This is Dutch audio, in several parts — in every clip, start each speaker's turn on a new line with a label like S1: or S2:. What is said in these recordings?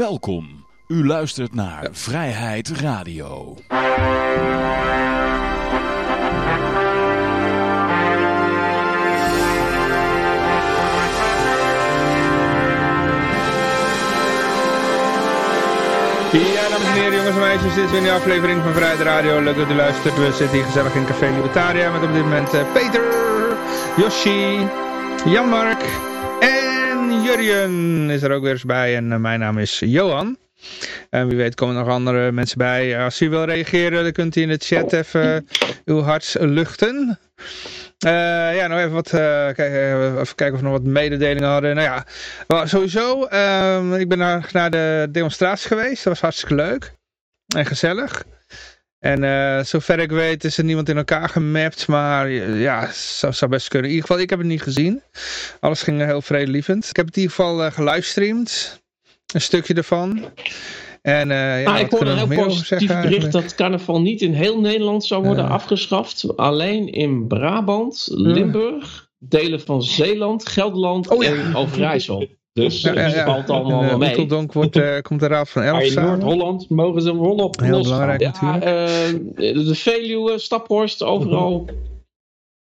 S1: Welkom. U luistert naar Vrijheid Radio.
S2: Ja, dames en heren, jongens en meisjes, dit is weer een aflevering van Vrijheid Radio. Leuk dat u luistert. We zitten hier gezellig in Café Libertaria met op dit moment eh, Peter, Yoshi, Jan-Mark Jurjen is er ook weer eens bij. En eh, mijn naam is Johan. En wie weet komen nog andere mensen bij. Als u wil reageren, dan kunt u in de chat even uw hart luchten. Ja, nog even wat, kijken, even kijken of we nog wat mededelingen hadden. Nou ja, sowieso, uh, ik ben naar, de demonstratie geweest. Dat was hartstikke leuk. En gezellig. En uh, zover ik weet is er niemand in elkaar gemapt. Maar ja, zou, zou best kunnen. In ieder geval, ik heb het niet gezien. Alles ging heel vredelievend. Ik heb het in ieder geval gelivestreamd. Een stukje ervan. En, ja,
S3: ah, ik hoorde een heel positief bericht dat carnaval niet in heel Nederland zou worden afgeschaft. Alleen in Brabant, Limburg, delen van Zeeland, Gelderland oh, ja. en Overijssel. Dus ja, ja, ja. valt allemaal
S2: en, uh,
S3: mee.
S2: Wordt, uh, komt de Raad van Elf
S3: In Noord-Holland mogen ze hem wel op
S2: Heel belangrijk
S3: ja,
S2: natuurlijk.
S3: de Veluwe, Staphorst, overal.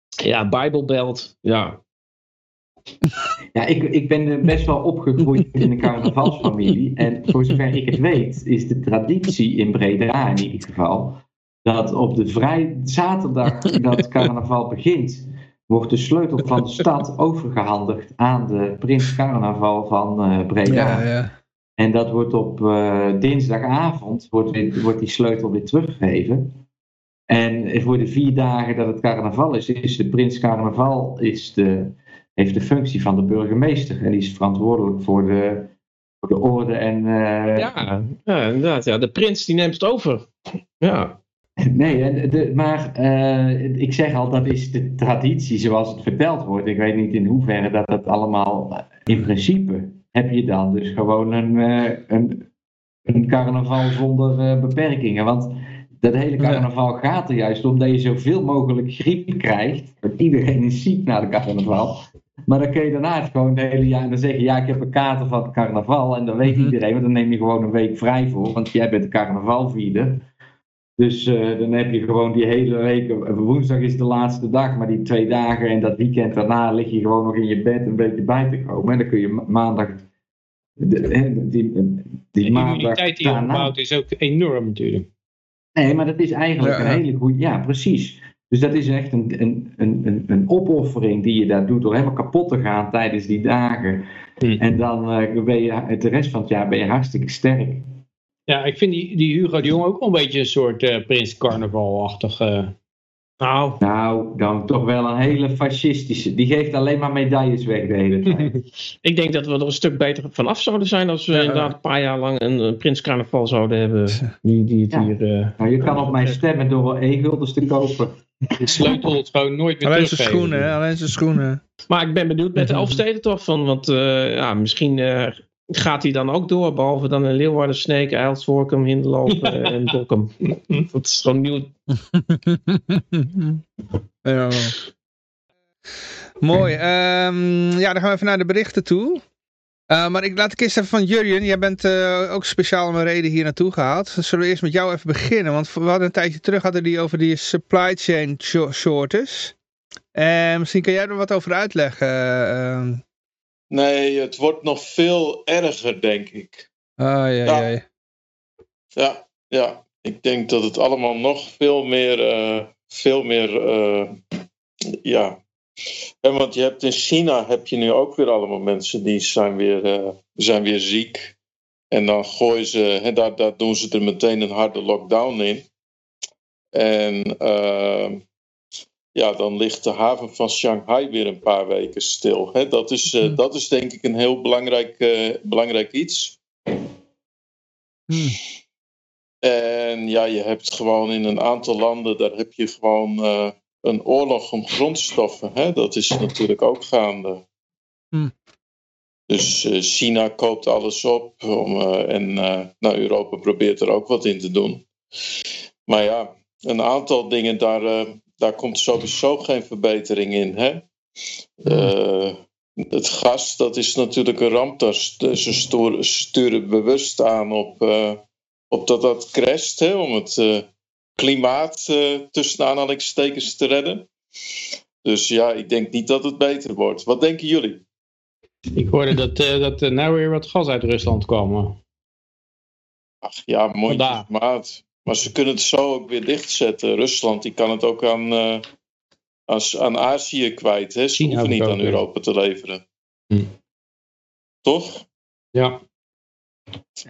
S3: Ja, Bijbelbelt. Ja,
S4: ja, ik, ik ben best wel opgegroeid in een carnavalsfamilie. En voor zover ik het weet, is de traditie in Breda in ieder geval. dat op de vrij zaterdag dat carnaval begint. Wordt de sleutel van de stad overgehandigd aan de prins carnaval van uh, Breda.
S2: Ja, ja.
S4: En dat wordt op uh, dinsdagavond wordt, weer, wordt die sleutel weer teruggegeven. En voor de vier dagen dat het carnaval is, is de prins carnaval is de heeft de functie van de burgemeester. En die is verantwoordelijk voor de, voor de orde en... Uh...
S3: Ja, ja, inderdaad. Ja. De prins die neemt het over. Ja.
S4: Nee, de, maar uh, ik zeg al, dat is de traditie zoals het verteld wordt. Ik weet niet in hoeverre dat dat allemaal... In principe heb je dan dus gewoon een, uh, een, een carnaval zonder beperkingen. Want dat hele carnaval gaat er juist om dat je zoveel mogelijk griep krijgt. Want iedereen is ziek na de carnaval. Maar dan kun je daarna het gewoon het hele jaar en dan zeggen, ja, ik heb een kater van het carnaval. En dan weet -hmm. iedereen, want dan neem je gewoon een week vrij voor, want jij bent de carnavalvierder. Dus uh, dan heb je gewoon die hele week, woensdag is de laatste dag, maar die twee dagen en dat weekend daarna lig je gewoon nog in je bed een beetje bij te komen. En dan kun je maandag,
S3: die, die, die maandag immuniteit die je opbouwt is ook enorm natuurlijk.
S4: Nee, maar dat is eigenlijk ja, een hele goede, ja precies. Dus dat is echt een, een, een, een opoffering die je daar doet door helemaal kapot te gaan tijdens die dagen. Hmm. En dan uh, ben je de rest van het jaar ben je hartstikke sterk.
S3: Ja, ik vind die, die Hugo de Jong ook een beetje een soort uh, Prins Carnaval-achtige...
S4: Nou. nou, dan toch wel een hele fascistische. Die geeft alleen maar medailles weg de hele tijd.
S3: ik denk dat we er een stuk beter vanaf zouden zijn als we ja. inderdaad een paar jaar lang een, een Prins Carnaval zouden hebben. Die, die het
S4: ja.
S3: hier, uh,
S4: nou, je kan op mij stemmen door wel één guldens te kopen.
S3: De sleutel het gewoon nooit meer
S2: Alleen zijn schoenen, hè? alleen zijn schoenen.
S3: Maar ik ben benieuwd met de Elfsteden toch van, want uh, ja, misschien uh, gaat hij dan ook door, behalve dan in Leeuwarden, Sneek, Hinderloop ja. en Dokkum. dat is gewoon nieuw.
S2: ja. Mooi. Um, ja, dan gaan we even naar de berichten toe. Uh, maar ik laat ik eerst even van Jurjen. Jij bent uh, ook speciaal om een reden hier naartoe gehaald. Zullen we eerst met jou even beginnen? Want we hadden een tijdje terug hadden die over die supply chain shortage. En misschien kan jij er wat over uitleggen.
S5: Nee, het wordt nog veel erger, denk ik.
S2: Ah, ja, ja. Ja,
S5: ja. ja. Ik denk dat het allemaal nog veel meer, veel meer ja, en want je hebt in China heb je nu ook weer allemaal mensen die zijn weer, uh, zijn weer ziek. En dan gooien ze, hè, daar, daar doen ze er meteen een harde lockdown in. En ja, dan ligt de haven van Shanghai weer een paar weken stil. Hè. Dat, is, uh, dat is denk ik een heel belangrijk, belangrijk iets.
S2: Hmm.
S5: En ja, je hebt gewoon in een aantal landen, daar heb je gewoon een oorlog om grondstoffen. Hè? Dat is natuurlijk ook gaande.
S2: Hm.
S5: Dus uh, China koopt alles op om, uh, en nou, Europa probeert er ook wat in te doen. Maar ja, een aantal dingen, daar, daar komt sowieso geen verbetering in. Hè? het gas, dat is natuurlijk een ramp. Ze sturen, bewust aan op, uh, op dat dat crasht, hè, om het uh, klimaat tussen aanhalingstekens te redden. Dus ja, ik denk niet dat het beter wordt. Wat denken jullie?
S6: Ik hoorde dat, dat er nou weer wat gas uit Rusland kwam.
S5: Ach ja, mooi maat. Maar ze kunnen het zo ook weer dichtzetten. Rusland die kan het ook aan, uh, als, aan Azië kwijt. Hè? Ze hoeven niet aan Europa te leveren. Hm. Toch?
S6: Ja.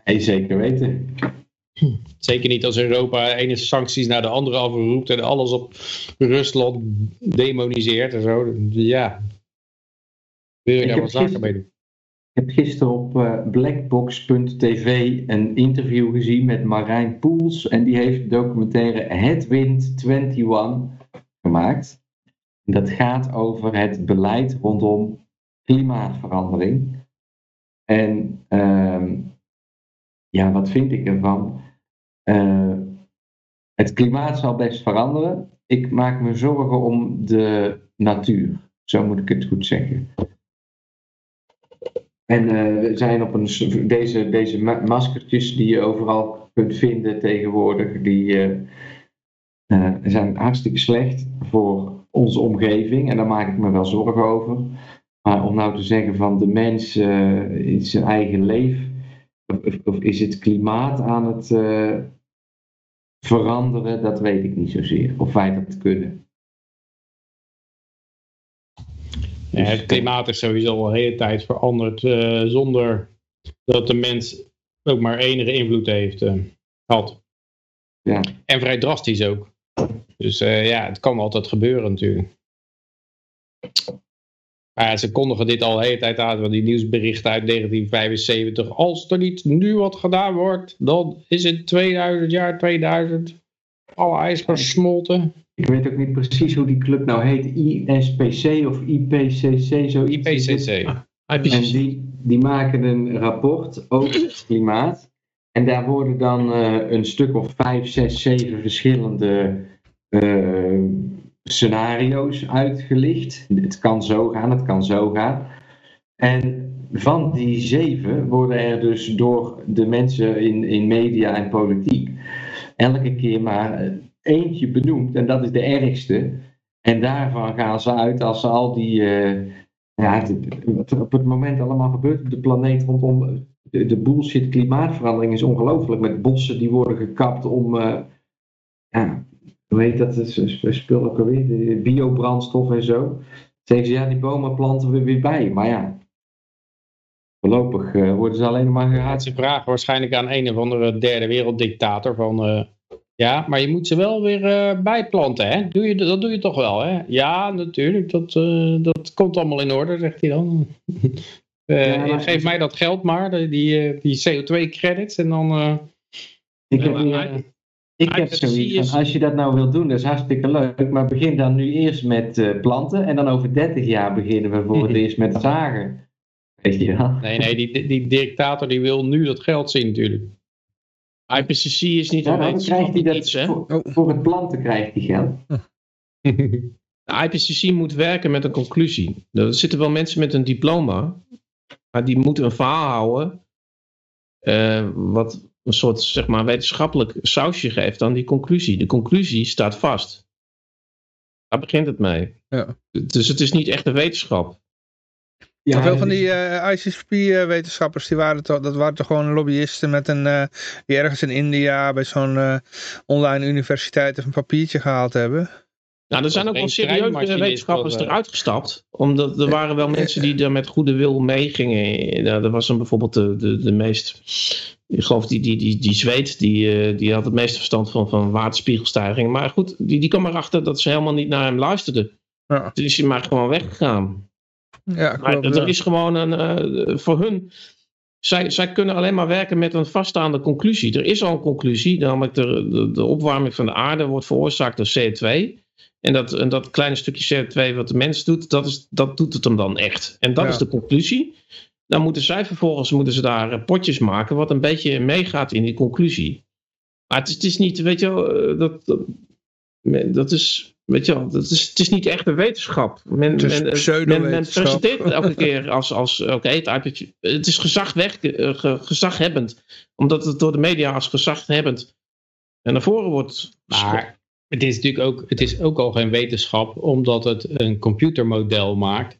S4: Nee, zeker weten.
S6: Zeker niet als Europa ene sancties naar de andere afroept en alles op Rusland demoniseert en zo. Ja. Wil je daar wat zaken mee doen?
S4: Ik heb gisteren op uh, blackbox.tv een interview gezien met Marijn Poels. En die heeft de documentaire Headwind 21 gemaakt. Dat gaat over het beleid rondom klimaatverandering. En uh, ja, wat vind ik ervan? Uh, het klimaat zal best veranderen. Ik maak me zorgen om de natuur. Zo moet ik het goed zeggen. En uh, we zijn op een, deze, deze maskertjes die je overal kunt vinden tegenwoordig, die uh, zijn hartstikke slecht voor onze omgeving. En daar maak ik me wel zorgen over. Maar om nou te zeggen van de mens in zijn eigen leven, of, of, is het klimaat aan het veranderen, dat weet ik niet zozeer. Of wij dat kunnen.
S6: Ja, het klimaat is sowieso al hele tijd veranderd uh, zonder dat de mens ook maar enige invloed heeft uh, gehad. Ja. En vrij drastisch ook. Dus uh, ja, het kan altijd gebeuren natuurlijk. Maar ze kondigen dit al de hele tijd aan, van die nieuwsberichten uit 1975. Als er niet nu wat gedaan wordt, dan is het 2000 jaar 2000. Alle ijs versmolten.
S4: Ik weet ook niet precies hoe die club nou heet. ISPC of IPCC. Zo
S6: IPCC.
S4: Ah, en die, die maken een rapport over het klimaat. En daar worden dan uh, een stuk of vijf, zes, zeven verschillende uh, scenario's uitgelicht. Het kan zo gaan, het kan zo gaan. En van die zeven worden er dus door de mensen in, in media en politiek elke keer maar eentje benoemd en dat is de ergste. En daarvan gaan ze uit als ze al die, uh, ja, wat er op het moment allemaal gebeurt op de planeet rondom de, de bullshit klimaatverandering is ongelooflijk. Met bossen die worden gekapt om, uh, ja, hoe heet dat, spul ook alweer, biobrandstof en zo. Zeggen ze, ja, die bomen planten we weer bij. Maar ja, voorlopig uh, worden ze alleen maar geraakt.
S6: Ze vragen waarschijnlijk aan een of andere derde werelddictator van... Ja, maar je moet ze wel weer uh, bijplanten, hè? Doe je, dat doe je toch wel, hè? Ja, natuurlijk, dat, dat komt allemaal in orde, zegt hij dan. ja, geef mij dat geld maar, die, die CO2-credits, en dan...
S4: ik heb, ik heb zoiets van, als je dat nou wilt doen, dat is hartstikke leuk, maar begin dan nu eerst met planten, en dan over 30 jaar beginnen we voor het eerst met zagen. Weet je wel?
S6: Nee, nee, die, die dictator die wil nu dat geld zien natuurlijk. IPCC is niet
S4: ja, een krijgt hij dat iets, hè? Voor, oh. voor, het planten krijgt hij geld.
S3: De IPCC moet werken met een conclusie. Er zitten wel mensen met een diploma, maar die moeten een verhaal houden uh, wat een soort zeg maar, wetenschappelijk sausje geeft aan die conclusie. De conclusie staat vast. Daar begint het mee. Ja. Dus het is niet echt een wetenschap.
S2: Ja, veel van die uh, eh, ICCP-wetenschappers, die waren toch, dat waren toch gewoon lobbyisten met een, uh, die ergens in India bij zo'n uh, online universiteit een papiertje gehaald hebben.
S3: Nou, er zijn ook wel serieuze wetenschappers eruit gestapt. Omdat er waren wel mensen die er met goede wil meegingen. Nou, er was een bijvoorbeeld de, de, de meest ik geloof die, die, die, die Zweed, die, die had het meeste verstand van, van waterspiegelstijging. Maar goed, die, die kwam erachter dat ze helemaal niet naar hem luisterden. Ja. Dus is hij maar gewoon weggegaan. Ja, maar er is gewoon een, uh, voor hun, zij, zij kunnen alleen maar werken met een vaststaande conclusie. Er is al een conclusie, namelijk de, de, de opwarming van de aarde wordt veroorzaakt door CO2. En dat, en dat kleine stukje CO2 wat de mens doet, dat, is, dat doet het hem dan echt. En dat is de conclusie. Dan moeten zij vervolgens moeten ze daar potjes maken wat een beetje meegaat in die conclusie. Maar het is, het is niet, weet je wel, dat, dat, dat is Weet je wel, het is, het is niet echt een wetenschap. Men,
S2: Het is
S3: men, men, men
S2: pseudo-wetenschap.
S3: presenteert het elke keer als, als oké, het, iPadje- het is gezagweg, eh, ge- gezaghebbend. Omdat het door de media als gezaghebbend en naar voren wordt
S6: Maar het is natuurlijk ook, het is ook al geen wetenschap, omdat het een computermodel maakt.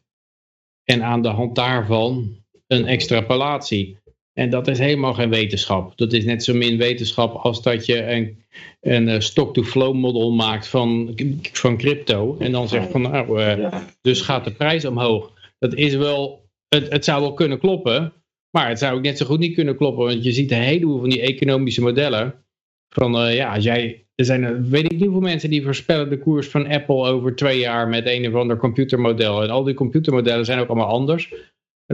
S6: En aan de hand daarvan een extrapolatie. En dat is helemaal geen wetenschap. Dat is net zo min wetenschap als dat je een, een eh, stock-to-flow model maakt van, van crypto. En dan zegt van nou, eh,
S4: Ja.
S6: dus gaat de prijs omhoog. Dat is wel, het, het zou wel kunnen kloppen. Maar het zou ook net zo goed niet kunnen kloppen. Want je ziet een heleboel van die economische modellen. Van eh, ja, als jij, er zijn weet ik niet hoeveel mensen die voorspellen de koers van Apple over twee jaar met een of ander computermodel. En al die computermodellen zijn ook allemaal anders.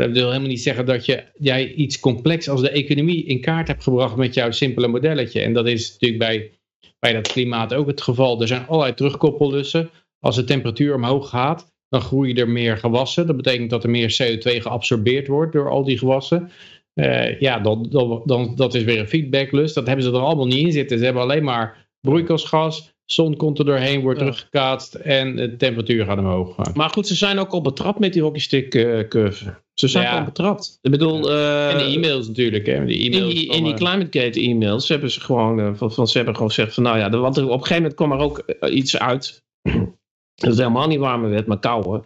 S6: Dat wil helemaal niet zeggen dat je, jij iets complex als de economie in kaart hebt gebracht met jouw simpele modelletje. En dat is natuurlijk bij, bij dat klimaat ook het geval. Er zijn allerlei terugkoppellussen. Als de temperatuur omhoog gaat, dan groeien er meer gewassen. Dat betekent dat er meer CO2 geabsorbeerd wordt door al die gewassen. Eh, ja, dan, dan, dan, dat is weer een feedbacklus. Dat hebben ze er allemaal niet in zitten. Ze hebben alleen maar broeikasgas, zon komt er doorheen, wordt
S3: Ja.
S6: teruggekaatst en de temperatuur gaat omhoog.
S3: Maar goed, ze zijn ook al betrapt met die hockeystick eh, curve. Ze zijn
S6: Ja.
S3: al betrapt. Ik bedoel, eh,
S6: en de e-mails natuurlijk. Hè? Die
S3: in die,
S6: van,
S3: in die
S6: eh,
S3: ClimateGate e-mails hebben ze gewoon, eh, van, van, ze hebben gewoon gezegd van nou ja, de- want er, op een gegeven moment kwam er ook iets uit. dat het helemaal niet warmer werd, maar kouder.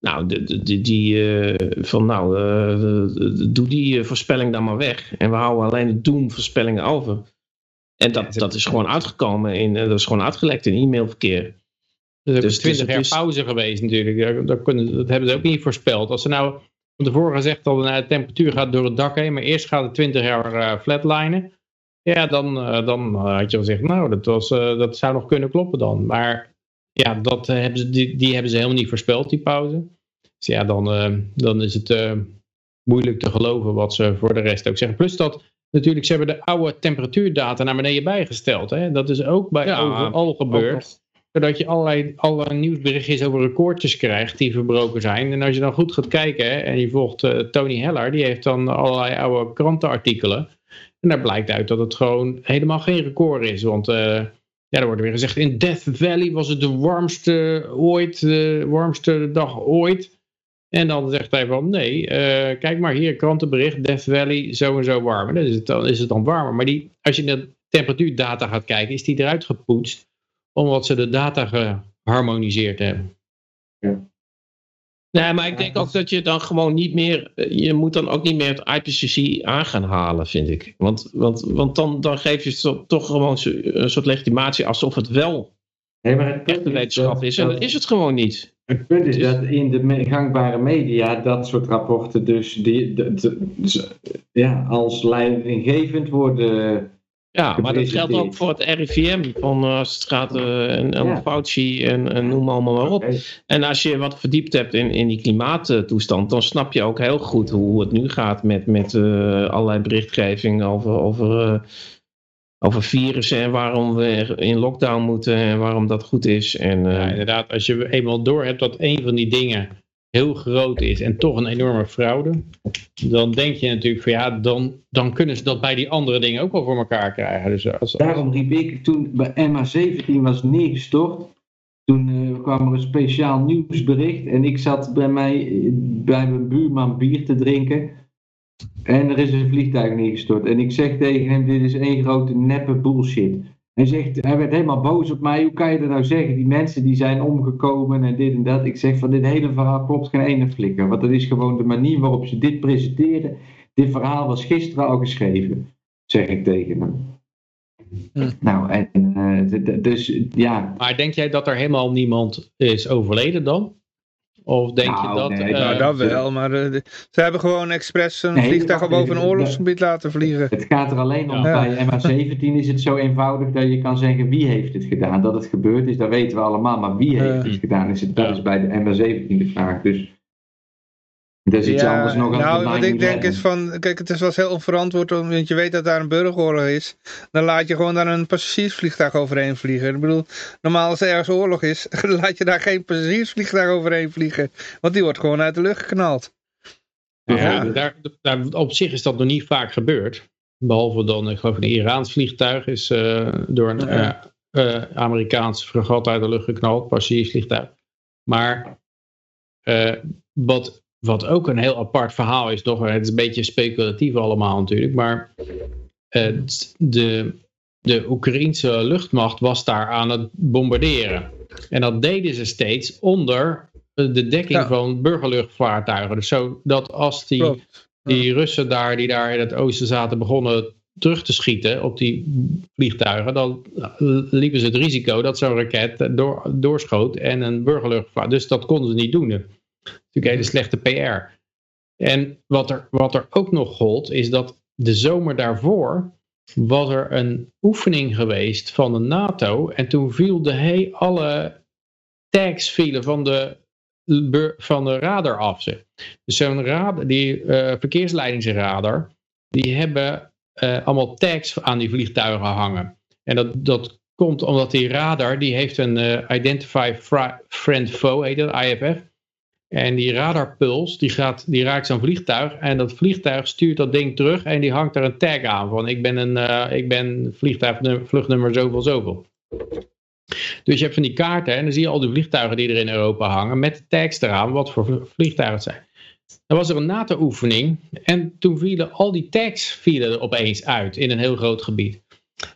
S3: Nou, de, de, de- die eh, van nou, eh, de- doe die voorspelling dan maar weg. En we houden alleen de doemvoorspellingen over. En dat, dat is gewoon uitgekomen in, dat is gewoon uitgelekt in e-mailverkeer.
S6: Er is ook
S3: Dus- dus
S6: 20
S3: het
S6: jaar
S3: is-
S6: pauze geweest natuurlijk. Daar, daar kunnen, dat hebben ze ook niet voorspeld. Als ze nou van tevoren gezegd hadden, nou, de temperatuur gaat door het dak heen, maar eerst gaat het 20 jaar eh, flatlinen. Ja, dan, eh, dan eh, had je al gezegd, nou, dat, was, dat zou nog kunnen kloppen dan. Maar ja, dat, hebben ze, die, die hebben ze helemaal niet voorspeld, die pauze. Dus ja, dan, dan is het moeilijk te geloven wat ze voor de rest ook zeggen. Plus dat natuurlijk, ze hebben de oude temperatuurdata naar beneden bijgesteld. Hè? Dat is ook bij
S3: Ja,
S6: overal gebeurd zodat je allerlei, allerlei nieuwsberichtjes over recordjes krijgt die verbroken zijn. En als je dan goed gaat kijken en je volgt eh, Tony Heller, die heeft dan allerlei oude krantenartikelen. En daar blijkt uit dat het gewoon helemaal geen record is. Want eh, ja, er wordt weer gezegd, in Death Valley was het de warmste ooit, de warmste dag ooit. En dan zegt hij van, nee, eh, kijk maar hier, krantenbericht, Death Valley, zo en zo warm. En dan is het dan, is het dan warmer. Maar die, als je naar de temperatuurdata gaat kijken, is die eruit gepoetst omdat ze de data geharmoniseerd hebben.
S3: Nee, maar ik denk ook dat je dan gewoon niet meer. eh, Je moet dan ook niet meer het IPCC aan gaan halen, vind ik. Want, want, want dan, dan geef je toch gewoon een soort legitimatie alsof het wel
S4: Nee, maar het
S3: echte wetenschap is. En dat is het gewoon niet.
S4: Het punt is dat in de gangbare media dat soort rapporten dus die, de- ja, als leidinggevend worden.
S3: Ja, maar dat geldt ook voor het RIVM. Van, eh, als het gaat eh, en, en
S4: Ja.
S3: Fauci en, en noem allemaal maar op. En als je wat verdiept hebt in, in die klimaattoestand, dan snap je ook heel goed hoe het nu gaat met, met eh, allerlei berichtgeving over, over, eh, over virussen en waarom we in lockdown moeten en waarom dat goed is. En, eh,
S6: Ja, inderdaad, als je eenmaal door hebt dat een van die dingen heel groot is en toch een enorme fraude, dan denk je natuurlijk van ja, dan, dan kunnen ze dat bij die andere dingen ook wel voor elkaar krijgen. Dus als,
S4: Daarom riep ik toen bij MH17 was neergestort. Toen eh, kwam er een speciaal nieuwsbericht en ik zat bij mij eh, bij mijn buurman bier te drinken. En er is een vliegtuig neergestort. En ik zeg tegen hem: Dit is één grote neppe bullshit. Hij, zegt, hij werd helemaal boos op mij. Hoe kan je dat nou zeggen? Die mensen die zijn omgekomen en dit en dat. Ik zeg van dit hele verhaal klopt geen ene flikker. Want dat is gewoon de manier waarop ze dit presenteren. Dit verhaal was gisteren al geschreven. Zeg ik tegen hem.
S2: Hm.
S4: Nou, en eh, dus ja.
S6: Maar denk jij dat er helemaal niemand is overleden dan? Of denk je
S4: Nou,
S6: dat...
S4: nee,
S6: eh,
S2: Nou, dat wel, maar eh, de- ze hebben gewoon expres een
S4: Nee,
S2: vliegtuig boven een oorlogsgebied laten vliegen.
S4: Het gaat er alleen om,
S2: Ja.
S4: bij MH17 is het zo eenvoudig dat je kan zeggen wie heeft het gedaan. Dat het gebeurd is, dat weten we allemaal, maar wie heeft het gedaan, is het, dat is bij de MH17 de vraag. Dus is iets anders nog dan
S2: nou, wat ik denk
S4: 9/11.
S2: is van, kijk, het is wel eens heel onverantwoord, want je weet dat daar een burgeroorlog is. Dan laat je gewoon daar een passagiersvliegtuig overheen vliegen. Ik bedoel, normaal als er ergens oorlog is, laat je daar geen passagiersvliegtuig overheen vliegen. Want die wordt gewoon uit de lucht geknald.
S6: Ja,
S2: Ja.
S6: Daar, daar, op zich is dat nog niet vaak gebeurd. Behalve dan, ik geloof een Iraans vliegtuig is eh, door een
S2: Ja.
S6: eh, uh, Amerikaanse fregat uit de lucht geknald, passagiersvliegtuig. Maar uh, wat, wat ook een heel apart verhaal is, toch, het is een beetje speculatief allemaal natuurlijk, maar uh, de, de Oekraïense luchtmacht was daar aan het bombarderen. En dat deden ze steeds onder de dekking ja. van burgerluchtvaartuigen. Dus zodat als die, ja. die Russen daar, die daar in het oosten zaten, begonnen terug te schieten op die vliegtuigen, dan liepen ze het risico dat zo'n raket door, doorschoot en een burgerluchtvaart. Dus dat konden ze niet doen. Natuurlijk hele slechte PR. En wat er, wat er ook nog gold, is dat de zomer daarvoor was er een oefening geweest van de NATO. En toen viel de he, alle tags vielen van de, van de radar af. Dus zo'n radar, die uh, verkeersleidingsradar, die hebben uh, allemaal tags aan die vliegtuigen hangen. En dat, dat komt omdat die radar, die heeft een uh, Identify Friend Foe, heet dat, IFF. En die radarpuls, die, gaat, die raakt zo'n vliegtuig. En dat vliegtuig stuurt dat ding terug en die hangt er een tag aan. Van ik ben een uh, ik ben vliegtuig, vluchtnummer zoveel, zoveel. Dus je hebt van die kaarten en dan zie je al die vliegtuigen die er in Europa hangen. Met de tags eraan, wat voor vliegtuigen het zijn. Dan was er een NATO-oefening en toen vielen al die tags vielen er opeens uit in een heel groot gebied.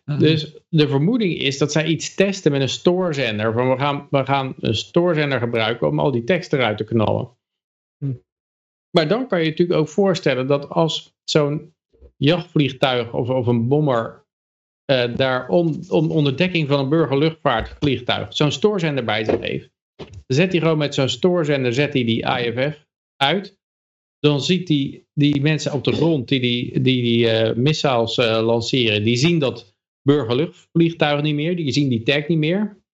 S6: Uh-huh. Dus de vermoeding is dat zij iets testen met een stoorzender. Van we, gaan, we gaan een stoorzender gebruiken om al die tekst eruit te knallen. Hm. Maar dan kan je je natuurlijk ook voorstellen dat als zo'n jachtvliegtuig of, of een bommer uh, daar on, on, onder dekking van een burgerluchtvaartvliegtuig zo'n stoorzender bij zich heeft. Dan zet hij gewoon met zo'n stoorzender zet hij die IFF uit. Dan ziet hij die mensen op de grond die die, die, die uh, missiles uh, lanceren, die zien dat burgerluchtvliegtuigen niet meer, die zien die tag niet meer.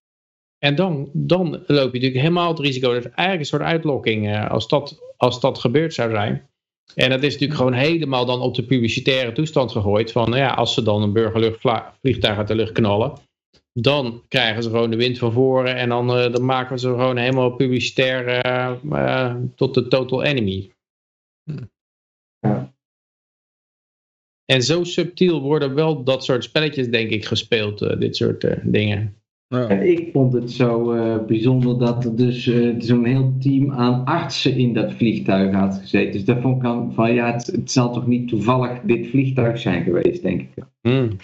S6: En dan, dan loop je natuurlijk helemaal het risico. Dat is eigenlijk een soort uitlokking uh, als, dat, als dat gebeurd zou zijn. En dat is natuurlijk gewoon helemaal dan op de publicitaire toestand gegooid. Van ja, als ze dan een burgerluchtvliegtuig uit de lucht knallen. Dan krijgen ze gewoon de wind van voren. En dan, uh, dan maken we ze gewoon helemaal publicitair uh, tot de total enemy. Ja. En zo subtiel worden wel dat soort spelletjes, denk ik, gespeeld, uh, dit soort uh, dingen.
S4: Ja. Ik vond het zo uh, bijzonder dat er dus zo'n heel team aan artsen in dat vliegtuig had gezeten. Dus daar vond ik van, ja, het, het zal toch niet toevallig dit vliegtuig zijn geweest, denk ik. Mm.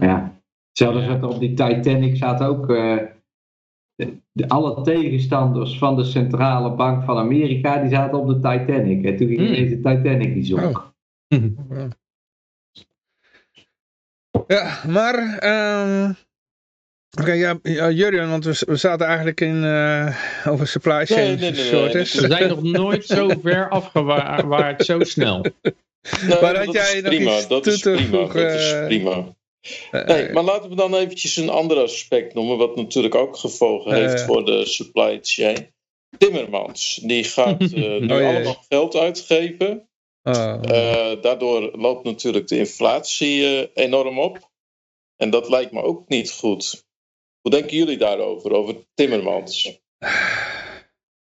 S4: Ja. Hetzelfde zat er op die Titanic, zaten ook de, de, alle tegenstanders van de Centrale Bank van Amerika, die zaten op de Titanic. En toen ging mm. de Titanic die zonk.
S2: Oh. Ja, maar... Um, Oké, okay, ja, ja, Jurjen, want we, we zaten eigenlijk in uh, over supply chain nee, nee, nee, shortage.
S6: We zijn nog nooit zo ver afgewaard, zo snel.
S5: Nou, maar had jij nog prima, iets dat is prima, dat is prima. Nee, maar laten we dan eventjes een ander aspect noemen, wat natuurlijk ook gevolgen heeft uh, voor de supply chain. Timmermans, die gaat uh, nu oh, allemaal geld uitgeven daardoor loopt natuurlijk de inflatie uh, enorm op. En dat lijkt me ook niet goed. Hoe denken jullie daarover, over Timmermans?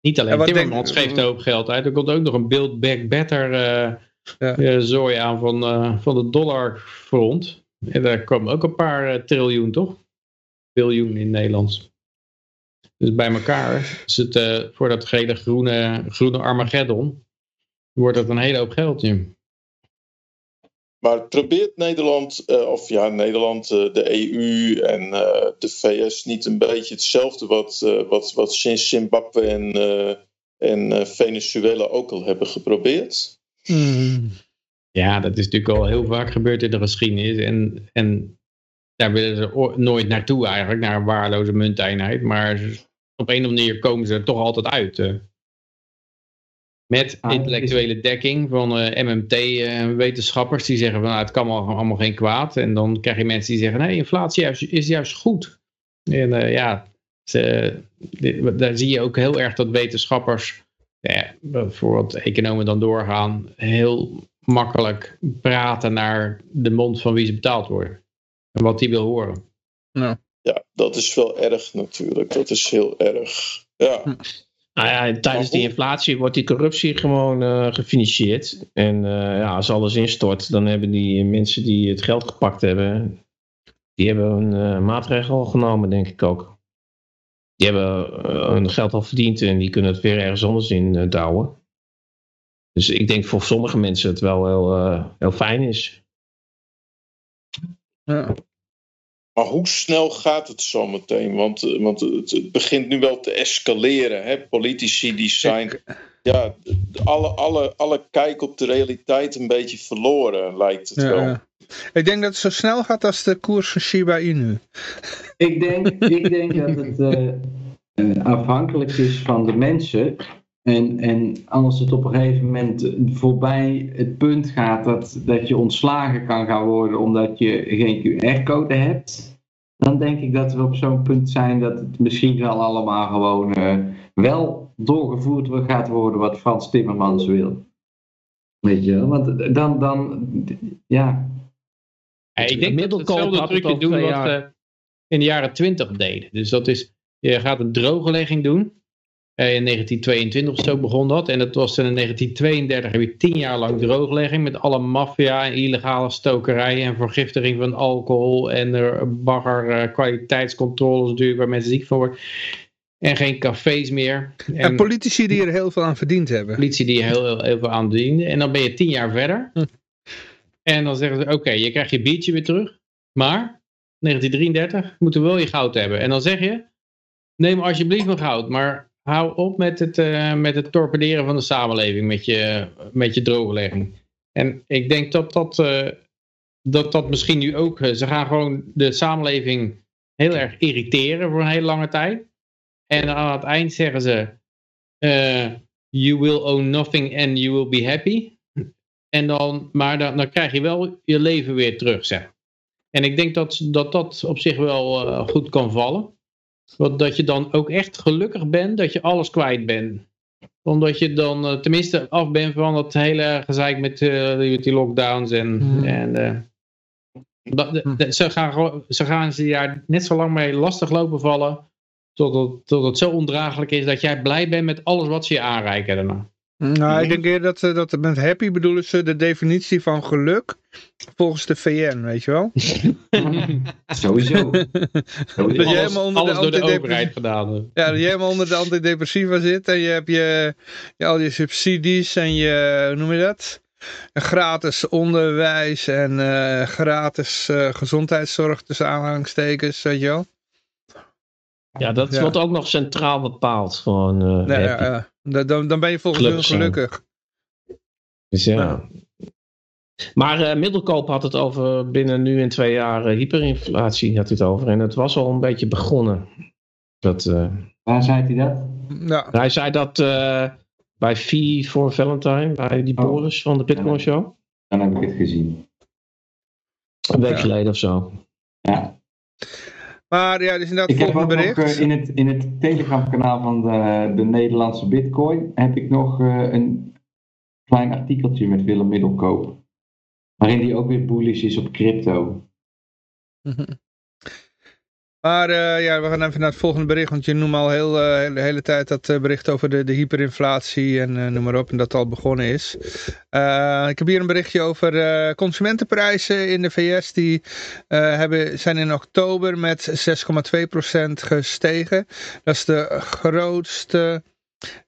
S6: Niet alleen Timmermans denk... geeft een hoop geld uit. Er komt ook nog een Build Back Better uh, ja. zooi aan van, van de dollarfront. En daar komen ook een paar triljoen, toch? Biljoen in Nederlands. Dus bij elkaar is het voor dat gele groene, groene Armageddon wordt dat een hele hoop geld, Jim.
S5: Maar probeert Nederland, uh, of ja, Nederland, uh, de EU en uh, de VS niet een beetje hetzelfde wat, wat, wat sinds Zimbabwe en, en Venezuela ook al hebben geprobeerd?
S6: Mm. Ja, dat is natuurlijk al heel vaak gebeurd in de geschiedenis. En, en daar willen ze nooit naartoe eigenlijk, naar een waarloze munteenheid. Maar op een of andere manier komen ze er toch altijd uit. Met ah, intellectuele dekking van uh, eh, MMT-wetenschappers die zeggen van nou, het kan allemaal geen kwaad. En dan krijg je mensen die zeggen nee, inflatie is juist goed. En uh, ja, ze, daar zie je ook heel erg dat wetenschappers, ja, voor wat economen dan doorgaan, heel makkelijk praten naar de mond van wie ze betaald worden. En wat die wil horen.
S5: Ja, ja dat is wel erg natuurlijk. Dat is heel erg. Ja.
S3: Nou ja, tijdens die inflatie wordt die corruptie gewoon uh, gefinancierd. En uh, ja, als alles instort, dan hebben die mensen die het geld gepakt hebben, die hebben een uh, maatregel al genomen, denk ik ook. Die hebben hun geld al verdiend en die kunnen het weer ergens anders in douwen. Dus ik denk voor sommige mensen het wel heel, heel fijn is.
S5: Ja. Maar hoe snel gaat het zo meteen? Want, want het, het begint nu wel te escaleren. Hè? Politici die zijn ja, alle, alle, alle kijk op de realiteit een beetje verloren, lijkt het
S2: Ja,
S5: wel.
S2: Ik denk dat het zo snel gaat als de koers van Shiba Inu.
S4: Ik denk, ik denk dat het eh, eh, afhankelijk is van de mensen. En, en als het op een gegeven moment voorbij het punt gaat dat, dat je ontslagen kan gaan worden omdat je geen QR-code hebt, dan denk ik dat we op zo'n punt zijn dat het misschien wel allemaal gewoon eh, wel doorgevoerd wordt- gaat worden wat Frans Timmermans wil. Weet je wel? Want dan, dan ja,
S6: Ja, ik denk dat hetzelfde trucje doen wat eh, in de jaren 20 deden. Dus dat is, je gaat een drooglegging doen. Eh, in 1922 of zo begon dat. En dat was in 1932 heb je tien jaar lang drooglegging met alle maffia en illegale stokerijen en vergiftiging van alcohol en er bagger eh, kwaliteitscontroles natuurlijk waar mensen ziek van worden. En geen cafés meer.
S2: En, politici die er heel veel aan verdiend hebben.
S6: politie die heel, heel, heel veel aan diende. En dan ben je tien jaar verder.
S2: Hm.
S6: En dan zeggen ze, oké, je krijgt je biertje weer terug. Maar, 1933, moeten we wel je goud hebben. En dan zeg je, neem alsjeblieft mijn goud. Maar hou op met het, eh, met het torpederen van de samenleving. Met je, met je drooglegging. En ik denk dat dat, eh, dat, dat misschien nu ook... eh, ze gaan gewoon de samenleving heel erg irriteren voor een hele lange tijd. En aan het eind zeggen ze... you will own nothing and you will be happy. En dan, maar dan, dan krijg je wel je leven weer terug, zeg. En ik denk dat dat, dat op zich wel goed kan vallen. Dat je dan ook echt gelukkig bent dat je alles kwijt bent. Omdat je dan eh, tenminste af bent van dat hele gezeik met eh, die, lockdowns. En,
S2: Hmm.
S6: en eh, dat- de- de- ze, gaan, ze gaan ze daar net zo lang mee lastig lopen vallen. Tot het, tot het zo ondraaglijk is dat jij blij bent met alles wat ze je aanreiken daarna.
S2: Nou, ik denk eerder dat, eh, dat met happy bedoelen ze de definitie van geluk volgens de VN, weet je wel?
S4: sowieso.
S2: Dat je
S6: Alles,
S2: helemaal onder de
S6: alles door de overheid gedaan.
S2: Ja, dat je helemaal onder de antidepressiva zit en je hebt je, je, al je subsidies en je, hoe noem je dat? Gratis onderwijs en eh, gratis eh, gezondheidszorg tussen aanhalingstekens, weet je wel?
S3: Ja, dat
S2: Ja.
S3: wordt ook nog centraal bepaald. Gewoon, eh,
S2: Ja, ja, ja. Dan- Dan, ben je volgens hun
S3: Gelukkig. Dus ja. Maar eh, Middelkoop had het over binnen nu en twee jaar eh, hyperinflatie had hij het over. En het was al een beetje begonnen. Dat, eh,
S4: Waar zei hij dat?
S2: Ja,
S3: hij zei dat eh, bij Fee voor Valentine, bij die
S4: Oh.
S3: Boris van de Bitcoin Show.
S4: Dan heb ik het gezien.
S3: Een week
S2: Ja.
S3: geleden of zo.
S4: Ja.
S2: Maar ja, dus inderdaad
S4: Ik heb ook nog
S2: bericht.
S4: eh, in het, in het Telegram-kanaal van de, de Nederlandse Bitcoin heb ik nog eh, een klein artikeltje met Willem Middelkoop. Waarin hij ook weer bullish is op crypto.
S2: Maar eh, ja, we gaan even naar het volgende bericht, want je noemt al heel, eh, de hele tijd dat eh, bericht over de, de hyperinflatie en noem maar op, en dat het al begonnen is. Eh, ik heb hier een berichtje over eh, consumentenprijzen in de VS, die eh, hebben, zijn in oktober met 6,2% gestegen. Dat is de grootste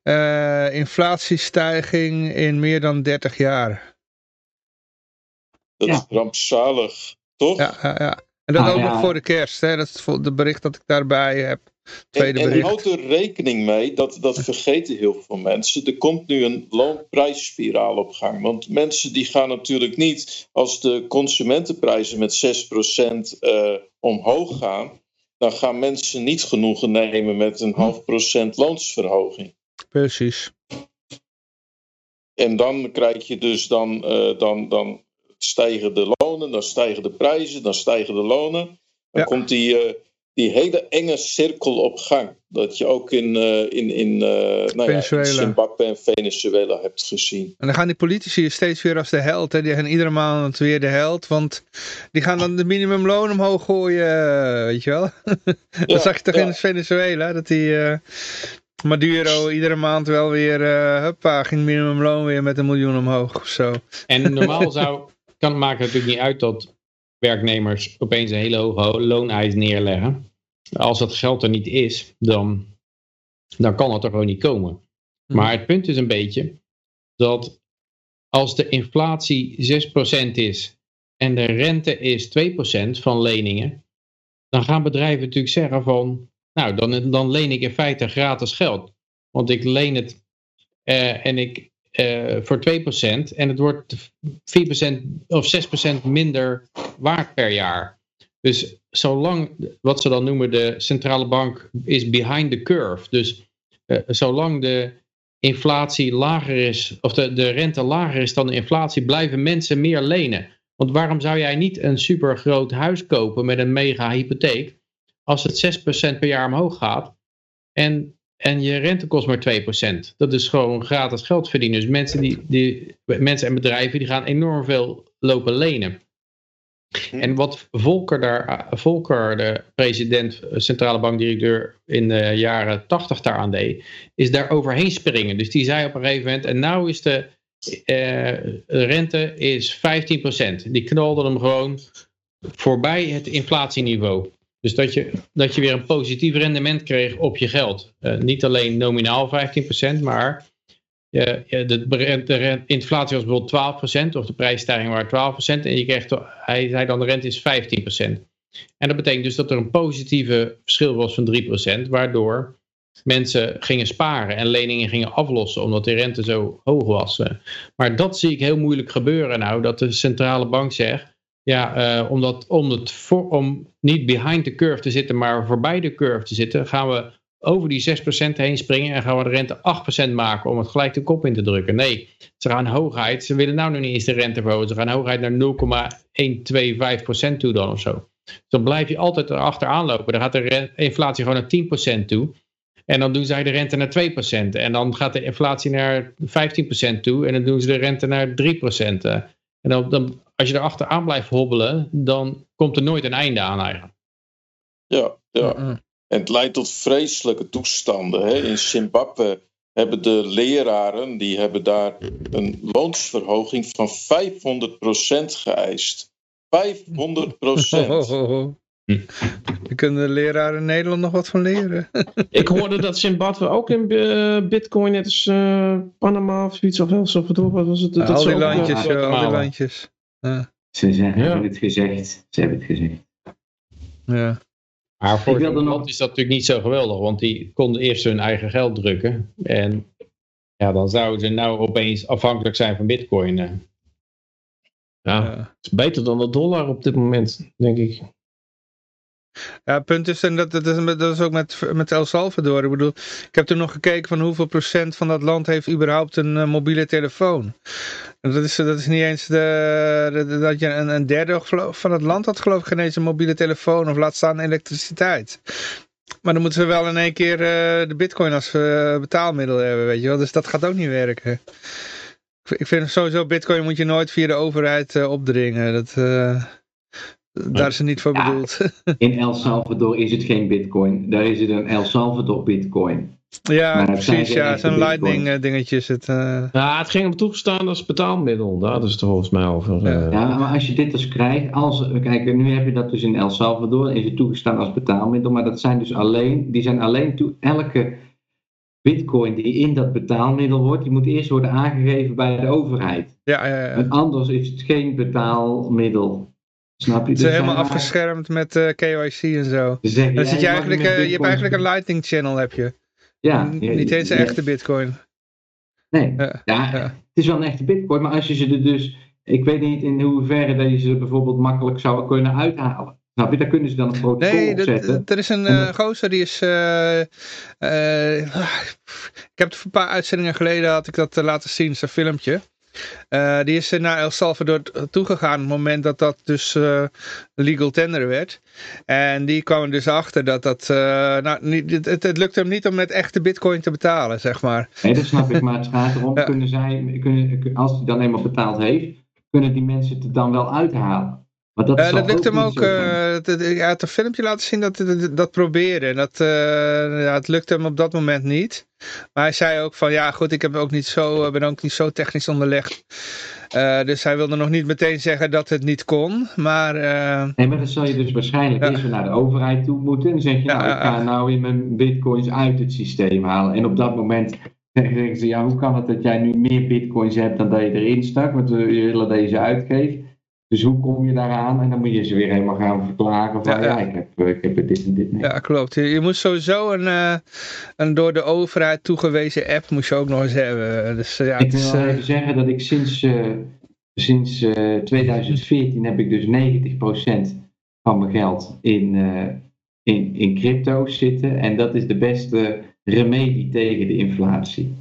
S2: eh, inflatiestijging in meer dan 30 jaar.
S5: Dat
S4: Ja.
S5: is rampzalig, toch?
S2: Ja, ja, ja. En dat
S4: Ah,
S2: ook
S4: ja.
S2: nog voor de kerst, hè? dat is voor de bericht dat ik daarbij heb. Tweede
S5: en, en
S2: bericht.
S5: houd er rekening mee, dat, dat vergeten heel veel mensen. Er komt nu een loonprijsspiraal op gang. Want mensen die gaan natuurlijk niet, als de consumentenprijzen met 6% eh, omhoog gaan, dan gaan mensen niet genoegen nemen met een half procent loonsverhoging.
S2: Precies.
S5: En dan krijg je dus dan, eh, dan, dan stijgen de lonen, dan stijgen de prijzen, dan stijgen de lonen. Dan
S2: Ja.
S5: komt die, eh, die hele enge cirkel op gang. Dat je ook in, eh, in, in, eh, nou ja,
S2: Venezuela.
S5: in Zimbabwe en Venezuela hebt gezien.
S2: En dan gaan die politici steeds weer als de held. Hè? Die gaan iedere maand weer de held. Want die gaan dan de minimumloon omhoog gooien. Weet je wel? dat zag je toch
S5: ja.
S2: in Venezuela? Dat die eh, Maduro iedere maand wel weer... eh huppa, ging minimumloon weer met een miljoen omhoog of zo.
S6: En normaal zou, kan het maken natuurlijk niet uit dat werknemers opeens een hele hoge looneis neerleggen. Als dat geld er niet is, dan, dan kan het er gewoon niet komen.
S2: Hm.
S6: Maar het punt is een beetje dat als de inflatie 6% is en de rente is 2% van leningen, dan gaan bedrijven natuurlijk zeggen van, nou dan, dan leen ik in feite gratis geld. Want ik leen het eh, en ik, eh, voor 2% en het wordt 4% of 6% minder waard per jaar. Dus zolang, wat ze dan noemen, de centrale bank is behind the curve. Dus eh, zolang de inflatie lager is, of de, de rente lager is dan de inflatie, blijven mensen meer lenen. Want waarom zou jij niet een super groot huis kopen met een mega hypotheek, als het 6% per jaar omhoog gaat en, en je rente kost maar 2%? Dat is gewoon gratis geld verdienen. Dus mensen, die, die, mensen en bedrijven die gaan enorm veel lopen lenen. En wat Volker, daar, Volker, de president, centrale bankdirecteur in de jaren 80 daaraan deed, is daar overheen springen. Dus die zei op een gegeven moment, en nou is de uh, rente is 15%. Die knalde hem gewoon voorbij het inflatieniveau. Dus dat je, dat je weer een positief rendement kreeg op je geld. Uh, niet alleen nominaal 15%, maar ja, de, inflatie was bijvoorbeeld 12% of de prijsstijging waren 12% en je kreeg, hij zei dan de rente is 15%. En dat betekent dus dat er een positieve verschil was van 3%, waardoor mensen gingen sparen en leningen gingen aflossen omdat de rente zo hoog was. Maar dat zie ik heel moeilijk gebeuren nou, dat de centrale bank zegt, ja, uh, omdat, om, het om niet behind the curve te zitten, maar voorbij de curve te zitten, gaan we over die 6% heen springen en gaan we de rente 8% maken om het gelijk de kop in te drukken. Nee, ze gaan hoogheid, ze willen nou nog niet eens de rente verhogen, ze gaan hoogheid naar 0,125% toe dan of zo. Dus dan blijf je altijd erachteraan lopen. Dan gaat de inflatie gewoon naar 10% toe. En dan doen zij de rente naar 2%. En dan gaat de inflatie naar 15% toe. En dan doen ze de rente naar 3%. En dan, dan, als je erachteraan blijft hobbelen, dan komt er nooit een einde aan eigenlijk.
S5: Ja, ja. En het leidt tot vreselijke toestanden. Hè. In Zimbabwe hebben de leraren, die hebben daar een loonsverhoging van 500% geëist. 500 procent.
S2: Daar kunnen de leraren in Nederland nog wat van leren.
S3: Ik hoorde dat Zimbabwe ook in uh, bitcoin, net als uh, Panama of zoiets of Salvador, wat was het?
S2: Ja, al die landjes, uh, al die landjes. Ja.
S4: Ze, ze hebben het gezegd. Ze hebben het gezegd.
S2: Ja.
S6: Maar voor Nederland nog... is dat natuurlijk niet zo geweldig, want die konden eerst hun eigen geld drukken. En ja, dan zouden ze nou opeens afhankelijk zijn van bitcoin.
S3: Ja, ja, het is beter dan de dollar op dit moment, denk ik.
S2: Ja, het punt is, en dat, dat, is, ook met, met El Salvador. Ik bedoel, ik heb toen nog gekeken van hoeveel procent van dat land heeft überhaupt een uh, mobiele telefoon. Dat is, dat is niet eens de, dat je een, een derde van het land had geloof ik geen eens een mobiele telefoon of laat staan elektriciteit. Maar dan moeten ze wel in één keer uh, de bitcoin als uh, betaalmiddel hebben, weet je wel. Dus dat gaat ook niet werken. Ik vind sowieso bitcoin moet je nooit via de overheid opdringen. Dat... Daar is het niet voor bedoeld.
S4: In El Salvador is het geen bitcoin. Daar is het een El Salvador bitcoin.
S2: Ja, precies. Ja, zo'n lightning uh, dingetjes. Het, uh...
S3: Ja, het ging hem toegestaan als betaalmiddel. Daar is het volgens mij over.
S4: Ja. Uh... ja, maar als je dit dus krijgt, als, kijk, nu heb je dat dus in El Salvador, is het toegestaan als betaalmiddel, maar dat zijn dus alleen, die zijn alleen toe, elke bitcoin die in dat betaalmiddel wordt, die moet eerst worden aangegeven bij de overheid.
S2: Ja, ja, ja.
S4: Anders is het geen betaalmiddel. Snap je?
S2: Ze zijn helemaal afgeschermd met uh, KYC en zo. Dan zit je, eigenlijk, uh, je hebt eigenlijk een lightning channel heb je.
S4: Ja.
S2: niet eens een echte bitcoin.
S4: Nee, ja, ja, het is wel een echte bitcoin, maar als je ze er dus... Ik weet niet in hoeverre dat je ze bijvoorbeeld makkelijk zou kunnen uithalen. Snap je? Daar kunnen ze dan een protocol nee, zetten.
S2: er is een uh, gozer die is... Uh, uh, ik heb het een paar uitzendingen geleden had ik dat laten zien, zo'n filmpje. Uh, die is naar El Salvador toegegaan op het moment dat dat dus uh, legal tender werd. En die kwam dus achter dat dat... Uh, nou, niet, het, het lukt hem niet om met echte bitcoin te betalen, zeg maar.
S4: Nee, dat snap ik. Maar het gaat erom, ja. kunnen zij, kunnen, als hij dan eenmaal betaald heeft, kunnen die mensen het dan wel uithalen. Maar dat,
S2: Uh, dat lukt hem ook. eh, hij had een filmpje laten zien dat dat, dat probeerde. En dat, eh, ja, het lukte hem op dat moment niet. Maar hij zei ook van ja goed, ik heb ook niet zo, ben ook niet zo technisch onderlegd. Eh, dus hij wilde nog niet meteen zeggen dat het niet kon. Maar eh,
S4: Nee, maar dan zal je dus waarschijnlijk
S2: Ja.
S4: eerst naar de overheid toe moeten. En dan zeg je, nou,
S2: ja,
S4: ik ga nou in mijn bitcoins uit het systeem halen. En op dat moment zeggen ze, ja, hoe kan het dat jij nu meer bitcoins hebt dan dat je erin stak? Want we willen deze uitgeven. Dus hoe kom je daaraan? En dan moet je ze weer helemaal gaan verklaren van,
S2: Ja,
S4: ja,
S2: ja.
S4: ik, heb, eh, ik heb dit en dit mee.
S2: ja, klopt. Je, moest sowieso een, eh, een door de overheid toegewezen app moest je ook nog eens hebben. Dus ja,
S4: ik wil
S2: is,
S4: wel
S2: eh,
S4: even zeggen dat ik sinds, sinds eh, 2014 heb ik dus 90% van mijn geld in, in, in crypto's zitten. En dat is de beste remedie tegen de inflatie.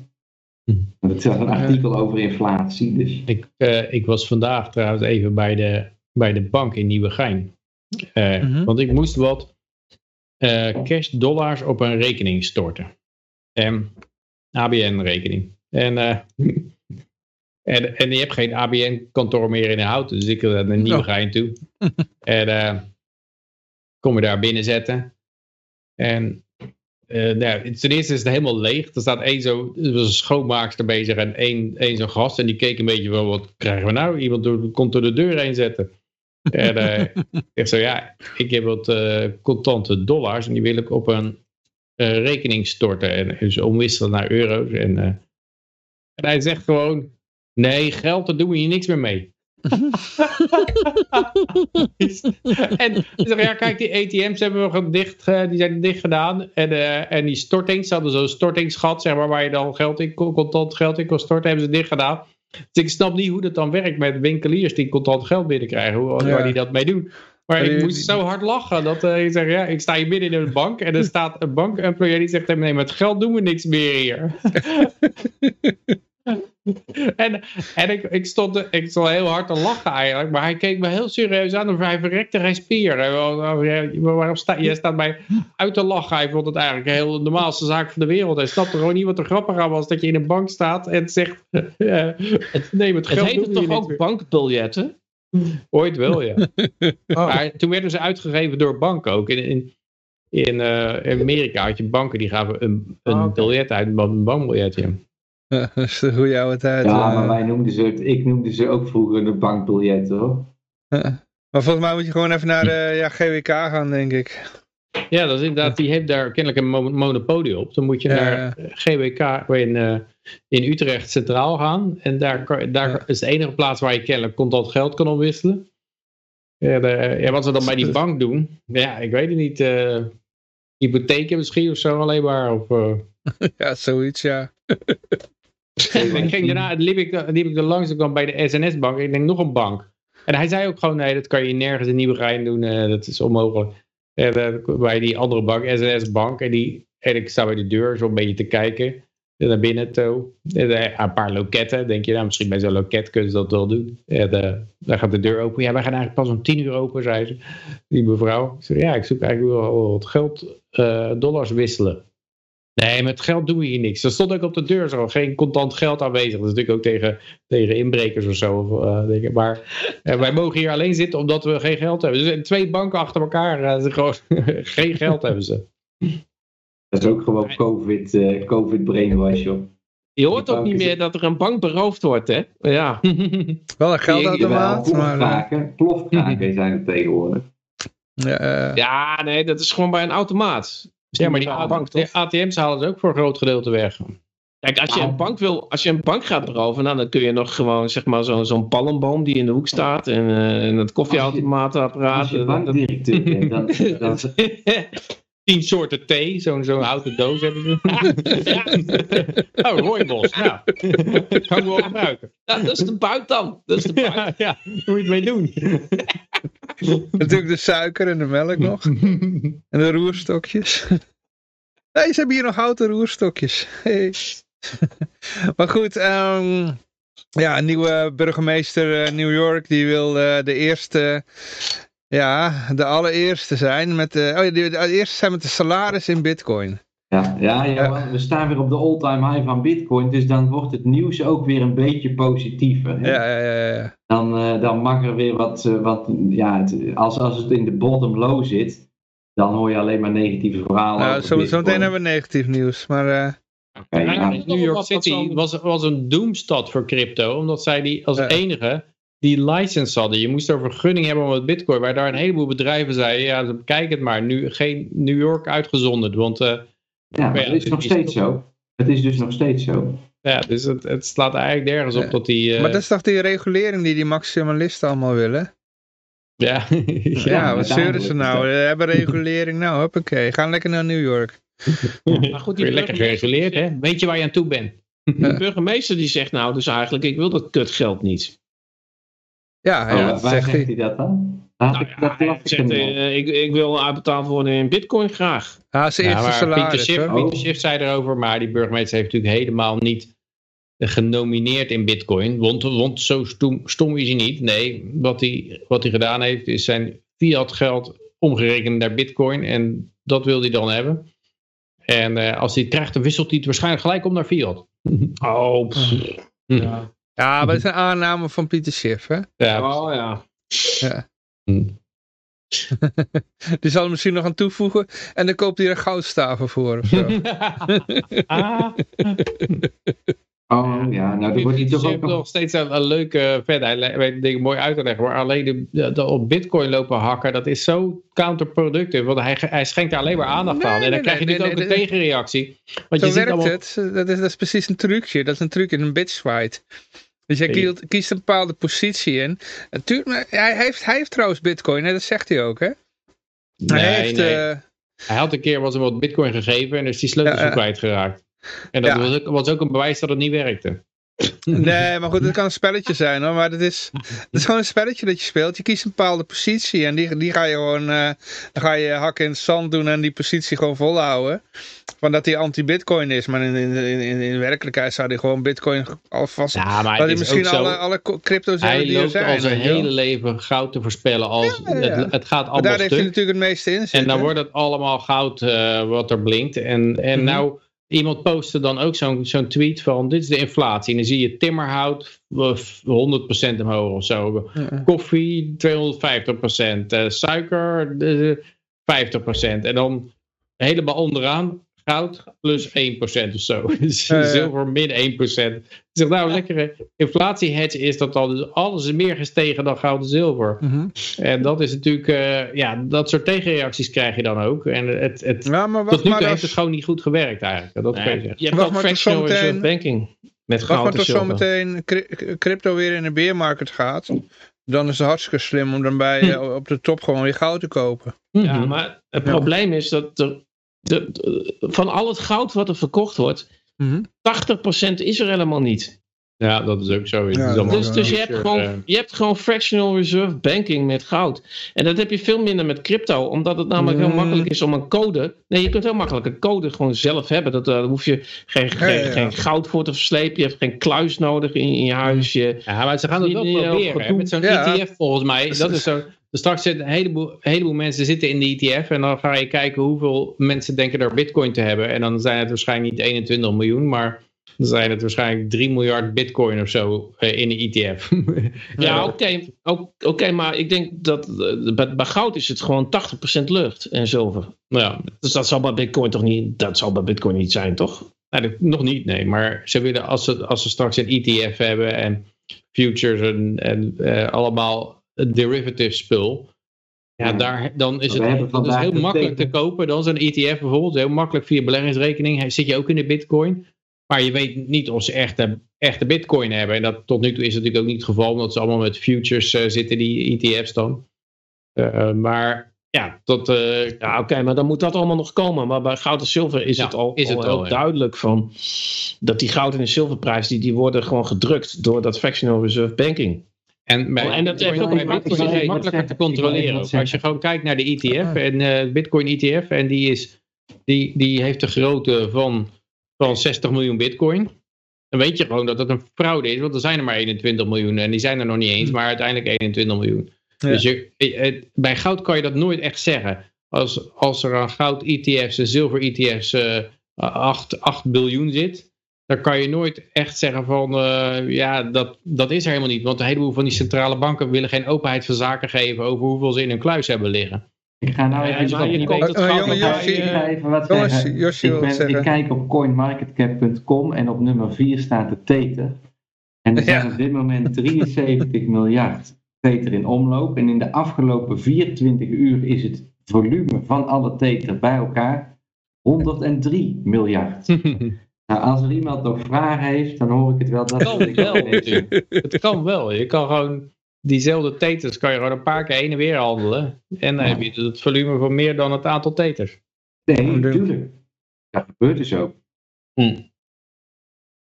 S6: Hm.
S4: Het is een artikel over inflatie, dus
S6: Ik, eh, ik was vandaag trouwens even bij de, bij de bank in Nieuwegein. Eh,
S2: Mhm.
S6: Want ik moest wat eh, cash dollars op een rekening storten. Ehm ABN-rekening. En, eh, en, en je hebt geen ABN-kantoor meer in Houten. Dus ik ga naar Nieuwegein toe. en eh, kom je daar binnen zetten. En eh, nou, ten eerste is het helemaal leeg. Er staat één zo, er was een schoonmaakster bezig en één, één zo'n gast. En die keek een beetje van, wat krijgen we nou? Iemand door, komt door de deur heen zetten. En eh, ik zo, ja, ik heb wat eh, contante dollars en die wil ik op een rekening storten. En dus omwisselen naar euro's. En, en hij zegt gewoon, nee, geld, daar doen we hier niks meer mee. en ik zeg, ja, kijk, die ATM's hebben we dicht, eh, die zijn dicht gedaan. En, eh, en die stortings, ze hadden zo'n stortingsgat, zeg maar, waar je dan geld in, kon- contant geld in kon storten, hebben ze dicht gedaan. Dus ik snap niet hoe dat dan werkt met winkeliers die contant geld binnenkrijgen, hoe,
S2: Ja.
S6: waar die dat mee doen. Maar ik moest zo hard lachen dat eh, je zegt, ja, ik sta hier midden in een bank en er staat een bankemployee die zegt, nee, met geld doen we niks meer hier. en en ik, ik, stond, ik stond heel hard te lachen eigenlijk, maar hij keek me heel serieus aan of hij verrekte geen spier. Hij wou- wou- Waarom sta, jij staat mij uit te lachen? Hij vond het eigenlijk een heel normaalste zaak van de wereld. Hij snapte gewoon niet wat er grappig aan was dat je in een bank staat en zegt, eh, nee, met
S3: Het
S6: geld
S3: heette
S6: we
S3: toch ook bankbiljetten?
S6: Ooit wel, ja. Maar toen werden ze uitgegeven door banken ook. In, in, in, eh, Amerika had je banken die gaven een, een
S3: Oh,
S6: biljet uit, een bankbiljet. Ja.
S2: dat is de goede oude tijd.
S4: ja,
S2: eh.
S4: maar wij noemden ze ik noemde ze ook vroeger de bankbiljetten hoor.
S2: Maar volgens mij moet je gewoon even naar de ja, GWK gaan, denk ik.
S6: ja, dat is inderdaad, die heeft daar kennelijk een mo- monopolie op. Dan moet je
S2: Ja,
S6: naar
S2: ja.
S6: GWK in, eh, in Utrecht Centraal gaan. En daar, kan- daar
S2: Ja.
S6: is de enige plaats waar je kennelijk contant geld kan omwisselen. Ja, de- ja, wat ze dan bij die bank doen, ja, ik weet het niet. eh hypotheken misschien of zo alleen maar. Of, eh,
S2: Ja, zoiets, ja.
S6: Ik ging daarna, liep ik, liep ik er langs, ik kwam bij de SNS-bank. Ik denk, nog een bank. En hij zei ook gewoon, nee, dat kan je nergens in Nieuwegein doen. eh, dat is onmogelijk. En, eh, bij die andere bank, SNS-bank. En, die, en ik sta bij de deur zo een beetje te kijken. En naar binnen toe. En, eh, een paar loketten. Denk je, nou, misschien bij zo'n loket kunnen ze dat wel doen. En eh, daar gaat de deur open. Ja, wij gaan eigenlijk pas om tien uur open, zei ze. Die mevrouw. Ik zei, ja, ik zoek eigenlijk wel wat geld, eh, dollars wisselen. Nee, met geld doen we hier niks. Er stond ook op de deur zo, geen contant geld aanwezig. Dat is natuurlijk ook tegen, tegen inbrekers of zo. Of, eh, denk ik. Maar eh, wij mogen hier alleen zitten omdat we geen geld hebben. Dus twee banken achter elkaar, eh, ze gewoon geen geld hebben ze.
S4: Dat is ook gewoon COVID, eh COVID brainwash joh.
S3: Je hoort ook niet meer dat er een bank beroofd wordt, hè? Ja.
S2: Wel een geldautomaat, eh,
S4: plofkraken, plofkraken zijn er tegenwoordig.
S2: ja, eh,
S3: ja, nee, dat is gewoon bij een automaat.
S6: Ja, maar die, A-
S3: bank,
S6: die
S3: toch?
S6: ATM's halen ze ook voor een groot gedeelte weg.
S3: Kijk, als je,
S4: Nou.
S3: een bank wil, als je een bank gaat beroven, nou, dan kun je nog gewoon zeg maar zo'n zo'n palmboom die in de hoek staat en, eh, en het koffieautomaatapparaat.
S4: Als je
S3: dat-
S4: bankdirecteur bent, dan, dan,
S6: Tien soorten thee, zo'n zo'n houten doos hebben ze. ja. Oh, rooibos, ja. kan ik wel gebruiken.
S3: Ja, dat is de buik dan. Dat is de buik.
S6: Ja, ja, hoe moet je het mee doen?
S2: natuurlijk de suiker en de melk nog. En de roerstokjes. Nee, ze hebben hier nog houten roerstokjes. Maar goed, ehm, ja, een nieuwe burgemeester eh, New York, die wil eh, de eerste, ja, de allereerste zijn met de, oh, ja, die, de eerste zijn met de salaris in bitcoin.
S4: Ja, ja, ja, we staan weer op de all-time high van Bitcoin, dus dan wordt het nieuws ook weer een beetje positiever. Hè?
S2: Ja, ja, ja, ja.
S4: Dan, uh, dan mag er weer wat, uh, wat ja, het, als, als het in de bottom low zit, dan hoor je alleen maar negatieve verhalen.
S2: Nou, zo, zo meteen hebben we negatief nieuws, maar... Uh...
S6: Okay, ja, New York City was, was een doemstad voor crypto, omdat zij die als enige die license hadden. Je moest er vergunning hebben om het bitcoin, waar daar een heleboel bedrijven zeiden, ja, kijk het maar, nu geen New York uitgezonderd, want...
S4: Ja, maar het is nog steeds zo. Het is dus nog steeds zo.
S6: Ja, dus het, het slaat eigenlijk nergens op dat die... Uh...
S2: Maar dat is toch die regulering die die maximalisten allemaal willen?
S6: Ja.
S2: ja, ja wat zeuren ze nou? We hebben regulering, nou hoppakee, gaan lekker naar New York.
S6: maar goed, die lekker gereguleerd, hè? Weet je waar je aan toe bent?
S3: De burgemeester die zegt nou dus eigenlijk, ik wil dat kutgeld niet.
S2: Ja, ja
S4: oh, waar zegt hij dat dan?
S3: Nou ja, ik, zegt, uh, ik, ik, wil uitbetaald worden in bitcoin graag.
S2: Ja, zijn eerste ja, salaris.
S6: Pieter Schiff, Pieter Schiff zei erover, maar die burgemeester heeft natuurlijk helemaal niet genomineerd in bitcoin. Want, want zo stom, stom is hij niet. Nee, wat hij, wat hij gedaan heeft is zijn fiat geld omgerekend naar bitcoin. En dat wil hij dan hebben. En uh, als hij het krijgt, dan wisselt hij het waarschijnlijk gelijk om naar fiat.
S3: Oh,
S2: ja. Ja, maar dat is een aanname van Pieter Schiff, hè?
S3: Ja, oh ja.
S2: ja. Die zal er misschien nog aan toevoegen. En dan koopt hij er goudstaven voor of zo.
S4: ah. Oh ja, nou dan wordt hij toch ook nog...
S6: nog steeds een, een leuke vet. Hij weet dingen mooi uit te leggen. Maar alleen de, de, op bitcoin lopen hakken, dat is zo counterproductive. Want hij, hij schenkt daar alleen maar aandacht aan. En dan krijg je nee, ook een tegenreactie.
S2: Want zo je werkt het. Dat is, dat is precies een trucje. Dat is een trucje, een bitch fight. Dus hij kiest, kiest, een bepaalde positie in. Hij, heeft, hij heeft trouwens bitcoin, hè? dat zegt hij ook, hè?
S6: Nee, hij, heeft, nee. Uh... hij had een keer was hem wat bitcoin gegeven en is die sleutels ja, kwijtgeraakt. En dat was, ook, was ook een bewijs dat het niet werkte.
S2: Nee, maar goed, het kan een spelletje zijn hoor. Maar het is, het is gewoon een spelletje dat je speelt. Je kiest een bepaalde positie en die, die ga je gewoon, uh, dan ga je hakken in het zand doen en die positie gewoon volhouden. Van dat die anti-bitcoin is. Maar in, in, in, in werkelijkheid zou die gewoon bitcoin alvast...
S6: Ja, maar dat
S2: hij misschien
S6: zo,
S2: alle, alle crypto's
S6: Hij
S2: die er
S6: loopt
S2: zijn.
S6: al zijn hele leven goud te voorspellen als ja, ja. Het, het, gaat allemaal maar
S2: daar
S6: stuk.
S2: heeft hij natuurlijk het meeste in
S6: En dan wordt het allemaal goud uh, wat er blinkt. En, en mm -hmm. nou Iemand postte dan ook zo'n zo'n tweet van dit is de inflatie. En dan zie je timmerhout 100% omhoog of zo. Ja. Koffie 250%. Uh, suiker uh, 50%. En dan helemaal onderaan goud plus 1% of zo. Dus uh, zilver min 1%. Dus nou, ja. lekkere inflatiehedge is dat al. Dus alles is meer gestegen dan goud en zilver.
S2: Uh -huh.
S6: En dat is natuurlijk, uh, ja, dat soort tegenreacties krijg je dan ook. En het, het,
S2: ja, maar
S6: tot nu toe
S2: als...
S6: heeft het gewoon niet goed gewerkt eigenlijk. Dat
S3: nee, je, je hebt ook fractional reserve banking. Met goud
S2: wacht maar tot zometeen crypto weer in de beermarkt gaat. Dan is het hartstikke slim om dan bij hm. uh, op de top gewoon weer goud te kopen.
S3: Ja, mm -hmm. maar het ja. probleem is dat er de, de, van al het goud wat er verkocht wordt,
S2: mm
S3: -hmm. 80% is er helemaal niet.
S6: Ja, dat is ook zo.
S3: Ja,
S6: is
S3: dus dus je, hebt gewoon, je hebt gewoon fractional reserve banking met goud. En dat heb je veel minder met crypto, omdat het namelijk mm. heel makkelijk is om een code. Nee, je kunt heel makkelijk een code gewoon zelf hebben. Dat, uh, daar hoef je geen, ja, geen, ja, geen, goud voor te verslepen. Je hebt geen kluis nodig in, in je huis. Je,
S6: ja, maar ze gaan het wel proberen. Met zo'n ETF volgens mij. Dat is zo. Dus straks zitten een heleboel, een heleboel mensen zitten in de ETF en dan ga je kijken hoeveel mensen denken er bitcoin te hebben. En dan zijn het waarschijnlijk niet 21 miljoen, maar dan zijn het waarschijnlijk 3 miljard bitcoin of zo in de ETF.
S3: ja, oké, okay. oké, okay, maar ik denk dat bij, bij goud is het gewoon 80% lucht en zilver.
S6: Ja.
S3: Dus dat zal bij bitcoin toch niet, dat zal bij bitcoin niet zijn, toch?
S6: Nee, nog niet, nee. Maar ze willen, als ze, als ze straks een ETF hebben en futures en, en uh, allemaal derivative spul. Ja, ja, daar, dan is het dat is heel makkelijk te kopen. Dan is een ETF bijvoorbeeld heel makkelijk via beleggingsrekening. Zit je ook in de bitcoin. Maar je weet niet of ze echte, echte bitcoin hebben. En dat tot nu toe is natuurlijk ook niet het geval. Omdat ze allemaal met futures uh, zitten, die ETF's dan. Uh, maar ja, dat... Uh,
S3: ja, oké, okay, maar dan moet dat allemaal nog komen. Maar bij goud en zilver is ja, het al,
S6: is het
S3: al
S6: wel,
S3: duidelijk van... dat die goud en zilverprijs, die, die worden gewoon gedrukt door dat fractional reserve banking.
S6: En, bij, en dat heeft ook een Bitcoin makkelijker te controleren. Als je gewoon kijkt naar de ETF, en uh, Bitcoin ETF, en die, is, die, die heeft de grootte van, van 60 miljoen Bitcoin. Dan weet je gewoon dat dat een fraude is, want er zijn er maar 21 miljoen en die zijn er nog niet eens, maar uiteindelijk 21 miljoen. Ja. Dus je, bij goud kan je dat nooit echt zeggen. Als, als er aan goud ETF's en zilver ETF's uh, 8, 8 biljoen zit, dan kan je nooit echt zeggen van, uh, ja, dat, dat is er helemaal niet. Want een heleboel van die centrale banken willen geen openheid van zaken geven over hoeveel ze in hun kluis hebben liggen.
S4: Ik ga nou even, ja, je weet, uh, jongen, Yoshi, ik ga even wat zeggen. Yoshi ik, ben, zeggen. ik kijk op coinmarketcap.com en op nummer 4 staat de Tether. En er zijn ja. op dit moment 73 miljard Tether in omloop. En in de afgelopen 24 uur is het volume van alle Tether bij elkaar 103 miljard. nou, als er iemand nog vragen heeft, dan hoor ik het wel. Dat
S6: kan wel, het kan wel. Je kan gewoon diezelfde teters kan je gewoon een paar keer heen en weer handelen. En dan heb je het volume van meer dan het aantal teters.
S4: Nee, natuurlijk. Dat gebeurt dus ook. Hm.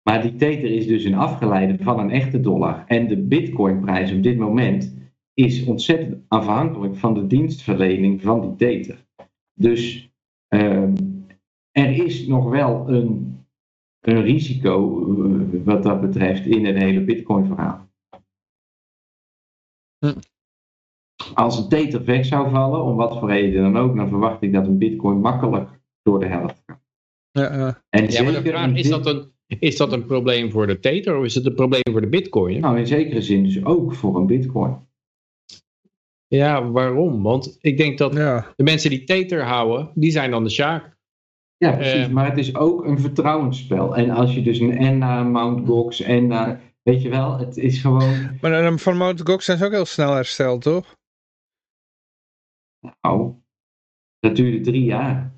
S4: Maar die teter is dus een afgeleide van een echte dollar. En de bitcoinprijs op dit moment is ontzettend afhankelijk van de dienstverlening van die teter. Dus uh, er is nog wel een, een risico uh, wat dat betreft in het hele bitcoin verhaal. Hm. Als een teter weg zou vallen, om wat voor reden dan ook, dan verwacht ik dat een bitcoin makkelijk door de helft gaat.
S6: Ja. En ja, maar de vraag, is dat een is dat een probleem voor de Tether of is het een probleem voor de Bitcoin?
S4: Nou, in zekere zin dus ook voor een Bitcoin.
S6: Ja, waarom? Want ik denk dat de mensen die Tether houden, die zijn dan de Sjaak.
S4: Ja, precies. Uh, maar het is ook een vertrouwensspel. En als je dus een en naar Mount Gox en naar, weet je wel, het is gewoon...
S2: Maar van Mount Gox zijn ze ook heel snel hersteld, toch?
S4: Nou, dat duurde drie jaar.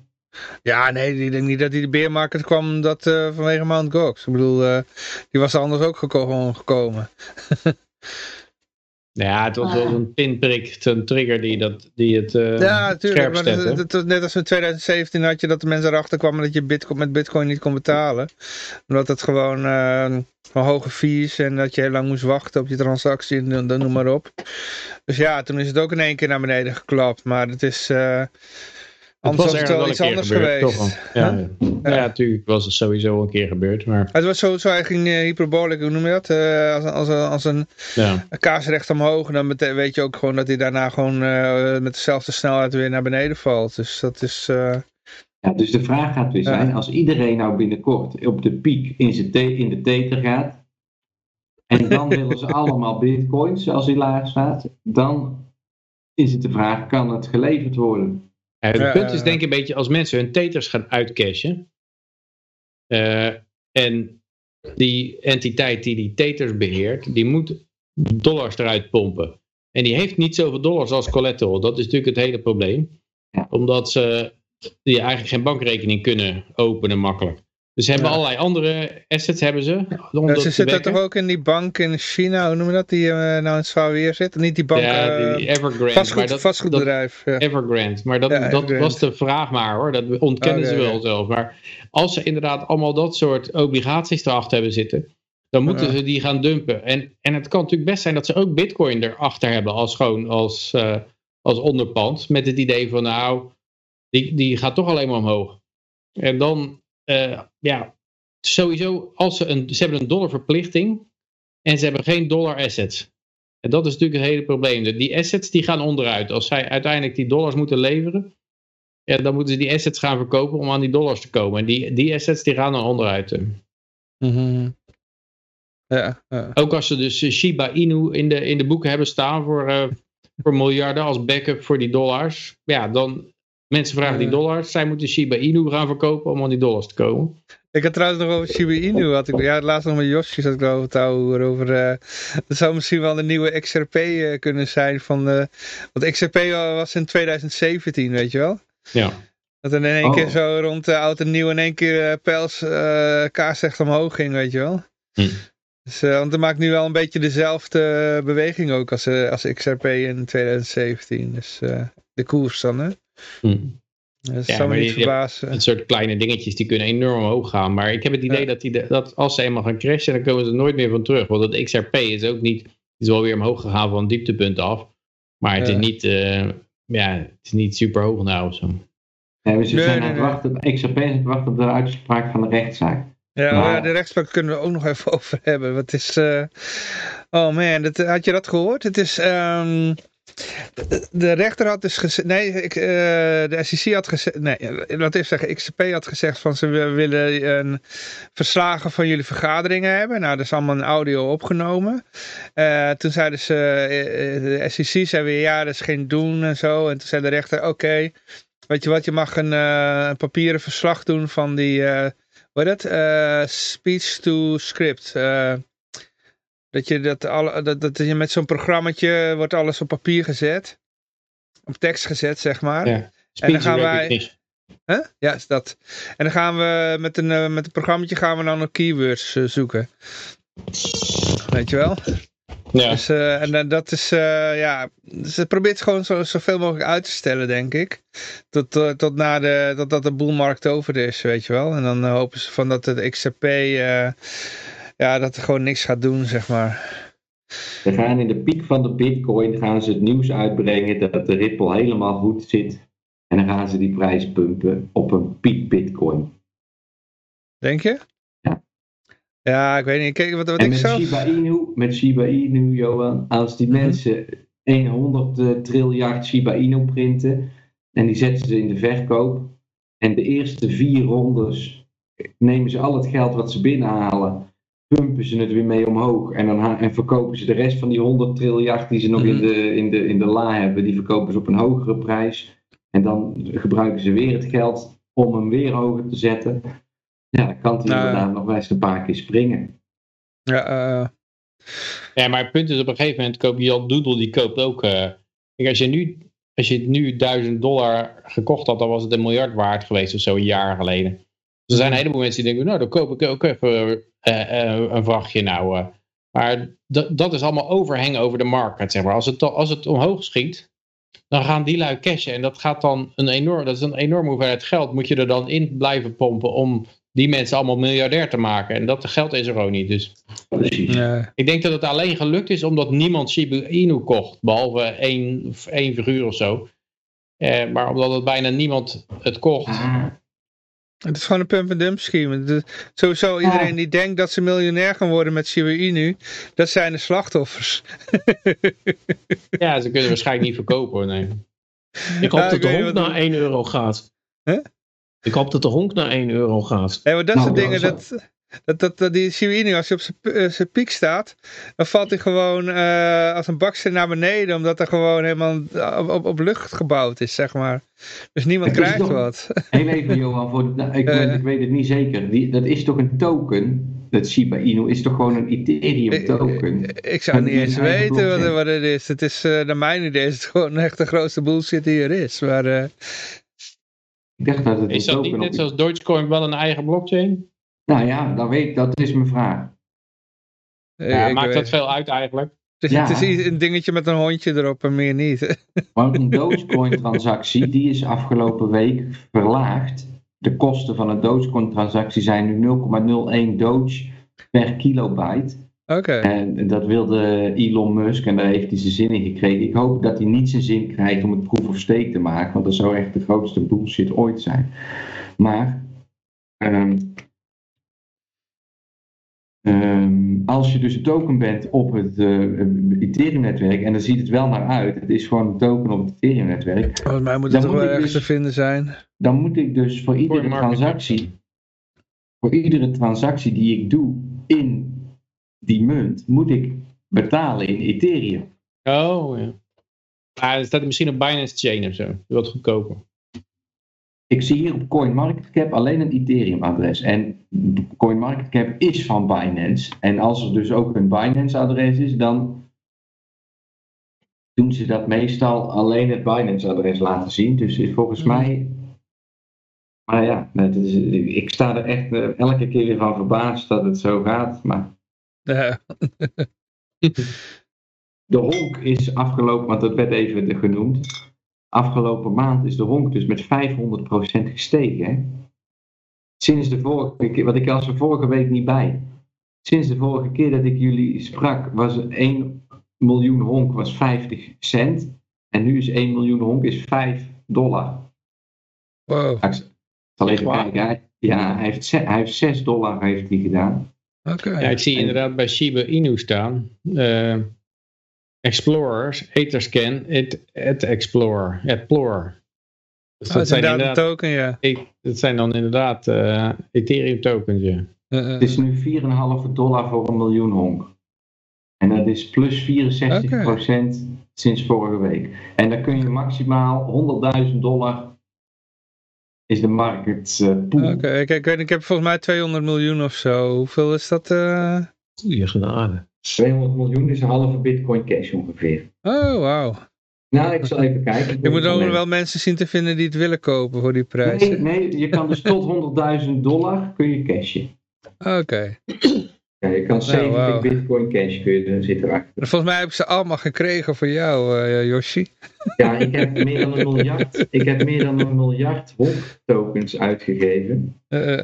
S2: Ja, nee, ik denk niet dat hij de beermarkt kwam dat, uh, vanwege Mount Gox. Ik bedoel, uh, die was er anders ook gewoon gekomen.
S6: ja, het was wel een pinprick, een trigger die, dat, die het uh, Ja, natuurlijk. Maar
S2: het, het, net als in 2017 had je dat de mensen erachter kwamen dat je bitcoin, met bitcoin niet kon betalen. Omdat het gewoon van hoge fees en dat je heel lang moest wachten op je transactie en dan noem maar op. Dus ja, toen is het ook in één keer naar beneden geklapt. Maar het is... Anders was, het wel iets anders geweest.
S6: Toch ja, ja. natuurlijk was het sowieso een keer gebeurd. Maar...
S2: Het was sowieso eigenlijk uh, hyperbolic, hoe noem je dat? Uh, als, als, als een ja. kaarsrecht omhoog, dan weet je ook gewoon dat hij daarna gewoon uh, met dezelfde snelheid weer naar beneden valt. Dus dat is...
S4: Ja, dus de vraag gaat weer zijn, als iedereen nou binnenkort op de piek in, in de teken gaat, en dan willen ze allemaal bitcoins als hij laag staat, dan is het de vraag, kan het geleverd worden?
S6: Het punt is denk ik een beetje als mensen hun teters gaan uitcashen. Uh, en die entiteit die die teters beheert, die moet dollars eruit pompen. En die heeft niet zoveel dollars als collateral. Dat is natuurlijk het hele probleem. Omdat ze die eigenlijk geen bankrekening kunnen openen makkelijk. Dus ze hebben allerlei andere assets hebben ze.
S2: Ja, ze zitten toch ook in die bank in China, hoe noemen we dat, die uh, nou in weer zit? Niet die bank, ja, die,
S6: eh, Evergrande.
S2: Vastgoed, maar dat, vastgoedbedrijf.
S6: Dat, ja. Evergrande, maar dat, dat was de vraag maar hoor, dat ontkennen ze wel zelf. Maar als ze inderdaad allemaal dat soort obligaties erachter hebben zitten, dan moeten ze die gaan dumpen. En, en het kan natuurlijk best zijn dat ze ook bitcoin erachter hebben als gewoon als, uh, als onderpand. Met het idee van nou, die, die gaat toch alleen maar omhoog. En dan uh, ja, sowieso, als ze, een, ze hebben een dollarverplichting en ze hebben geen dollar assets. En dat is natuurlijk het hele probleem. Die assets die gaan onderuit. Als zij uiteindelijk die dollars moeten leveren, ja, dan moeten ze die assets gaan verkopen om aan die dollars te komen. En die, die assets die gaan dan onderuit. Mm ja, ja, Ook als ze dus Shiba Inu in de, in de boeken hebben staan voor, uh, voor miljarden als backup voor die dollars. Ja, dan, Mensen vragen die dollars. Zij moeten Shiba Inu gaan verkopen om aan die dollars te komen.
S2: Ik had trouwens nog over Shiba Inu. Had ik, ja, laatst nog met Josje zat ik over het over. Uh, dat zou misschien wel de nieuwe XRP uh, eh, kunnen zijn. Van, uh, want XRP was in 2017, weet je wel?
S6: Ja.
S2: Dat in één keer oh. zo rond de oud en nieuw in één keer uh, pijls kaarsrecht omhoog ging, weet je wel? Hm. Dus, want het maakt nu wel een beetje dezelfde beweging ook als, als XRP in 2017. Dus de koers dan, hè? Hmm. Dat ja, zou niet verbazen.
S6: Een soort kleine dingetjes die kunnen enorm hoog gaan. Maar ik heb het idee dat, die, dat als ze eenmaal gaan crashen, dan komen ze er nooit meer van terug. Want het XRP is ook niet, is wel weer omhoog gegaan van dieptepunt af. Maar het, is, niet, uh, ja, het is niet super hoog nou of zo.
S4: Nee, we zijn aan het wachten, XRP is aan het wachten op de uitspraak van de rechtszaak.
S2: Ja, de rechtspraak kunnen we ook nog even over hebben. Wat is, uh, oh man, dat, had je dat gehoord? Het is, um, de, rechter had dus gezegd, nee, ik, uh, de SEC had gezegd, nee, laat even zeggen, XCP had gezegd van ze willen een verslagen van jullie vergaderingen hebben. Nou, dat is allemaal een audio opgenomen. Uh, toen zeiden ze, uh, de SEC zei weer, ja, dat is geen doen en zo. En toen zei de rechter, oké, weet je wat, je mag een, een papieren verslag doen van die, wat is dat, speech to script. Dat je, dat alle, dat, dat je met zo'n programmaatje wordt alles op papier gezet. Op tekst gezet, zeg maar.
S6: Ja,
S2: en dan gaan wij... Ja, is dat. En dan gaan we met een, uh, met een programmaatje gaan we dan nog keywords uh, zoeken. Weet je wel?
S6: Ja.
S2: Dus, uh, en dat is, ja, dus het probeert gewoon zo, zoveel mogelijk uit te stellen, denk ik. Tot, tot na de, tot dat de boelmarkt over is, weet je wel. En dan hopen ze van dat het XRP ja, dat er gewoon niks gaat doen, zeg maar.
S4: We gaan in de piek van de bitcoin gaan ze het nieuws uitbrengen dat de Ripple helemaal goed zit. En dan gaan ze die prijs pumpen op een piek bitcoin.
S2: Denk je?
S4: Ja.
S2: Ja, ik weet niet. Kijk, wat, wat
S4: en
S2: ik
S4: met
S2: zelf...
S4: Shiba Inu, met Shiba Inu, Johan, als die
S2: Mhm.
S4: mensen 100 uh, triljard Shiba Inu printen en die zetten ze in de verkoop en de eerste vier rondes nemen ze al het geld wat ze binnenhalen pumpen ze het weer mee omhoog. En dan en verkopen ze de rest van die 100 triljard die ze nog in, de, in, de, in de la hebben, die verkopen ze op een hogere prijs. En dan gebruiken ze weer het geld om hem weer hoger te zetten. Ja, dan kan hij
S2: Nou,
S4: inderdaad nog best een paar keer springen.
S2: Ja, uh...
S6: ja, maar het punt is op een gegeven moment koop je al Doodle, die koopt ook. Uh... Kijk, als je nu als je het nu 1000 dollar gekocht had, dan was het een miljard waard geweest of zo een jaar geleden. Dus er zijn een heleboel mensen die denken, nou dan koop ik ook even uh, een vrachtje nou. Uh. Maar dat is allemaal overhengen over de markt. Zeg maar. als, het, als het omhoog schiet, dan gaan die lui cashen. En dat gaat dan een enorm, dat is een enorme hoeveelheid geld. Moet je er dan in blijven pompen om die mensen allemaal miljardair te maken. En dat geld is er gewoon niet. Dus.
S2: Ja.
S6: ik denk dat het alleen gelukt is omdat niemand Shiba Inu kocht. Behalve één, één figuur of zo. Eh, maar omdat het bijna niemand het kocht.
S2: Het is gewoon een pump-and-dump scheme. Sowieso iedereen die denkt dat ze miljonair gaan worden met Shiba Inu, dat zijn de slachtoffers.
S6: Ja, ze kunnen waarschijnlijk niet verkopen hoor. Nee.
S3: Ik hoop
S2: Ja,
S3: dat
S2: ik
S3: de honk naar 1 euro gaat.
S2: Huh?
S3: Ik hoop dat de honk naar 1 euro gaat.
S2: Nee, maar dat
S4: Nou,
S2: soort dingen,
S4: ja,
S2: dat, dat, dat, dat die Shiba Inu, als hij op zijn eh, zijn piek staat, dan valt hij gewoon eh, als een baksteen naar beneden, omdat er gewoon helemaal op, op, op lucht gebouwd is, zeg maar. Dus niemand
S4: Het
S2: krijgt
S4: toch-
S2: wat.
S4: heel even Johan, voor, nou, ik,
S2: Eh.
S4: weet- ik weet het niet zeker. Die, dat is toch een token? Dat Shiba Inu is toch gewoon een Ethereum token?
S2: Ik zou niet
S4: een
S2: eens weten wat, het is. Het is, eh naar mijn idee is het gewoon echt de grootste bullshit die er is. Maar eh,
S4: Ik dacht dat het
S6: Is
S4: een
S6: dat niet net zoals Dogecoin wel een eigen blockchain?
S4: Nou ja, dat, weet, dat is mijn vraag.
S6: Ja,
S2: ik
S6: maakt
S2: weet-
S6: dat veel uit eigenlijk?
S2: Het is,
S4: Ja.
S2: het is iets- een dingetje met een hondje erop en meer niet.
S4: Want een Dogecoin-transactie, die is afgelopen week verlaagd. De kosten van een Dogecoin-transactie zijn nu 0,01 Doge per kilobyte.
S2: Oké.
S4: En dat wilde Elon Musk en daar heeft hij zijn zin in gekregen. Ik hoop dat hij niet zijn zin krijgt om het proof of stake te maken, want dat zou echt de grootste bullshit ooit zijn. Maar ehm, ehm, als je dus een token bent op het eh, Ethereum-netwerk, en dan ziet het wel naar uit, het is gewoon een token op het Ethereum-netwerk,
S2: Volgens mij moet
S4: Dan
S2: het toch
S4: moet
S2: wel
S4: ik
S2: ergens
S4: dus-
S2: te vinden zijn.
S4: dan moet ik dus voor iedere transactie, voor iedere transactie die ik doe in die munt, moet ik betalen in Ethereum.
S6: Oh, ja. Ah, er staat misschien op Binance Chain of zo. Wat goedkoper.
S4: Ik zie hier op CoinMarketCap alleen een Ethereum-adres. En CoinMarketCap is van Binance. En als er dus ook een Binance-adres is, dan doen ze dat meestal alleen het Binance-adres laten zien. Dus is volgens mij. Maar ja, het is, ik sta er echt eh, elke keer weer van verbaasd dat het zo gaat. Maar
S2: Ja.
S4: de honk is afgelopen, want dat werd even genoemd. Afgelopen maand is de honk dus met 500% gestegen. Hè? Sinds de vorige keer, wat ik als er vorige week niet bij. Sinds de vorige keer dat ik jullie sprak, was er 1 miljoen honk was 50 cent. En nu is 1 miljoen honk is 5 dollar.
S2: Wow.
S4: Ik zal even kijken. Hij- Ja, hij heeft, hij heeft 6 dollar heeft hij gedaan.
S2: Oké.
S6: Ja, ik zie inderdaad bij Shiba Inu staan. eh, Explorers, Etherscan, it, it Explorer, Explorer.
S2: Dus dat, oh, zijn inderdaad een token, ja.
S6: Dat zijn dan inderdaad uh, Ethereum tokens, ja.
S4: Uh, het is nu 4,5 dollar voor een miljoen honk. En dat is plus 64% sinds vorige week. En dan kun je maximaal 100.000 dollar is de market uh,
S2: pool. Oké, okay, ik, ik, heb volgens mij 200 miljoen of zo. Hoeveel is dat? Uh...
S3: Goeie genade.
S4: 200 miljoen is een halve bitcoin cash ongeveer.
S2: Oh, wauw.
S4: Nou, ik zal even kijken.
S2: Je moet ook nog wel mensen zien te vinden die het willen kopen voor die prijs.
S4: Nee, nee je kan dus tot 100.000 dollar kun je cashen.
S2: Oké.
S4: Ja, je kan 70 wow. bitcoin cash kun je, zit erachter.
S2: Volgens mij heb ik ze allemaal gekregen voor jou, uh, Yoshi.
S4: Ja, ik heb meer dan een miljard, ik heb meer dan een miljard honk tokens uitgegeven. Uh,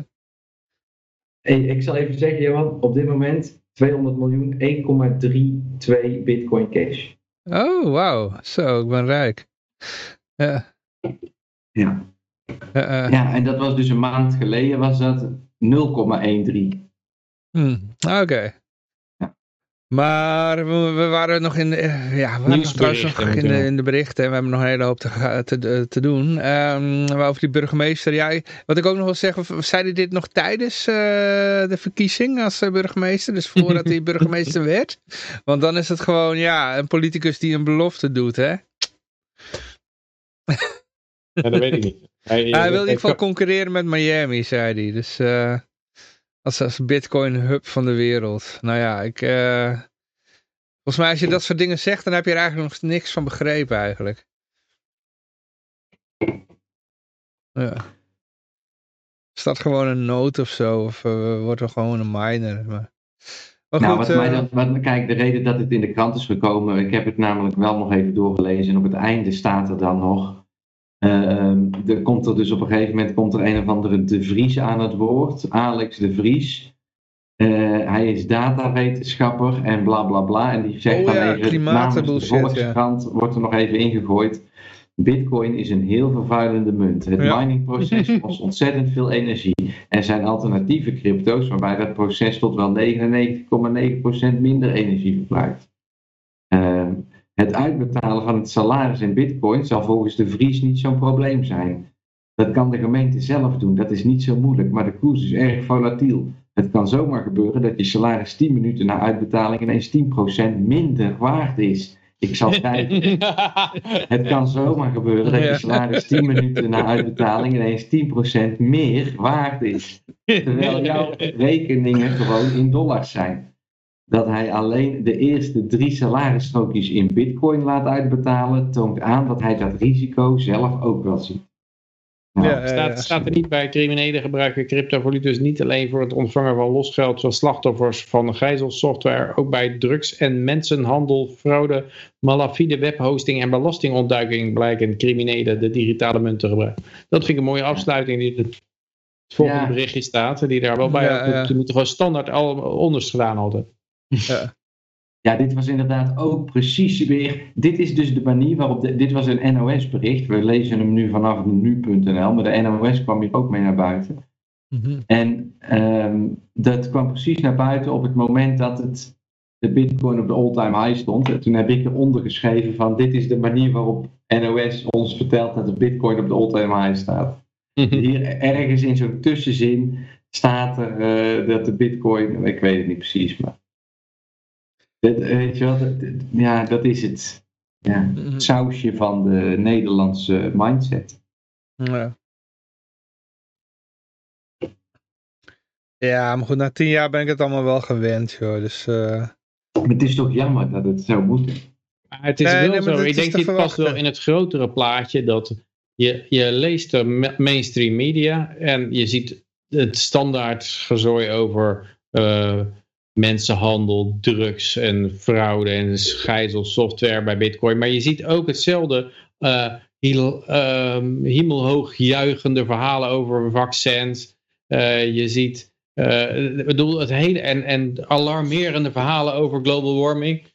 S4: hey, ik zal even zeggen, Johan, op dit moment 200 miljoen, 1,32 bitcoin cash.
S2: Oh, wauw. Zo, ik ben rijk.
S4: Ja. Ja. ja, en dat was dus een maand geleden was dat 0,13.
S2: Hmm, Oké. Maar we, waren nog in de, eh, ja, we waren trouwens nog in de, in de berichten. We hebben nog een hele hoop te, te, te doen. Um, over die burgemeester. Ja, wat ik ook nog wil zeggen, zei hij dit nog tijdens uh, de verkiezing als burgemeester? Dus voordat hij burgemeester werd? Want dan is het gewoon, ja, een politicus die een belofte doet, hè?
S6: Ja, dat weet ik niet.
S2: Hij, hij wil in ieder geval concurreren met Miami, zei hij. Dus... Uh, als, als bitcoin hub van de wereld. Nou ja, ik... Uh, volgens mij als je dat soort dingen zegt, dan heb je er eigenlijk nog niks van begrepen eigenlijk. Ja. Staat gewoon een nood of zo, of uh, wordt er gewoon een miner. Maar,
S4: maar nou, goed, wat mij dan, wat, kijk, de reden dat het in de krant is gekomen, ik heb het namelijk wel nog even doorgelezen en op het einde staat er dan nog er komt er dus op een gegeven moment komt er een of andere De Vries aan het woord. Alex De Vries. Uh, hij is datawetenschapper en bla bla bla. En die zegt oh, ja, dan even namens de Volkskrant ja. wordt er nog even ingegooid. Bitcoin is een heel vervuilende munt. Het ja. miningproces kost ontzettend veel energie. Er zijn alternatieve crypto's waarbij dat proces tot wel 99,9% minder energie verbruikt. Het uitbetalen van het salaris in bitcoin zal volgens de Vries niet zo'n probleem zijn. Dat kan de gemeente zelf doen, dat is niet zo moeilijk, maar de koers is erg volatiel. Het kan zomaar gebeuren dat je salaris 10 minuten na uitbetaling ineens 10% minder waard is. Ik zal kijken. Het kan zomaar gebeuren dat je salaris 10 minuten na uitbetaling ineens 10% meer waard is. Terwijl jouw rekeningen gewoon in dollars zijn dat hij alleen de eerste drie salarisstrookjes in bitcoin laat uitbetalen, toont aan dat hij dat risico zelf ook wel ziet.
S6: Nou, ja, staat, staat, er niet bij criminelen gebruiken cryptovalutas niet alleen voor het ontvangen van losgeld zoals slachtoffers van gijzelsoftware, ook bij drugs- en mensenhandel, fraude, malafide webhosting en belastingontduiking blijken criminelen de digitale munt te gebruiken. Dat vind ik een mooie afsluiting die het volgende berichtje staat, die daar wel bij ja, moet, moeten gewoon standaard al onderste gedaan altijd.
S4: Ja. Ja, dit was inderdaad ook precies weer. Dit is dus de manier waarop. dit was een NOS-bericht. We lezen hem nu vanaf nu.nl, maar de NOS kwam hier ook mee naar buiten. Mhm. En ehm, dat kwam precies naar buiten op het moment dat het, de Bitcoin op de all-time high stond. En toen heb ik eronder geschreven: van dit is de manier waarop NOS ons vertelt dat de Bitcoin op de all-time high staat. Mhm. Hier ergens in zo'n tussenzin staat er uh, dat de Bitcoin. Ik weet het niet precies, maar dat, weet je wel, ja, dat is het. Ja, het sausje van de Nederlandse mindset.
S2: Ja. Ja, maar goed, na tien jaar ben ik het allemaal wel gewend, joh. Dus, uh...
S4: Het is toch jammer dat het zou moeten.
S6: Maar het is wel zo. Ik denk, dit past wel in het grotere plaatje dat je, je leest de mainstream media en je ziet het standaard gezooi over uh, mensenhandel, drugs en fraude en gijzelsoftware bij Bitcoin. Maar je ziet ook hetzelfde uh, heel, uh, hemelhoog juichende verhalen over vaccins. Uh, je ziet uh, bedoel, het hele en, en alarmerende verhalen over global warming.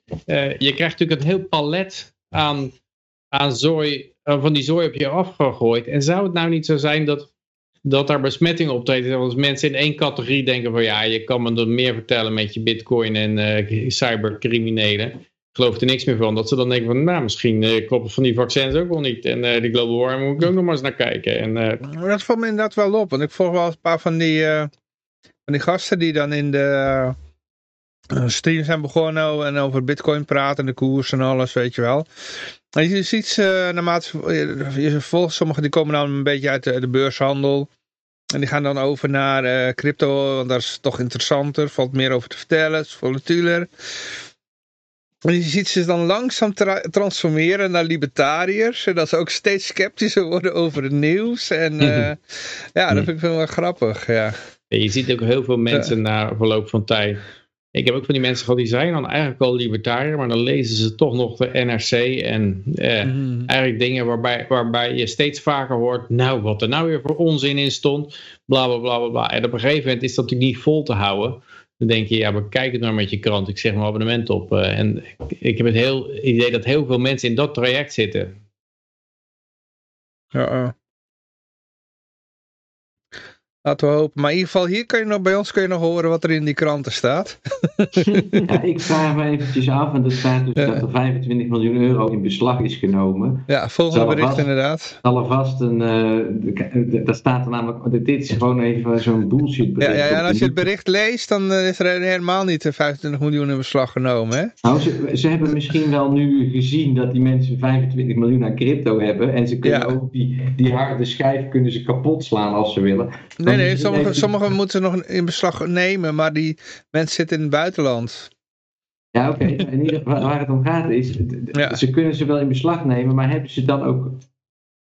S6: je krijgt natuurlijk een heel palet aan, aan zooi, van die zooi op je afgegooid. En zou het nou niet zo zijn dat dat daar besmetting optreden. Als mensen in één categorie denken van ja, je kan me er meer vertellen met je bitcoin en uh, cybercriminelen. geloof er niks meer van. Dat ze dan denken van, nou, misschien uh, van die vaccins ook wel niet. En uh, die global warming moet ik ook nog maar eens naar kijken. En.
S2: Dat valt me inderdaad wel op. Want ik volg wel een paar van die, van die gasten die dan in de stream zijn begonnen en over bitcoin praten en de koers en alles, weet je wel. Je ziet ze, naarmate je volgt, sommigen die komen dan een beetje uit de, de beurshandel. En die gaan dan over naar crypto, want daar is het toch interessanter, valt meer over te vertellen, het is volatiler. En je ziet ze dan langzaam tra transformeren naar libertariërs. En dat ze ook steeds sceptischer worden over het nieuws. En uh, ja, dat vind ik wel grappig. Ja.
S6: je ziet ook heel veel mensen na verloop van tijd. Ik heb ook van die mensen gehad die zijn dan eigenlijk al libertariër. Maar dan lezen ze toch nog de NRC. En eh, mm. eigenlijk dingen waarbij, waarbij je steeds vaker hoort. Nou, wat er nou weer voor onzin in stond. Bla bla bla bla. En op een gegeven moment is dat natuurlijk niet vol te houden. Dan denk je, ja, bekijk het maar met je krant. Ik zeg mijn abonnement op. Uh, en ik heb het heel idee dat heel veel mensen in dat traject zitten.
S2: Ja, uh. Laten we hopen. Maar in ieder geval, hier kan je nog, bij ons kun je nog horen wat er in die kranten staat.
S4: ja, ik vraag me eventjes af, en er staat dus dat er 25 miljoen euro in beslag is genomen.
S2: Ja, volgende bericht vast, inderdaad.
S4: Er vast een, uh, daar staat er namelijk, dit is gewoon even zo'n bullshit bericht.
S2: Ja, ja, en als je het bericht leest, dan is er helemaal niet 25 miljoen in beslag genomen, hè?
S4: Nou, ze, ze hebben misschien wel nu gezien dat die mensen 25 miljoen aan crypto hebben, en ze kunnen ja. ook die, die harde schijf kunnen ze kapot slaan als ze willen.
S2: Nee, Nee, nee, sommige, sommige moeten nog in beslag nemen, maar die mensen zitten in het buitenland.
S4: Ja, oké. Okay. In ieder geval waar het om gaat is, ja. ze kunnen ze wel in beslag nemen, maar hebben ze dan ook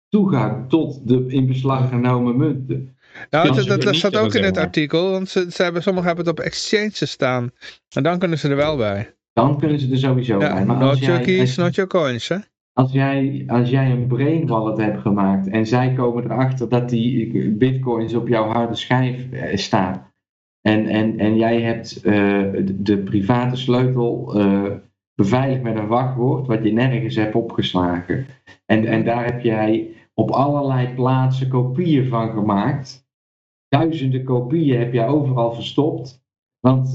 S4: toegang tot de in beslag genomen munten?
S2: Nou, dat, dat, dat staat ook in het artikel, want ze, ze hebben, sommigen hebben het op exchanges staan. En dan kunnen ze er wel bij.
S4: Dan kunnen ze er sowieso bij. Maar
S2: not your keys, not your coins, hè?
S4: Als jij, als jij een brain wallet hebt gemaakt en zij komen erachter dat die bitcoins op jouw harde schijf eh, staan. En, en, en jij hebt uh, de, private sleutel uh, beveiligd met een wachtwoord, wat je nergens hebt opgeslagen. En, en daar heb jij op allerlei plaatsen kopieën van gemaakt. Duizenden kopieën heb je overal verstopt. Want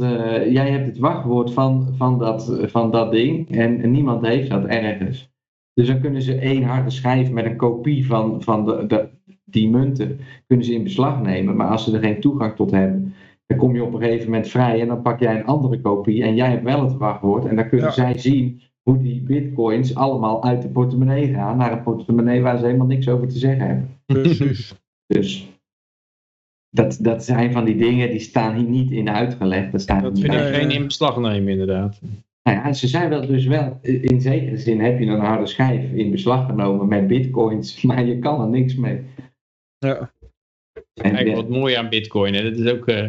S4: jij hebt het wachtwoord van, van, dat, van dat ding en niemand heeft dat ergens. Dus dan kunnen ze één harde schijf met een kopie van, van de, de, die munten kunnen ze in beslag nemen. Maar als ze er geen toegang tot hebben, dan kom je op een gegeven moment vrij en dan pak jij een andere kopie en jij hebt wel het wachtwoord. En dan kunnen zij zien hoe die bitcoins allemaal uit de portemonnee gaan naar een portemonnee waar ze helemaal niks over te zeggen hebben.
S2: Precies.
S4: dus dat, dat zijn van die dingen die staan hier niet in uitgelegd. Dat, staat
S6: dat vind ik geen in beslag nemen inderdaad.
S4: Nou ja, ze zijn wel dus wel, in zekere zin heb je een harde schijf in beslag genomen met bitcoins, maar je kan er niks mee.
S2: Ja.
S6: En, wat mooi aan bitcoin, hè? dat is ook, uh,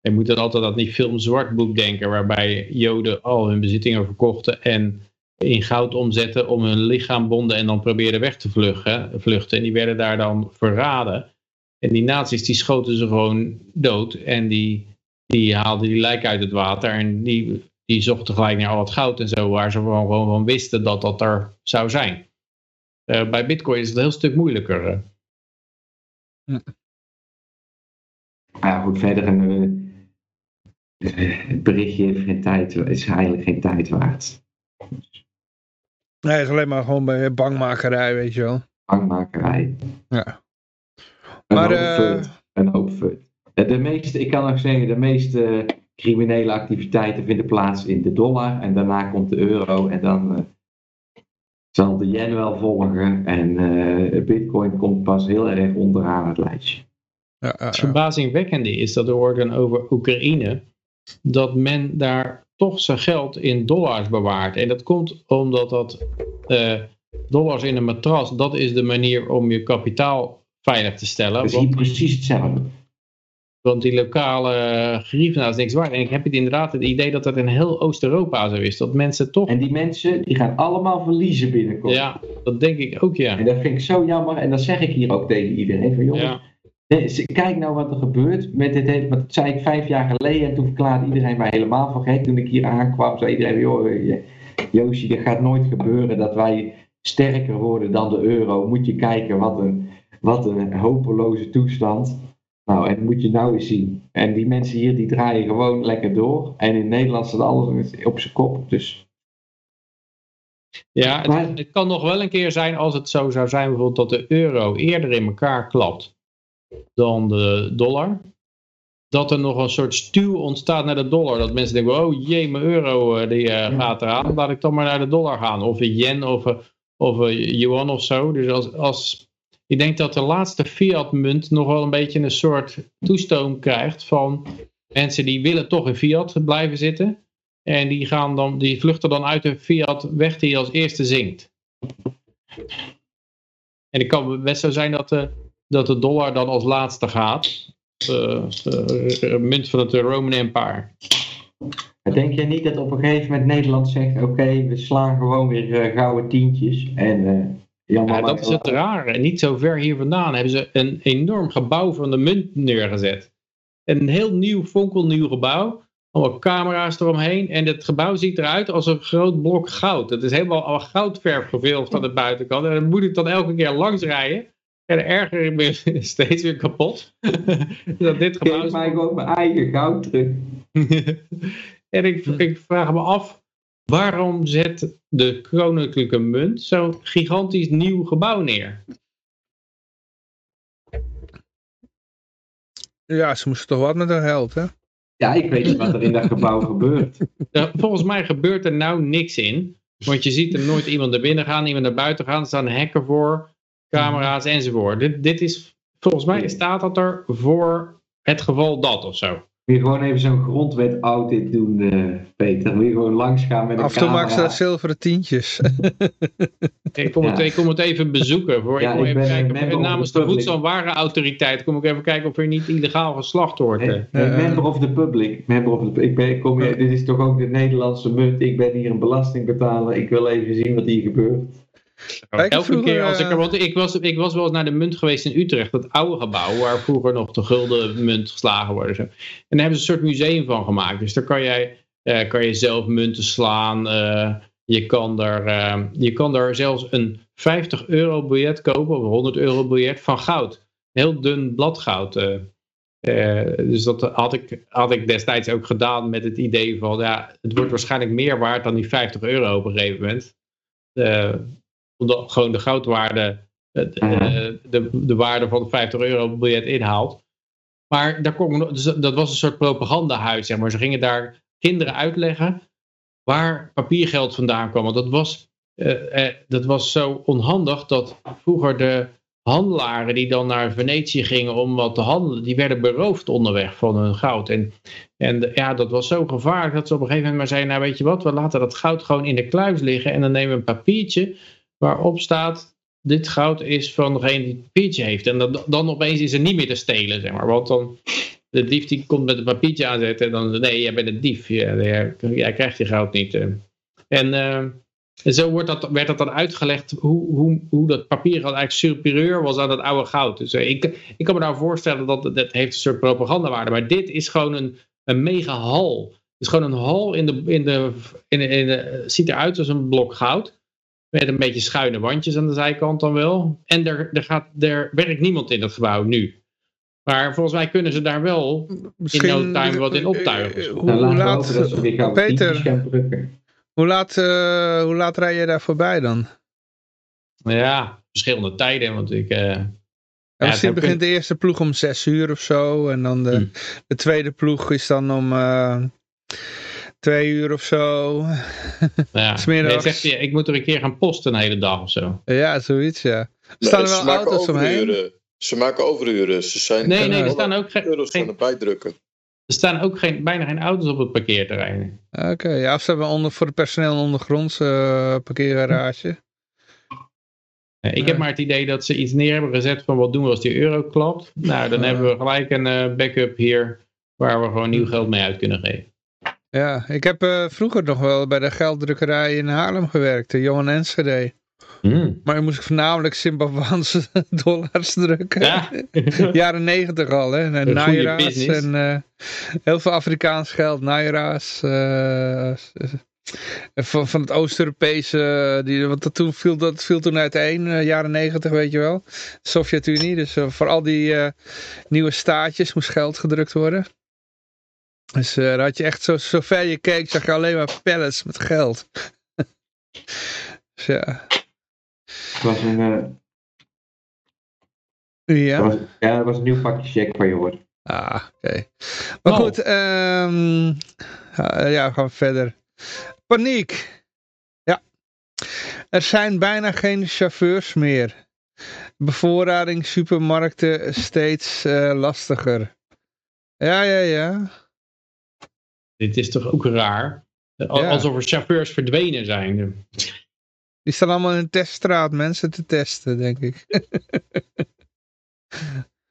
S6: je moet dan altijd dat niet film zwartboek denken, waarbij joden al hun bezittingen verkochten en in goud omzetten om hun lichaam bonden en dan probeerden weg te vluchten, vluchten. En die werden daar dan verraden. En die nazi's die schoten ze gewoon dood en die, die haalden die lijk uit het water en die die zochten gelijk naar al het goud en zo, waar ze gewoon, gewoon van wisten dat dat er zou zijn. Uh, bij Bitcoin is het een heel stuk moeilijker. Uh.
S4: Ja. ja, goed, verder uh, het berichtje heeft geen tijd, is eigenlijk geen tijd waard.
S2: Nee, het is alleen maar gewoon bij bangmakerij, weet je wel.
S4: Bangmakerij.
S2: Ja.
S4: Een maar, hoop Een hoop fut. De meeste, ik kan nog zeggen, de meeste criminele activiteiten vinden plaats in de dollar en daarna komt de euro en dan uh, zal de yen wel volgen en uh, bitcoin komt pas heel erg onderaan het lijstje.
S6: Ja, uh, het verbazingwekkende is dat er wordt over Oekraïne dat men daar toch zijn geld in dollars bewaart. En dat komt omdat dat eh, dollars in een matras, dat is de manier om je kapitaal veilig te stellen.
S4: Dat is hier precies hetzelfde.
S6: Want die lokale griefnaar is niks waard. En ik heb het inderdaad het idee dat dat in heel Oost-Europa zo is. Dat mensen toch...
S4: En die mensen, die gaan allemaal verliezen binnenkort.
S6: Ja, dat denk ik ook, ja.
S4: En dat vind ik zo jammer. En dat zeg ik hier ook tegen iedereen. Van jongens, ja. kijk nou wat er gebeurt met dit hele... Dat zei ik vijf jaar geleden. En toen verklaarde iedereen mij helemaal van gek. Toen ik hier aankwam, zei iedereen... Joh, Joosje, dat gaat nooit gebeuren dat wij sterker worden dan de euro. Moet je kijken wat een, wat een hopeloze toestand. Nou, en moet je nou eens zien. En die mensen hier, die draaien gewoon lekker door. En in Nederland staat alles op zijn kop. Dus
S6: Ja, het,
S4: Maar-
S6: het kan nog wel een keer zijn als het zo zou zijn bijvoorbeeld dat de euro eerder in elkaar klapt dan de dollar. Dat er nog een soort stuw ontstaat naar de dollar. Dat mensen denken, oh jee, mijn euro eh, die eh, gaat eraan. Laat ik dan maar naar de dollar gaan. Of een yen of, een- of een yuan of zo. Dus als, als, ik denk dat de laatste fiat munt nog wel een beetje een soort toestoom krijgt van mensen die willen toch in fiat blijven zitten. En die, gaan dan, die vluchten dan uit de fiat weg die als eerste zinkt. En het kan best zo zijn dat de, dat de dollar dan als laatste gaat. Eh, eh, munt van het Roman Empire.
S4: Denk jij niet dat op een gegeven moment Nederland zegt: Oké, we slaan gewoon weer eh, gouden tientjes. En
S6: Ja, dat is het rare. Niet zo ver hier vandaan hebben ze een enorm gebouw van de munt neergezet. Een heel nieuw, fonkelnieuw gebouw. Allemaal camera's eromheen. En het gebouw ziet eruit als een groot blok goud. Het is helemaal al goudverf geveeld aan de buitenkant. En dan moet ik dan elke keer langs rijden. En erger ik me steeds weer kapot. dat dit gebouw
S4: Geef mij gewoon mijn eigen goud terug.
S6: en ik, ik vraag me af, waarom zet de koninklijke munt zo'n gigantisch nieuw gebouw neer?
S2: Ja, ze moesten toch wat met hun geld, hè?
S4: Ja, ik weet niet wat er in dat gebouw gebeurt.
S6: Nou, volgens mij gebeurt er nou niks in. Want je ziet er nooit iemand naar binnen gaan, iemand naar buiten gaan. Er staan hekken voor, camera's enzovoort. Dit, dit is, volgens mij staat dat er voor het geval dat of zo.
S4: Wil je gewoon even zo'n grondwet audit doen, eh, Peter? Wil je gewoon langs gaan met een
S2: Af en toe ze dat zilveren tientjes.
S6: Ik kom, het,
S4: Ja.
S6: ik kom het even bezoeken. Voor,
S4: Ja,
S6: ik kom
S4: ik
S6: even kijken, namens de
S4: public.
S6: Voedsel- en Warenautoriteit kom ik even kijken of er niet illegaal geslacht wordt. eh.
S4: Hey, hey,
S2: Ja.
S4: member of the public. Member of the, ik ben, ik kom hier, dit is toch ook de Nederlandse munt. Ik ben hier een belastingbetaler. Ik wil even zien wat hier gebeurt.
S2: Kijk,
S6: Elke
S2: vroeger,
S6: keer als ik er,
S2: eh,
S6: want ik was, ik was wel eens naar de munt geweest in Utrecht, dat oude gebouw waar vroeger nog de gulden munt geslagen wordt. en Zo. En daar hebben ze een soort museum van gemaakt. Dus daar kan jij eh, kan je zelf munten slaan. eh, je, kan eh, je kan daar zelfs een 50 euro biljet kopen, of een 100 euro biljet van goud. Een heel dun bladgoud. eh. Eh, dus dat had ik, had ik destijds ook gedaan met het idee van, ja, het wordt waarschijnlijk meer waard dan die 50 euro op een gegeven moment. Eh, omdat gewoon de goudwaarde eh, eh, de, de waarde van de 50 euro biljet inhaalt. Maar daar kon dus dat was een soort propagandahuis, zeg maar. Ze gingen daar kinderen uitleggen waar papiergeld vandaan kwam. Want dat was, eh, eh, dat was zo onhandig dat vroeger de handelaren die dan naar Venetië gingen om wat te handelen, die werden beroofd onderweg van hun goud. En, en de- ja, dat was zo gevaarlijk dat ze op een gegeven moment maar zeiden, nou weet je wat, we laten dat goud gewoon in de kluis liggen en dan nemen we een papiertje waarop staat, dit goud is van degene die het papiertje heeft. En dan, dan opeens is er niet meer te stelen, zeg maar. Want dan, de dief die komt met een papiertje aanzetten en dan, nee, jij bent een dief. Jij, jij krijgt je goud niet. eh. En, eh, en zo wordt dat, werd dat dan uitgelegd hoe, hoe, hoe dat papiergoud eigenlijk superieur was aan dat oude goud. Dus eh, ik, ik kan me nou voorstellen dat dat heeft een soort propagandawaarde. Maar dit is gewoon een, een mega hal. Het is gewoon een hal in de, in de, in de, in de, het ziet eruit als een blok goud. Met een beetje schuine wandjes aan de zijkant dan wel. En er, er, gaat, er werkt niemand in dat gebouw nu. Maar volgens mij kunnen ze daar wel in no time wat in optuigen.
S2: eh,
S4: Dan
S2: Hoe,
S4: we
S2: laat,
S4: dat
S2: Peter, hoe eh, hoe laat rij je daar voorbij dan?
S6: Ja, verschillende tijden. Want ik, eh,
S2: Ja, misschien begint de eerste ploeg om zes uur of zo. En dan de,
S6: Hm.
S2: de tweede ploeg is dan om eh, twee uur of zo.
S6: ja. Nee, zegt hij, ik moet er een keer gaan posten een hele dag of zo.
S2: Ja, zoiets ja. Er
S5: Nee,
S2: staan er wel auto's omheen.
S5: overuren. Ze maken overuren. Ze zijn
S6: Nee, nee, er staan ook, geen,
S5: euro's aan
S6: geen,
S5: het bijdrukken.
S6: er staan ook geen, bijna geen auto's op het parkeerterrein.
S2: Oké, ja, of ze hebben onder, voor het personeel een ondergrondse eh, parkeergarage.
S6: Ik
S2: Ja.
S6: heb maar het idee dat ze iets neer hebben gezet van wat doen we als die euro klapt. Nou, dan
S2: Ja.
S6: hebben we gelijk een eh, backup hier waar we gewoon nieuw geld mee uit kunnen geven.
S2: Ja, ik heb eh, vroeger nog wel bij de gelddrukkerij in Haarlem gewerkt, de Johan Enschede.
S6: Hmm.
S2: Maar dan moest ik voornamelijk Zimbabweanse dollars drukken.
S6: Ja.
S2: Jaren negentig al, hè. En Naira's en eh, heel veel Afrikaans geld, Naira's. eh, van, van het Oost-Europese, want dat, toen viel, dat viel toen uiteen, jaren negentig, weet je wel. Sovjet-Unie, dus voor al die nieuwe staatjes moest geld gedrukt worden. Dus eh, daar had je echt, zo, zo ver je keek, zag je alleen maar pallets met geld. Dus ja.
S4: Het was een, eh,
S2: Ja.
S4: het was, ja, het was een nieuw pakje check van je hoor.
S2: Ah, oké. Maar
S6: Oh.
S2: goed, ehm, eh, ja, gaan we verder. Paniek. Ja. Er zijn bijna geen chauffeurs meer. Bevoorrading supermarkten steeds eh, lastiger. Ja, ja, ja.
S6: Dit is toch ook raar?
S2: Ja.
S6: Alsof er chauffeurs verdwenen zijn.
S2: Die staan allemaal in de teststraat mensen te testen, denk ik.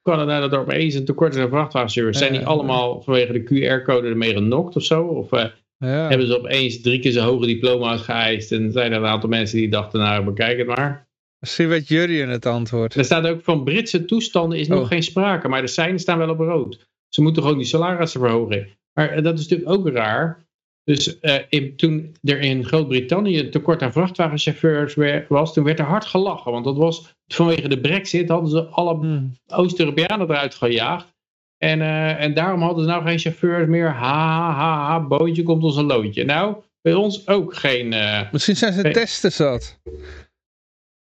S6: Kan het nou dat er opeens een tekort is aan vrachtwagenchauffeurs? Zijn die
S2: Ja.
S6: allemaal vanwege de QR-code ermee genokt of zo? Of eh,
S2: Ja.
S6: hebben ze opeens drie keer zijn hoge diploma's geëist en zijn er een aantal mensen die dachten, nou bekijk het maar.
S2: Misschien weet Jurjen het antwoord.
S6: Er staat ook van Britse toestanden is nog
S2: Oh.
S6: geen sprake, maar de seinen staan wel op rood. Ze moeten gewoon die salarissen verhogen. Maar eh, dat is natuurlijk ook raar. Dus eh, in- toen er in Groot-Brittannië een tekort aan vrachtwagenchauffeurs was, toen werd er hard gelachen. Want dat was vanwege de brexit hadden ze alle
S2: Hm.
S6: Oost-Europeanen eruit gejaagd. En, eh, en daarom hadden ze nou geen chauffeurs meer. Ha, ha, ha, boontje komt ons een loodje. Nou, bij ons ook geen... eh,
S2: Misschien zijn ze testen zat.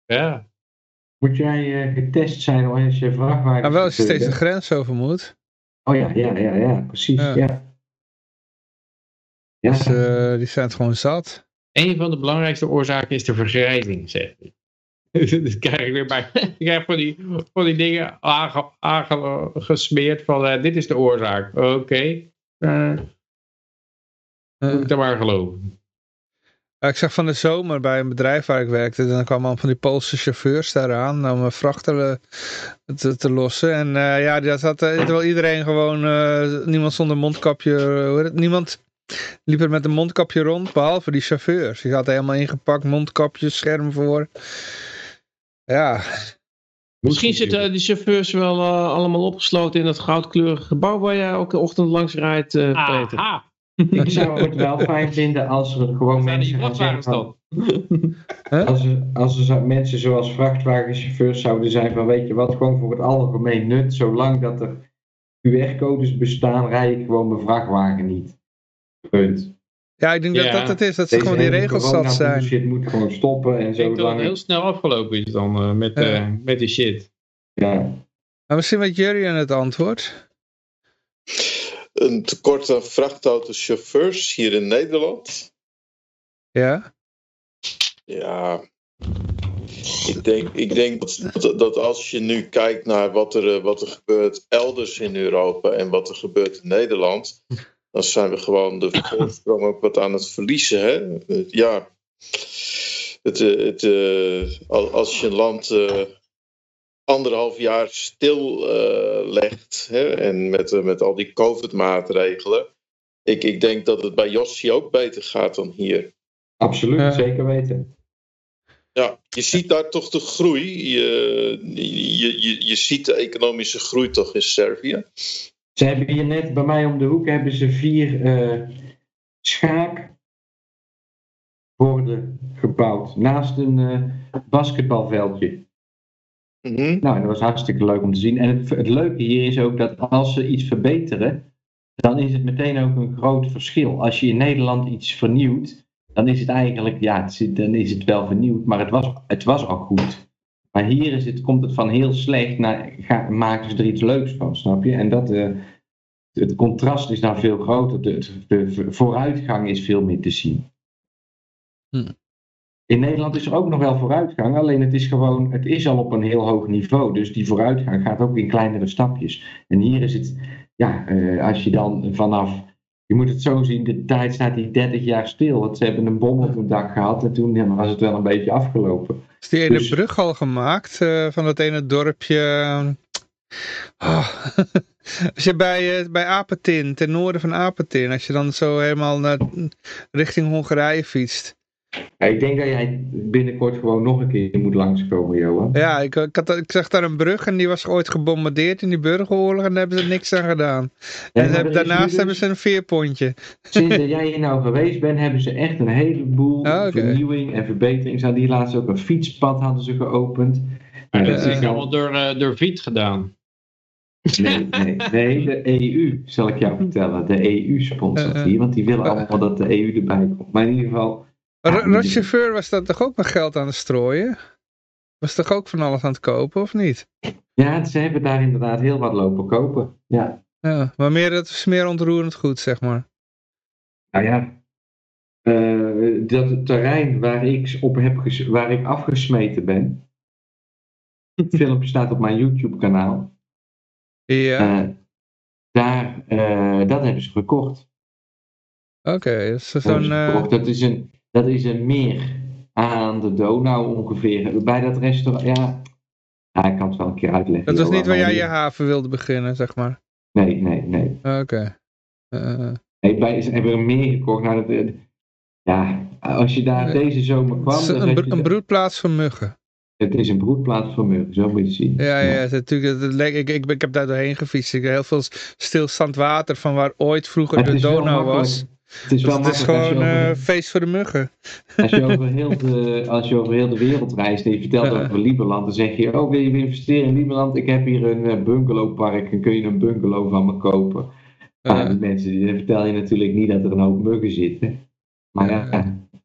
S6: ja.
S4: Moet jij eh, getest zijn als je vrachtwagen...
S2: Maar wel als je steeds de grens over moet.
S4: Oh ja, ja, ja, ja, precies,
S2: Ja.
S4: ja. Ja.
S2: Dus eh, die zijn het gewoon zat.
S6: Een van de belangrijkste oorzaken is de vergrijzing, zegt hij. Dat krijg ik weer bij. Ik krijg van die, van die dingen aange- aangesmeerd van eh, dit is de oorzaak. Oké, eh,
S2: Eh,
S6: moet ik dat maar geloven.
S2: Ik zag van de zomer bij een bedrijf waar ik werkte, dan kwamen allemaal van die Poolse chauffeurs daaraan om vrachten te, te lossen. En eh, ja, dat had terwijl iedereen gewoon, eh, niemand zonder mondkapje, hoe heet het? niemand liep er met een mondkapje rond, behalve die chauffeurs. Die hadden helemaal ingepakt, mondkapje, scherm voor. Ja,
S3: Misschien zitten die chauffeurs wel eh, allemaal opgesloten in dat goudkleurige gebouw waar jij elke ochtend langs rijdt, eh Peter.
S6: Aha,
S4: Ik zou het wel fijn vinden als er gewoon mensen gaan zeggen als er, als er mensen zoals vrachtwagenchauffeurs zouden zijn van weet je wat, gewoon voor het algemeen nut, zolang dat er QR-codes bestaan, rij ik gewoon mijn vrachtwagen niet. Punt.
S2: ja ik denk
S6: Ja.
S2: dat dat het is, dat ze
S4: Deze
S2: gewoon die regels zat zijn.
S4: shit moet gewoon stoppen en
S6: ik
S4: zo
S6: denk dat het heel snel afgelopen is dan eh, met,
S2: Ja.
S6: eh, met die shit.
S4: Ja.
S2: Maar misschien weet Jurjen het antwoord.
S5: Een tekort aan vrachtautochauffeurs hier in Nederland.
S2: Ja,
S5: Ja, ik denk, ik denk dat, dat, dat als je nu kijkt naar wat er, eh, wat er gebeurt elders in Europa en wat er gebeurt in Nederland, dan zijn we gewoon de voorsprong ook wat aan het verliezen. Hè? Eh, Ja, het, eh, het, eh, al- als je een land eh, anderhalf jaar stil eh, legt hè, en met, met al die COVID-maatregelen, ik, ik denk dat het bij Jossi ook beter gaat dan hier.
S4: Absoluut,
S2: Ja.
S4: zeker weten.
S5: Ja, je ziet daar toch de groei. Je, je, je, je ziet de economische groei toch in Servië.
S4: Ze hebben hier net bij mij om de hoek hebben ze vier eh schaakborden gebouwd naast een eh, basketbalveldje.
S5: Mhm.
S4: Nou, dat was hartstikke leuk om te zien. En het, het leuke hier is ook dat als ze iets verbeteren, dan is het meteen ook een groot verschil. Als je in Nederland iets vernieuwt, dan is het eigenlijk, ja, het dan is het wel vernieuwd, maar het was, het was al goed. Maar hier is het, komt het van heel slecht naar, ga, maken ze er iets leuks van, snap je? En dat, eh, het contrast is dan veel groter. De, de vooruitgang is veel meer te zien.
S2: Hm.
S4: In Nederland is er ook nog wel vooruitgang, alleen het is gewoon, het is al op een heel hoog niveau. Dus die vooruitgang gaat ook in kleinere stapjes. En hier is het, ja, eh, als je dan vanaf, je moet het zo zien, de tijd staat die 30 jaar stil. Want ze hebben een bom op het dak gehad en toen ja, was het wel een beetje afgelopen.
S2: is die ene
S4: Dus-
S2: brug al gemaakt eh, van dat ene dorpje... Ah, als je bij, eh, bij Apetin, ten noorden van Apetin, als je dan zo helemaal naar, richting Hongarije fietst.
S4: Ja, ik denk dat jij binnenkort gewoon nog een keer moet langskomen, Johan.
S2: Ja, ik, ik, had, ik zag daar een brug en die was ooit gebombardeerd in die burgeroorlog en daar hebben ze niks aan gedaan.
S4: Ja,
S2: en hebben- daarnaast
S4: dus-
S2: hebben ze een veerpontje.
S4: Sinds dat jij hier nou geweest bent, hebben ze echt een heleboel
S2: Ah,
S4: vernieuwing en verbetering. Ze hadden hier laatst ook een fietspad hadden ze geopend.
S6: Maar dat
S2: Eh,
S6: is allemaal door, eh, door Viet gedaan.
S4: Nee, nee, nee, de EU zal ik jou vertellen. De EU sponsort
S2: Eh,
S4: hier, want die willen allemaal dat de EU erbij komt. Maar in ieder geval,
S2: Rotchauffeur was dat toch ook met geld aan het strooien? Was toch ook van alles aan het kopen, of niet?
S4: Ja, ze hebben daar inderdaad heel wat lopen kopen. Ja.
S2: ja maar meer, dat is meer ontroerend goed, zeg maar.
S4: Nou ja, uh, dat terrein waar ik, op heb waar ik afgesmeten ben. Het filmpje staat op mijn YouTube kanaal.
S2: Ja.
S4: Uh, daar, uh, dat hebben ze gekocht.
S2: Oké, okay, dus zo'n...
S4: Dat, is een, dat is een meer aan de Donau ongeveer. Bij dat restaurant, ja... ja ik kan het wel een keer uitleggen.
S2: Dat was niet waar jij je haven wilde beginnen, zeg maar?
S4: Nee, nee, nee.
S2: Oké. Okay.
S4: Nee, bij, ze hebben een meer gekocht. Nou, dat, ja, als je daar deze zomer kwam...
S2: Het is een, een broedplaats van muggen.
S4: Het is een broedplaats van muggen, zo moet je zien.
S2: Ja, ja, het, natuurlijk, het, ik, ik, ik, heb daar doorheen gefietst. Ik heb heel veel stilstand water van waar ooit vroeger de Donau was.
S4: Het is, wel
S2: het is gewoon een uh, feest voor de muggen.
S4: Als je, over heel de, als je over heel de wereld reist en je vertelt over Lieberland, dan zeg je, oh wil je investeren in Lieberland? Ik heb hier een uh, bungalowpark en kun je een bungalow van me kopen? Maar die mensen, die vertel je natuurlijk niet dat er een hoop muggen zitten. Maar ja,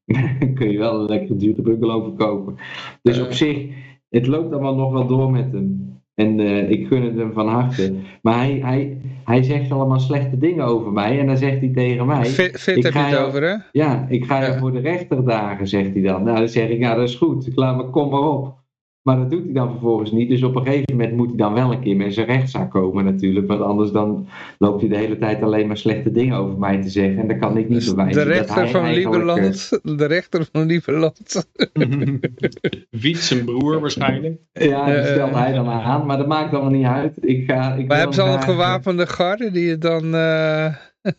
S4: dan kun je wel een lekker dure bungalow verkopen. Dus op zich, het loopt allemaal nog wel door met hem. En uh, ik gun het hem van harte. Maar hij, hij, hij zegt allemaal slechte dingen over mij. En dan zegt hij tegen mij...
S2: Fit, heb je het over, hè?
S4: Ja, ik ga je voor de rechterdagen, zegt hij dan. Nou, dan zeg ik, nou dat is goed. Ik laat me, kom maar op. Maar dat doet hij dan vervolgens niet. Dus op een gegeven moment moet hij dan wel een keer met zijn rechtszaak komen natuurlijk. Want anders dan loopt hij de hele tijd alleen maar slechte dingen over mij te zeggen. En dan kan ik niet dus bewijzen
S2: de rechter van Lieberland. Eh, de rechter van Lieberland.
S6: Wiet zijn broer waarschijnlijk.
S4: Ja, die stelt hij dan aan. Maar dat maakt allemaal niet uit. Ik ga, ik
S2: maar hebben ze al een gewapende garde die het dan... Uh,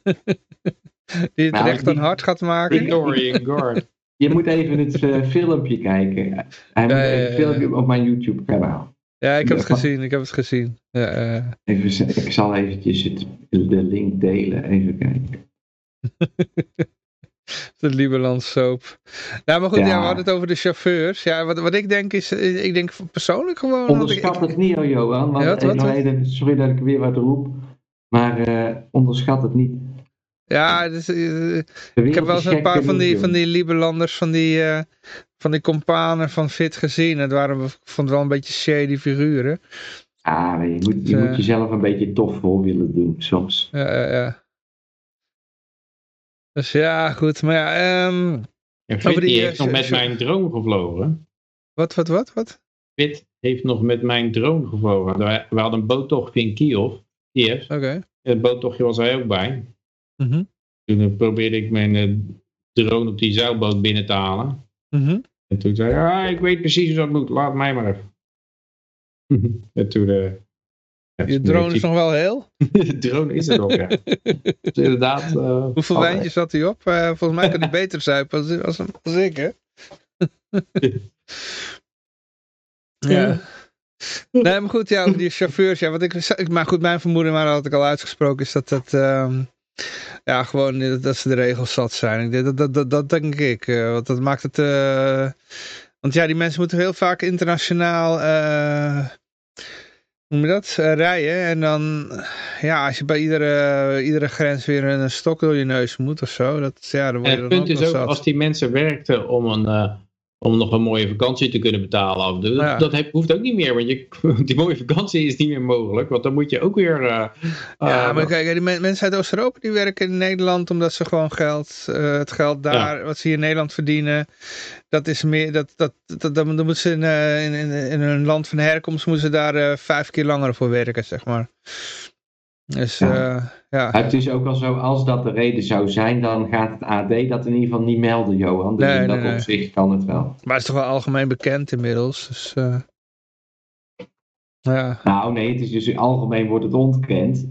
S2: die het nou, recht dan hard gaat maken?
S6: Victorian Guard.
S4: Je moet even het uh, filmpje kijken. Hij ja, ja, filmpje op mijn YouTube kanaal.
S2: Ja, ik heb het gezien. Ik heb het gezien. Ja,
S4: uh... even, ik zal eventjes het, de link delen. Even kijken.
S2: de Lieberland soap. Nou, maar goed, ja. we hadden het over de chauffeurs. Ja, wat, wat ik denk is, ik denk persoonlijk gewoon...
S4: Onderschat
S2: ik,
S4: het niet, Johan. Want, ja, wat, wat? Sorry dat ik weer wat roep. Maar uh, onderschat het niet.
S2: Ja, dus, uh, ik heb wel eens een paar van die, van die Lieberlanders, van die, uh, van die companen van Fit gezien. Het waren, ik vond het wel een beetje shady figuren.
S4: Ah, je moet, je uh, moet jezelf een beetje tof voor willen doen, soms.
S2: Ja, ja, ja. Dus ja, goed. Maar ja, um,
S6: en Fit die, heeft nog met mijn drone gevlogen.
S2: Wat, wat, wat, wat?
S6: Fit heeft nog met mijn drone gevlogen. We hadden een boottochtje in Kiev. Kiev.
S2: Oké. Okay.
S6: Het boottochtje was hij ook bij.
S2: Mm -hmm.
S6: Toen probeerde ik mijn uh, drone op die zeilboot binnen te halen.
S2: Mm -hmm.
S6: En toen zei hij, ah, ik weet precies hoe dat moet, laat mij maar even. en toen... Uh,
S2: je drone is nog wel heel?
S6: de drone is er nog, ja. dus inderdaad... Uh,
S2: Hoeveel wijntjes zat hij op? Uh, volgens mij kan hij beter zuipen als, als, als ik, hè? ja. Nee, maar goed, ja, die chauffeurs, ja, wat ik, maar goed, mijn vermoeden, maar dat had ik al uitgesproken, is dat dat, um, ja, gewoon dat, ze de regels zat zijn. Dat, dat, dat, dat denk ik, uh, want dat maakt het, uh, want ja, die mensen moeten heel vaak internationaal, uh, hoe noem je dat, rijden. En dan, ja, als je bij iedere, iedere grens weer een stok door je neus moet of zo, dat, ja, dan word je
S6: en
S2: het
S6: punt is ook, zat. als die mensen werkten om een om nog een mooie vakantie te kunnen betalen. Dat, ja. dat hoeft ook niet meer, want je, die mooie vakantie is niet meer mogelijk. Want dan moet je ook weer... Uh,
S2: ja, uh, maar kijk, die mensen uit Oost-Europa die werken in Nederland omdat ze gewoon geld, uh, het geld daar, ja. wat ze hier in Nederland verdienen, dat is meer, dat, dat, dat, dat dan moeten ze in, in, in, in hun land van herkomst, moeten ze daar vijf keer langer voor werken, zeg maar. Dus ja. Uh, ja.
S4: Het is ook al zo, als dat de reden zou zijn, dan gaat het AD dat in ieder geval niet melden, Johan. Dus
S2: nee,
S4: in dat
S2: nee,
S4: opzicht nee. kan het wel.
S2: Maar het is toch wel algemeen bekend inmiddels. Dus, uh, ja.
S4: Nou nee, het is dus algemeen wordt het ontkend.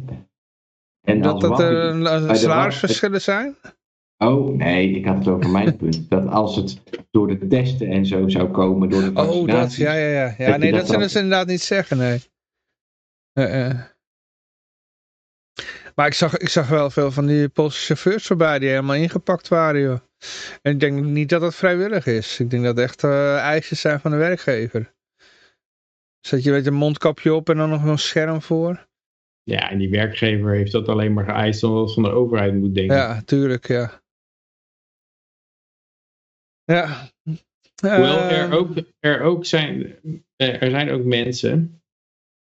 S2: En dat dat er salarisverschillen zijn?
S4: Oh, nee, ik had het over mijn punt. Dat als het door de testen en zo zou komen, door de
S2: Oh, dat, ja, ja, ja. ja nee, dat, dat zullen ze inderdaad niet zeggen, nee. Uh, uh. Maar ik zag, ik zag wel veel van die Poolse chauffeurs voorbij die helemaal ingepakt waren, joh. En ik denk niet dat dat vrijwillig is. Ik denk dat het echt uh, eisen zijn van de werkgever. Zet je met een mondkapje op en dan nog een scherm voor?
S6: Ja, en die werkgever heeft dat alleen maar geëist omdat het van de overheid moet denken.
S2: Ja, tuurlijk, ja. Ja.
S6: Hoewel
S2: Eh,
S6: er ook, er ook zijn, eh, er zijn ook mensen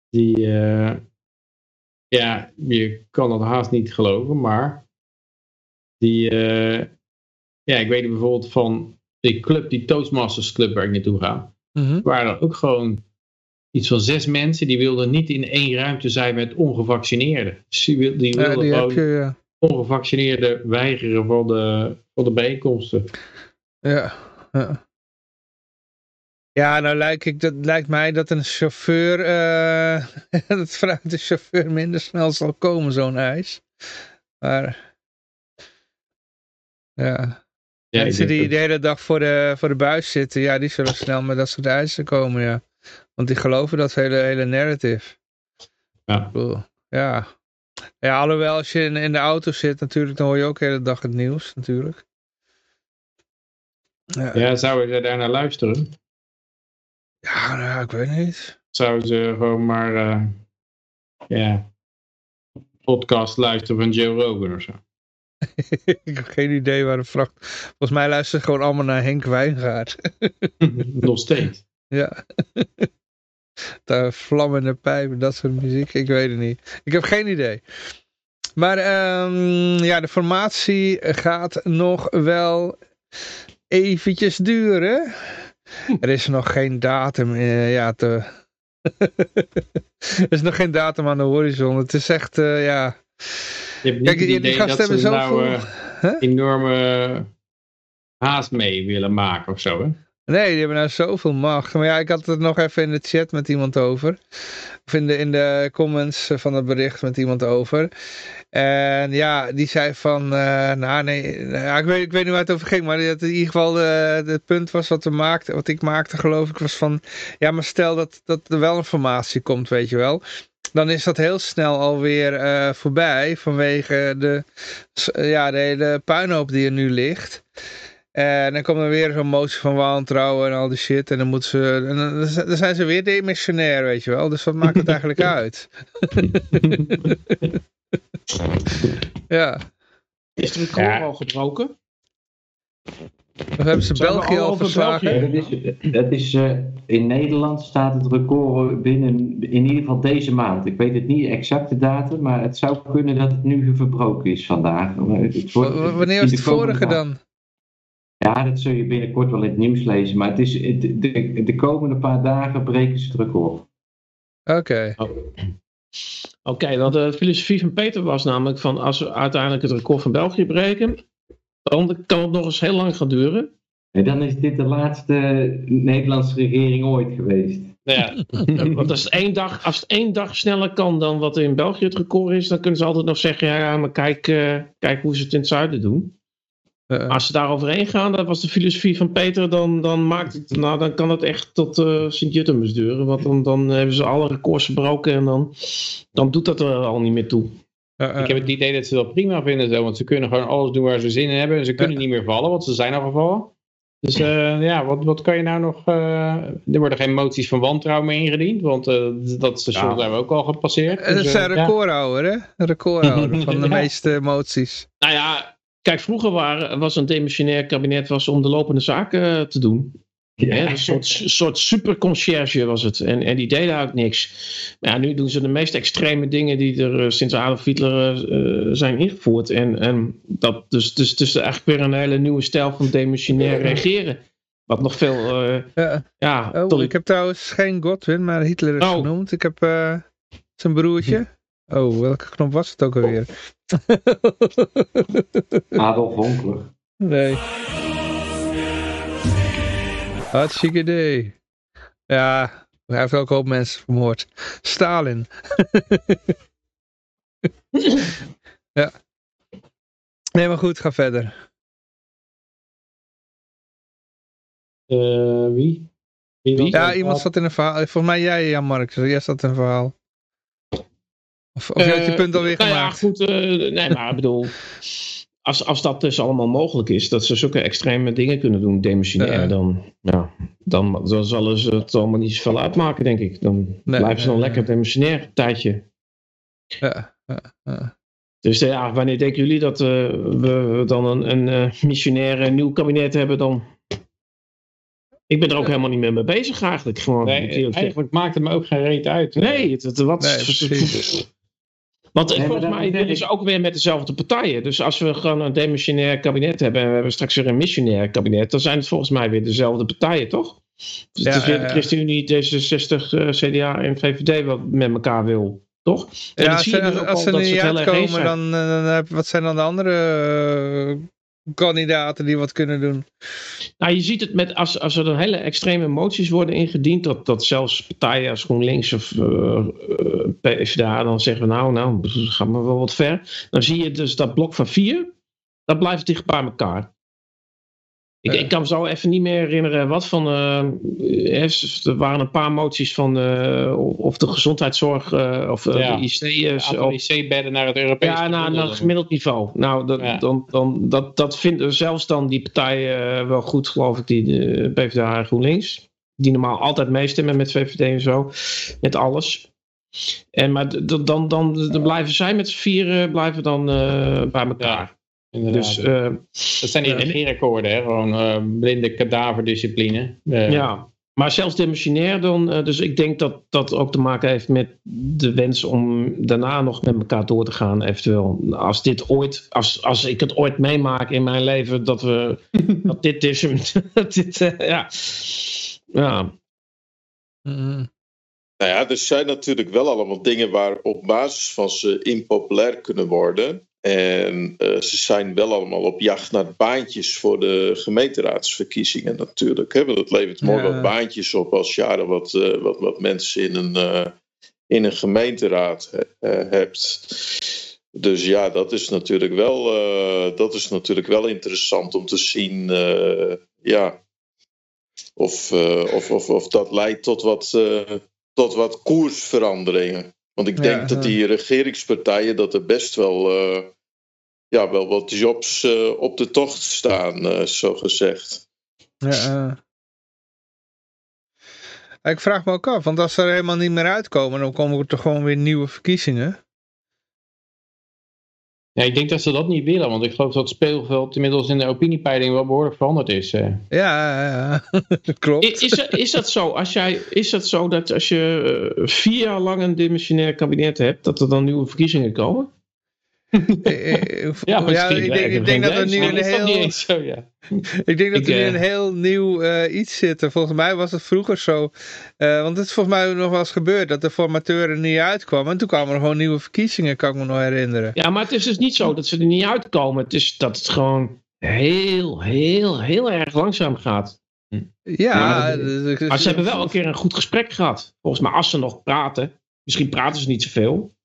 S6: die, eh, ja, je kan het haast niet geloven, maar die, eh, ja, ik weet bijvoorbeeld van die club, die Toastmasters Club waar ik naartoe ga,
S2: mhm.
S6: waren er ook gewoon iets van zes mensen die wilden niet in één ruimte zijn met ongevaccineerden. Dus die,
S2: Ja,
S6: wilden
S2: die heb
S6: gewoon
S2: je, ja.
S6: ongevaccineerden weigeren van de, van de bijeenkomsten.
S2: Ja. ja. Ja, nou lijkt, ik, dat, lijkt mij dat een chauffeur, eh dat vanuit de chauffeur minder snel zal komen, zo'n ijs. Maar, ja,
S6: Ja,
S2: mensen die de hele dag voor de, voor de buis zitten, ja, die zullen snel met dat soort eisen komen, ja. Want die geloven dat hele, hele narrative.
S6: Ja.
S2: Ja. Ja, alhoewel als je in, in de auto zit natuurlijk, dan hoor je ook de hele dag het nieuws natuurlijk. Ja,
S6: Ja, zouden ze daar naar luisteren?
S2: Ja, nou ja, ik weet niet.
S6: Zouden ze gewoon maar eh, ja, podcast luisteren van Joe Rogan of zo?
S2: ik heb geen idee waar de vracht... Volgens mij luisteren ze gewoon allemaal naar Henk Wijngaard.
S6: Nog steeds.
S2: ja. De vlammende pijpen, dat soort muziek. Ik weet het niet. Ik heb geen idee. Maar ehm, ja, de formatie gaat nog wel eventjes duren. Er is nog geen datum eh, ja, te... er is nog geen datum aan de horizon. Het is echt, eh, ja...
S6: Je hebt niet
S2: Kijk,
S6: het
S2: die, die
S6: idee
S2: gasten
S6: dat
S2: hebben
S6: ze
S2: zoveel...
S6: nou eh,
S2: Huh?
S6: enorme haast mee willen maken of zo, hè?
S2: Nee, die hebben nou zoveel macht. Maar ja, ik had het nog even in de chat met iemand over. Of in de, in de comments van het bericht met iemand over. En ja, die zei van, eh, nou nee, nou ik, weet, ik weet niet waar het over ging. Maar dat in ieder geval eh, het punt was wat, we maakten, wat ik maakte geloof ik was van... Ja, maar stel dat, dat er wel een formatie komt, weet je wel. Dan is dat heel snel alweer eh voorbij vanwege de, ja, de hele puinhoop die er nu ligt. En dan komt er weer zo'n motie van wantrouwen en al die shit. En dan moeten ze. En dan dan zijn ze weer demissionair, weet je wel. Dus wat maakt het eigenlijk uit? ja.
S3: Is de record
S6: Ja.
S3: al gebroken?
S2: Of hebben ze
S3: Zijn
S2: België
S3: al
S2: verslagen?
S4: Ja, dat is, dat is, eh, in Nederland staat het record binnen in ieder geval deze maand. Ik weet het niet exact de datum, maar het zou kunnen dat het nu verbroken is vandaag. Het wordt-
S2: Wanneer was het vorige dan?
S4: Ja, dat zul je binnenkort wel in het nieuws lezen. Maar het is, de, de, de komende paar dagen breken ze het record.
S2: Oké.
S3: Oké, want de filosofie van Peter was namelijk van als we uiteindelijk het record van België breken, dan kan het nog eens heel lang gaan duren.
S4: En dan is dit de laatste Nederlandse regering ooit geweest.
S6: Ja,
S3: Want als het, één dag, als het één dag sneller kan dan wat in België het record is, dan kunnen ze altijd nog zeggen, ja, ja maar kijk, eh, kijk hoe ze het in het zuiden doen.
S2: Eh,
S3: Als ze daar overheen gaan, dat was de filosofie van Peter, dan, dan, maakt het, nou, dan kan het echt tot eh Sint-Jutemus duren. Want dan, dan hebben ze alle records verbroken en dan, dan doet dat er al niet meer toe.
S2: eh,
S6: ik heb het idee dat ze dat prima vinden zo, want ze kunnen gewoon alles doen waar ze zin in hebben. En ze kunnen niet meer vallen, want ze zijn al gevallen. Dus eh, ja, wat, wat kan je nou nog... eh, er worden geen moties van wantrouwen meer ingediend, want eh, dat station
S4: Ja.
S6: zijn we ook al gepasseerd. Dus,
S2: een
S6: ja.
S2: recordhouder, hè? Recordhouder van de
S6: Ja.
S2: meeste moties.
S3: Nou ja, kijk, vroeger waren, was een demissionair kabinet was om de lopende zaken te doen. Hè, een soort, soort superconcierge was het. En, en die deden ook niks. Maar ja, nu doen ze de meest extreme dingen die er eh, sinds Adolf Hitler eh, zijn ingevoerd. En, en dat, dus, dus, dus eigenlijk weer een hele nieuwe stijl van demissionair regeren. Wat nog veel, eh,
S2: Ja.
S3: ja,
S2: Oh, ik heb trouwens geen Godwin, maar Hitler is
S3: Oh.
S2: genoemd. Ik heb eh, zijn broertje. Oh, welke knop was het ook alweer?
S4: Adolf Honkler.
S2: nee. Hartstikke idee. Ja, hij heeft ook een hoop mensen vermoord. Stalin. ja. Nee, maar goed, ga verder.
S6: Eh, wie? Wie?
S2: Ja, iemand zat in een verhaal. Volgens mij jij, Jan Mark. Jij zat in een verhaal. Of, of je had je
S3: Eh,
S2: punt alweer
S3: nou
S2: gemaakt?
S3: Ja, goed, eh, nee, maar ik bedoel, als, als dat dus allemaal mogelijk is, dat ze zulke extreme dingen kunnen doen, demissionair, dan, ja, dan, dan zullen ze het allemaal niet zoveel uitmaken, denk ik. Dan blijven ze dan
S2: nee,
S3: lekker demissionair een tijdje.
S2: Ja, ja, ja.
S3: Dus eh, ja, wanneer denken jullie dat eh, we dan een, een eh, missionair nieuw kabinet hebben dan? Ik ben er ook helemaal niet meer mee bezig eigenlijk. Gewoon,
S6: Nee, eigenlijk maakt het me ook geen reet uit.
S3: Nee, het, het- wat,
S2: Nee.
S3: want eh,
S4: Nee,
S3: volgens mij willen ze ook weer met dezelfde partijen. Dus als we gewoon een demissionair kabinet hebben en we hebben straks weer een missionair kabinet, dan zijn het volgens mij weer dezelfde partijen, toch? Dus
S2: Ja,
S3: het is weer de
S2: ja.
S3: ChristenUnie, D66, eh, CDA en VVD wat met elkaar wil, toch? En
S2: Ja, als,
S3: zie je
S2: ze-
S3: dus
S2: als,
S3: ook
S2: als
S3: al
S2: ze er
S3: dat
S2: niet
S3: het heel erg eens
S2: uitkomen,
S3: zijn.
S2: dan, eh, dan wat zijn dan de andere eh, kandidaten die wat kunnen doen?
S3: Nou, je ziet het met als, als er dan hele extreme moties worden ingediend, dat, dat zelfs partijen als GroenLinks of eh, PvdA dan zeggen, nou, nou, gaan we wel wat ver. Dan zie je dus dat blok van vier, dat blijft dicht bij elkaar. Ik, ik kan me zo even niet meer herinneren wat van. eh, er waren een paar moties van. eh, of de gezondheidszorg. eh, of
S6: Ja.
S3: de IC's. Of-
S6: IC-bedden naar het Europees
S3: ja, naar, naar het gemiddeld niveau. Nou, dat,
S6: Ja.
S3: dan, dan, dat, dat vinden zelfs dan die partijen wel goed, geloof ik, die de PvdA en GroenLinks. Die normaal altijd meestemmen met VVD en zo. Met alles. En, maar d- d- dan, dan, dan blijven zij met z'n vieren blijven dan bij elkaar.
S6: Inderdaad.
S3: dus eh,
S6: dat zijn die
S3: ja.
S6: regeerakkoorden, hè? gewoon eh, blinde kadaverdiscipline. Eh,
S3: ja. Maar zelfs demissionair dan. eh, dus ik denk dat dat ook te maken heeft met de wens om daarna nog met elkaar door te gaan. Eventueel. Als dit ooit. Als, als ik het ooit meemaak in mijn leven. Dat we. dat dit is. dat dit, eh, ja. Ja.
S2: Mhm.
S5: Nou ja, er zijn natuurlijk wel allemaal dingen waar op basis van ze impopulair kunnen worden. En eh, ze zijn wel allemaal op jacht naar baantjes voor de gemeenteraadsverkiezingen natuurlijk. Hè? Want het levert mooi
S2: Ja.
S5: wat baantjes op als je er wat, eh, wat, wat mensen in een, eh, in een gemeenteraad hebt. Dus ja, dat is natuurlijk wel, dat is natuurlijk wel interessant om te zien. ja, of, of, of, of dat leidt tot wat, tot wat koersveranderingen. Want ik
S2: Ja,
S5: denk dat die regeringspartijen dat er best wel, ja, wel wat jobs eh, op de tocht staan, eh, zo gezegd.
S2: Ja, eh. Ik vraag me ook af, want als ze er helemaal niet meer uitkomen, dan komen er toch gewoon weer nieuwe verkiezingen.
S6: Ja, ik denk dat ze dat niet willen, want ik geloof dat het speelveld inmiddels in de opiniepeiling wel behoorlijk veranderd is. eh.
S2: Ja, ja, ja. klopt.
S3: Is, is, dat- is dat zo? Als jij, is dat zo dat als je vier jaar lang een demissionair kabinet hebt, dat er dan nieuwe verkiezingen komen?
S2: Eh, eh,
S6: Ja,
S2: ja, ik
S6: Ja,
S2: denk,
S6: ik
S2: denk dat er nu een
S6: Is dat niet
S2: heel,
S6: zo, ja.
S2: ik denk dat
S3: Ik,
S2: er nu
S3: eh,
S2: een heel nieuw eh, iets zit. Volgens mij was het vroeger zo, eh, want het is volgens mij nog wel eens gebeurd dat de formateur er niet uitkwam en toen kwamen er gewoon nieuwe verkiezingen, kan ik me nog herinneren.
S3: Ja, maar het is dus niet zo dat ze er niet uitkomen. Het is dat het gewoon heel, heel, heel erg langzaam gaat.
S2: Ja, dus-
S3: Maar ze hebben wel een keer een goed gesprek gehad. Volgens mij, als ze nog praten. Misschien praten ze niet zoveel.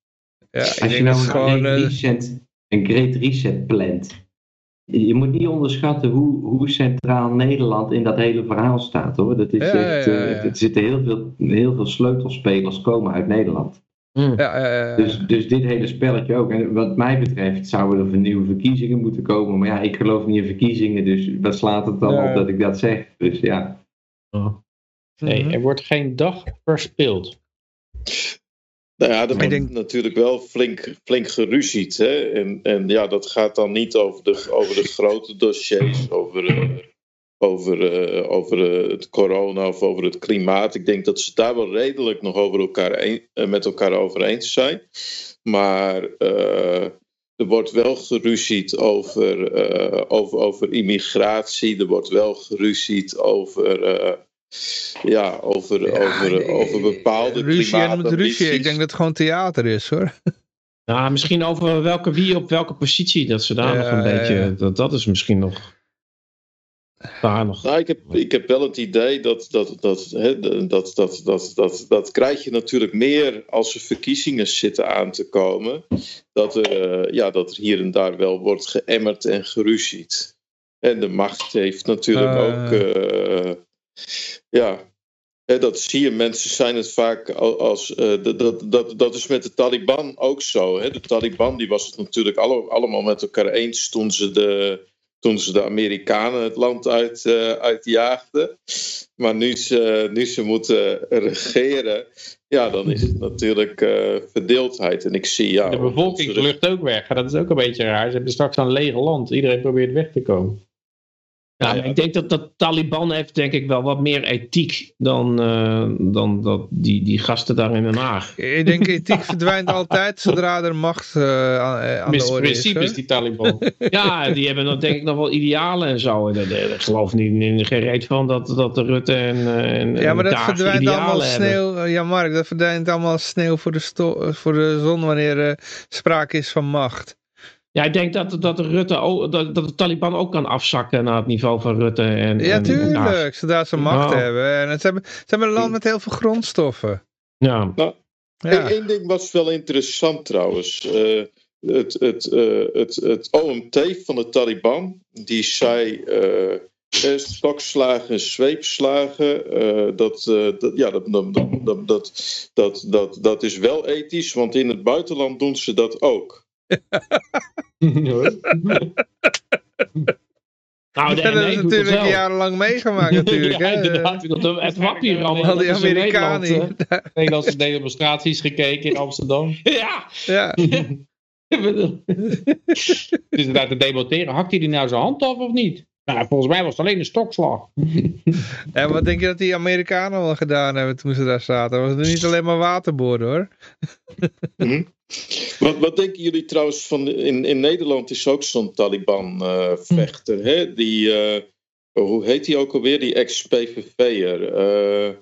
S2: Ja, ik
S4: Als je
S2: denk
S4: nou
S2: dat
S4: een
S2: het gewoon...
S4: great,
S2: eh,
S4: reset, een great reset plant. Je moet niet onderschatten hoe, hoe centraal Nederland in dat hele verhaal staat hoor. Dat is
S2: Ja,
S4: echt,
S2: ja,
S4: eh,
S2: ja.
S4: er zitten heel veel, heel veel sleutelspelers komen uit Nederland.
S3: Hm.
S2: ja, ja, ja.
S4: Dus, dus dit hele spelletje ook. En wat mij betreft zouden er voor nieuwe verkiezingen moeten komen. Maar ja, ik geloof niet in verkiezingen. Dus wat slaat het dan
S2: Ja.
S4: op dat ik dat zeg? Dus ja.
S6: Nee,
S2: Mhm.
S6: er wordt geen dag verspeeld.
S5: Nou ja, er wordt
S2: denk-
S5: natuurlijk wel flink, flink geruzied. Hè? En, en ja, dat gaat dan niet over de, over de grote dossiers, over, eh, over, eh, over eh, het corona of over het klimaat. Ik denk dat ze daar wel redelijk nog over elkaar een- met elkaar over eens zijn. Maar er wordt wel geruzied over, over, over immigratie. Er wordt wel geruzied over... ja, over,
S2: Ja,
S5: over, over bepaalde
S2: ruzie en met ruzie. Ik denk dat het gewoon theater is hoor.
S3: Nou, misschien over welke wie op welke positie. Dat ze daar
S2: Ja,
S3: nog een
S2: ja,
S3: beetje.
S2: ja.
S3: Dat, dat is misschien nog. Daar nog.
S5: Nou, ik heb, ik heb wel het idee dat dat, dat, hè, dat, dat, dat, dat, dat krijg je natuurlijk meer als er verkiezingen zitten aan te komen. Dat er, eh, ja, dat er hier en daar wel wordt geëmmerd en geruzied. En de macht heeft natuurlijk
S2: Eh.
S5: ook. eh, ja, dat zie je. Mensen zijn het vaak al- als. eh, dat, dat, dat, dat is met de Taliban ook zo. Hè. De Taliban die was het natuurlijk alle, allemaal met elkaar eens toen ze de toen ze de Amerikanen het land uit, eh, uitjaagden. Maar nu ze, nu ze moeten regeren, ja, dan is het natuurlijk eh, verdeeldheid. En ik zie, ja...
S6: De bevolking vlucht ook weg. Dat is ook een beetje raar. Ze hebben straks een lege land. Iedereen probeert weg te komen.
S3: Ja,
S5: ja.
S3: ik denk dat de Taliban heeft denk ik wel wat meer ethiek dan, eh, dan dat die, die gasten daar in Den Haag.
S2: Ik denk ethiek verdwijnt altijd zodra er macht eh, aan, eh, de orde is.
S6: principes, die Taliban.
S3: Ja, die hebben dan denk ik nog wel idealen en zo. Ik geloof niet in geen reet van dat, dat de Rutte en, en
S2: Ja, maar
S3: en
S2: dat verdwijnt allemaal sneeuw. Ja, Mark, dat verdwijnt allemaal sneeuw voor de, sto- voor de zon wanneer er sprake is van macht.
S3: Ja, ik denk dat, dat, Rutte dat, de Taliban ook kan afzakken naar het niveau van Rutte. En,
S2: ja,
S3: en,
S2: tuurlijk. Zodra ze macht
S3: nou.
S2: hebben. En hebben, ze hebben een land met heel veel grondstoffen.
S3: Ja.
S2: Nou, ja.
S5: Eén ding was wel interessant trouwens. Eh, het, het, eh, het, het OMT van de Taliban, die zei eh, uh, stokslagen zweepslagen, dat, dat, ja, dat, dat, dat, dat, dat, dat is wel ethisch, want in het buitenland doen ze dat ook.
S3: Nou, de
S2: dat hebben
S3: doet het
S2: natuurlijk jarenlang meegemaakt natuurlijk.
S6: Ja,
S2: hè.
S6: inderdaad.
S3: Dat, het wappie
S2: Al
S3: dat
S2: die
S3: is in
S2: Amerikanen.
S3: Nederland, hè.
S6: Nederlandse demonstraties gekeken in Amsterdam.
S3: Ja.
S2: Ja.
S6: Het is inderdaad te debatteren. Hakt hij die nou zijn hand af of niet? Nou, volgens mij was het alleen een stokslag.
S2: En wat denk je dat die Amerikanen wel gedaan hebben toen ze daar zaten? Was het niet alleen maar waterboren hoor.
S5: Mhm. Wat, wat denken jullie trouwens van... In, in Nederland is ook zo'n Taliban-vechter. hè? Die, eh, hoe heet die ook alweer? Die ex-PVV'er. eh,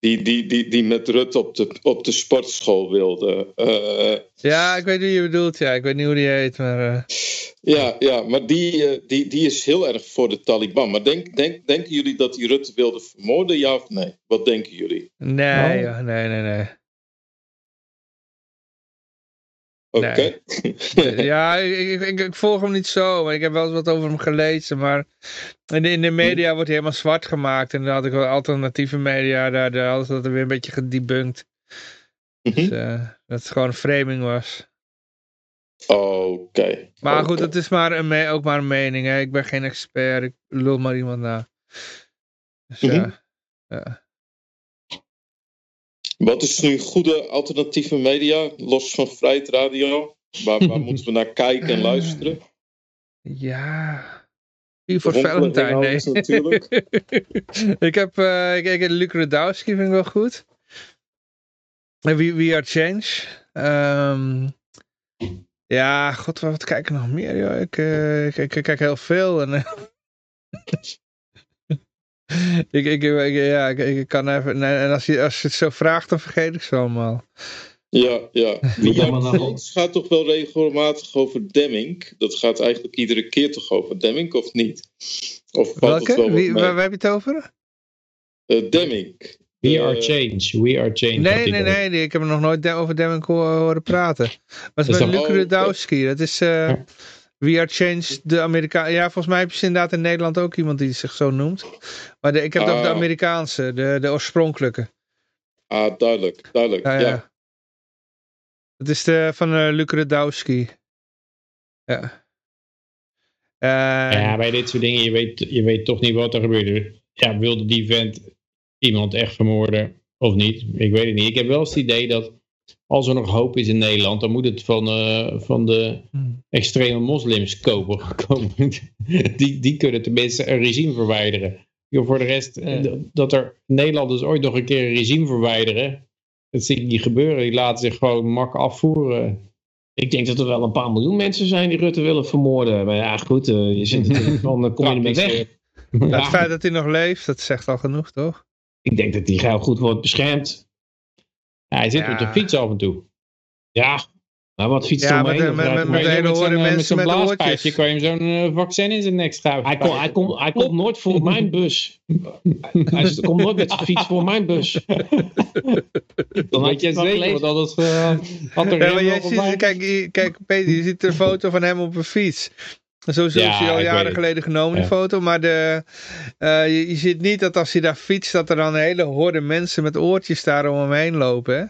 S5: die, die, die, die met Rut op de, op de sportschool wilde. Eh,
S2: Ja, ik weet wie je bedoelt. Ja, ik weet niet hoe die heet. Maar, eh,
S5: ja, ja, maar die, eh, die, die is heel erg voor de Taliban. Maar denk, denk, denken jullie dat die Rutte wilde vermoorden, ja of nee? Wat denken jullie?
S2: nee,
S3: Oh.
S2: joh, nee, nee, nee.
S5: Oké.
S2: Ja, ik, ik, ik volg hem niet zo, maar ik heb wel eens wat over hem gelezen. Maar in de, in de media wordt hij helemaal zwart gemaakt. En dan had ik wel alternatieve media, daar, daar hadden ze dat weer een beetje gedebunked. Dus,
S5: Mhm.
S2: eh, dat het gewoon een framing was.
S5: Oké.
S2: Maar goed, het is maar een ook maar een mening. Hè. Ik ben geen expert, ik lul maar iemand na. Dus.
S5: Mhm.
S2: ja.
S5: Wat is nu goede alternatieve media, los van Vrijheid Radio? Waar, waar moeten we naar kijken en luisteren?
S2: Ja. Vier voor Valentine, nee.
S5: Natuurlijk.
S2: ik heb, eh ik, ik, Luc Rudowski vind ik wel goed. En We, We Are Change. Ehm, ja, god, wat kijk ik nog meer, joh. Ik, eh, ik, ik, ik kijk heel veel. En, eh, ik, ik, ik- ja, ik, ik kan even... Nee, en als je, als je het zo vraagt, dan vergeet ik ze allemaal.
S5: Ja, ja. Het gaat toch wel regelmatig over Demming? Dat gaat eigenlijk iedere keer toch over Demming, of niet? Of wel
S2: Welke? Wie, waar, waar heb je het over?
S5: Eh, Demming.
S6: We
S5: Eh,
S6: are change, we are change.
S2: Nee, nee, nee, nee, ik heb nog nooit over Demming ho- horen praten. Maar het is
S6: dat-
S2: Luc
S5: Oh.
S2: Rudowski. Dat is eh,
S6: Ja.
S2: We Are Change, de Amerikaan. Ja, volgens mij heb je inderdaad in Nederland ook iemand die zich zo noemt. Maar de, ik heb het over de
S5: Ah.
S2: Amerikaanse, de, de oorspronkelijke.
S5: Ah, duidelijk, duidelijk.
S2: Ja,
S5: Ja,
S2: ja. Het is de, van eh Luc Rudowski. Ja. Eh,
S6: Ja, bij dit soort dingen, je weet, je weet toch niet wat er gebeurt. Ja, wilde die vent iemand echt vermoorden of niet? Ik weet het niet. Ik heb wel eens het idee dat als er nog hoop is in Nederland, dan moet het van, eh, van de
S2: Hmm.
S6: extreme moslims kopen. komen. die, die kunnen tenminste een regime verwijderen. Voor de rest, eh, dat- er Nederlanders ooit nog een keer een regime verwijderen, dat zie ik niet gebeuren. Die laten zich gewoon mak afvoeren.
S3: Ik denk dat er wel een paar miljoen mensen zijn die Rutte willen vermoorden. Maar ja, goed, eh, je zit natuurlijk van, dan kom je niet meer weg.
S2: Het feit dat hij nog leeft, dat zegt al genoeg, toch?
S3: Ik denk dat die heel goed wordt beschermd.
S6: Ja, hij zit
S2: Ja.
S6: op de fiets af en toe.
S3: Ja, maar wat fietst
S2: Ja,
S3: er
S2: met
S3: omheen?
S2: met- met- met hele
S6: zo'n,
S2: hoorde
S6: eh,
S2: mensen
S6: met zo'n
S2: met
S6: blaaspijpje kan je hem zo'n eh, vaccin in zijn nek schuiven.
S3: Hij, komt, hij, komt, hij komt nooit voor mijn bus. Hij komt nooit met zijn fiets voor mijn bus.
S6: Dan
S3: had je het
S6: zeker, want anders eh, had er
S2: Ja, maar ziet, kijk, kijk, Peter, je ziet een foto van hem op een fiets. Sowieso
S6: Ja,
S2: is al jaren geleden genomen, die
S6: Ja.
S2: foto. Maar de, eh, je, je ziet niet dat als hij daar fietst, dat er dan een hele horde mensen met oortjes daar om hem heen lopen. Hè?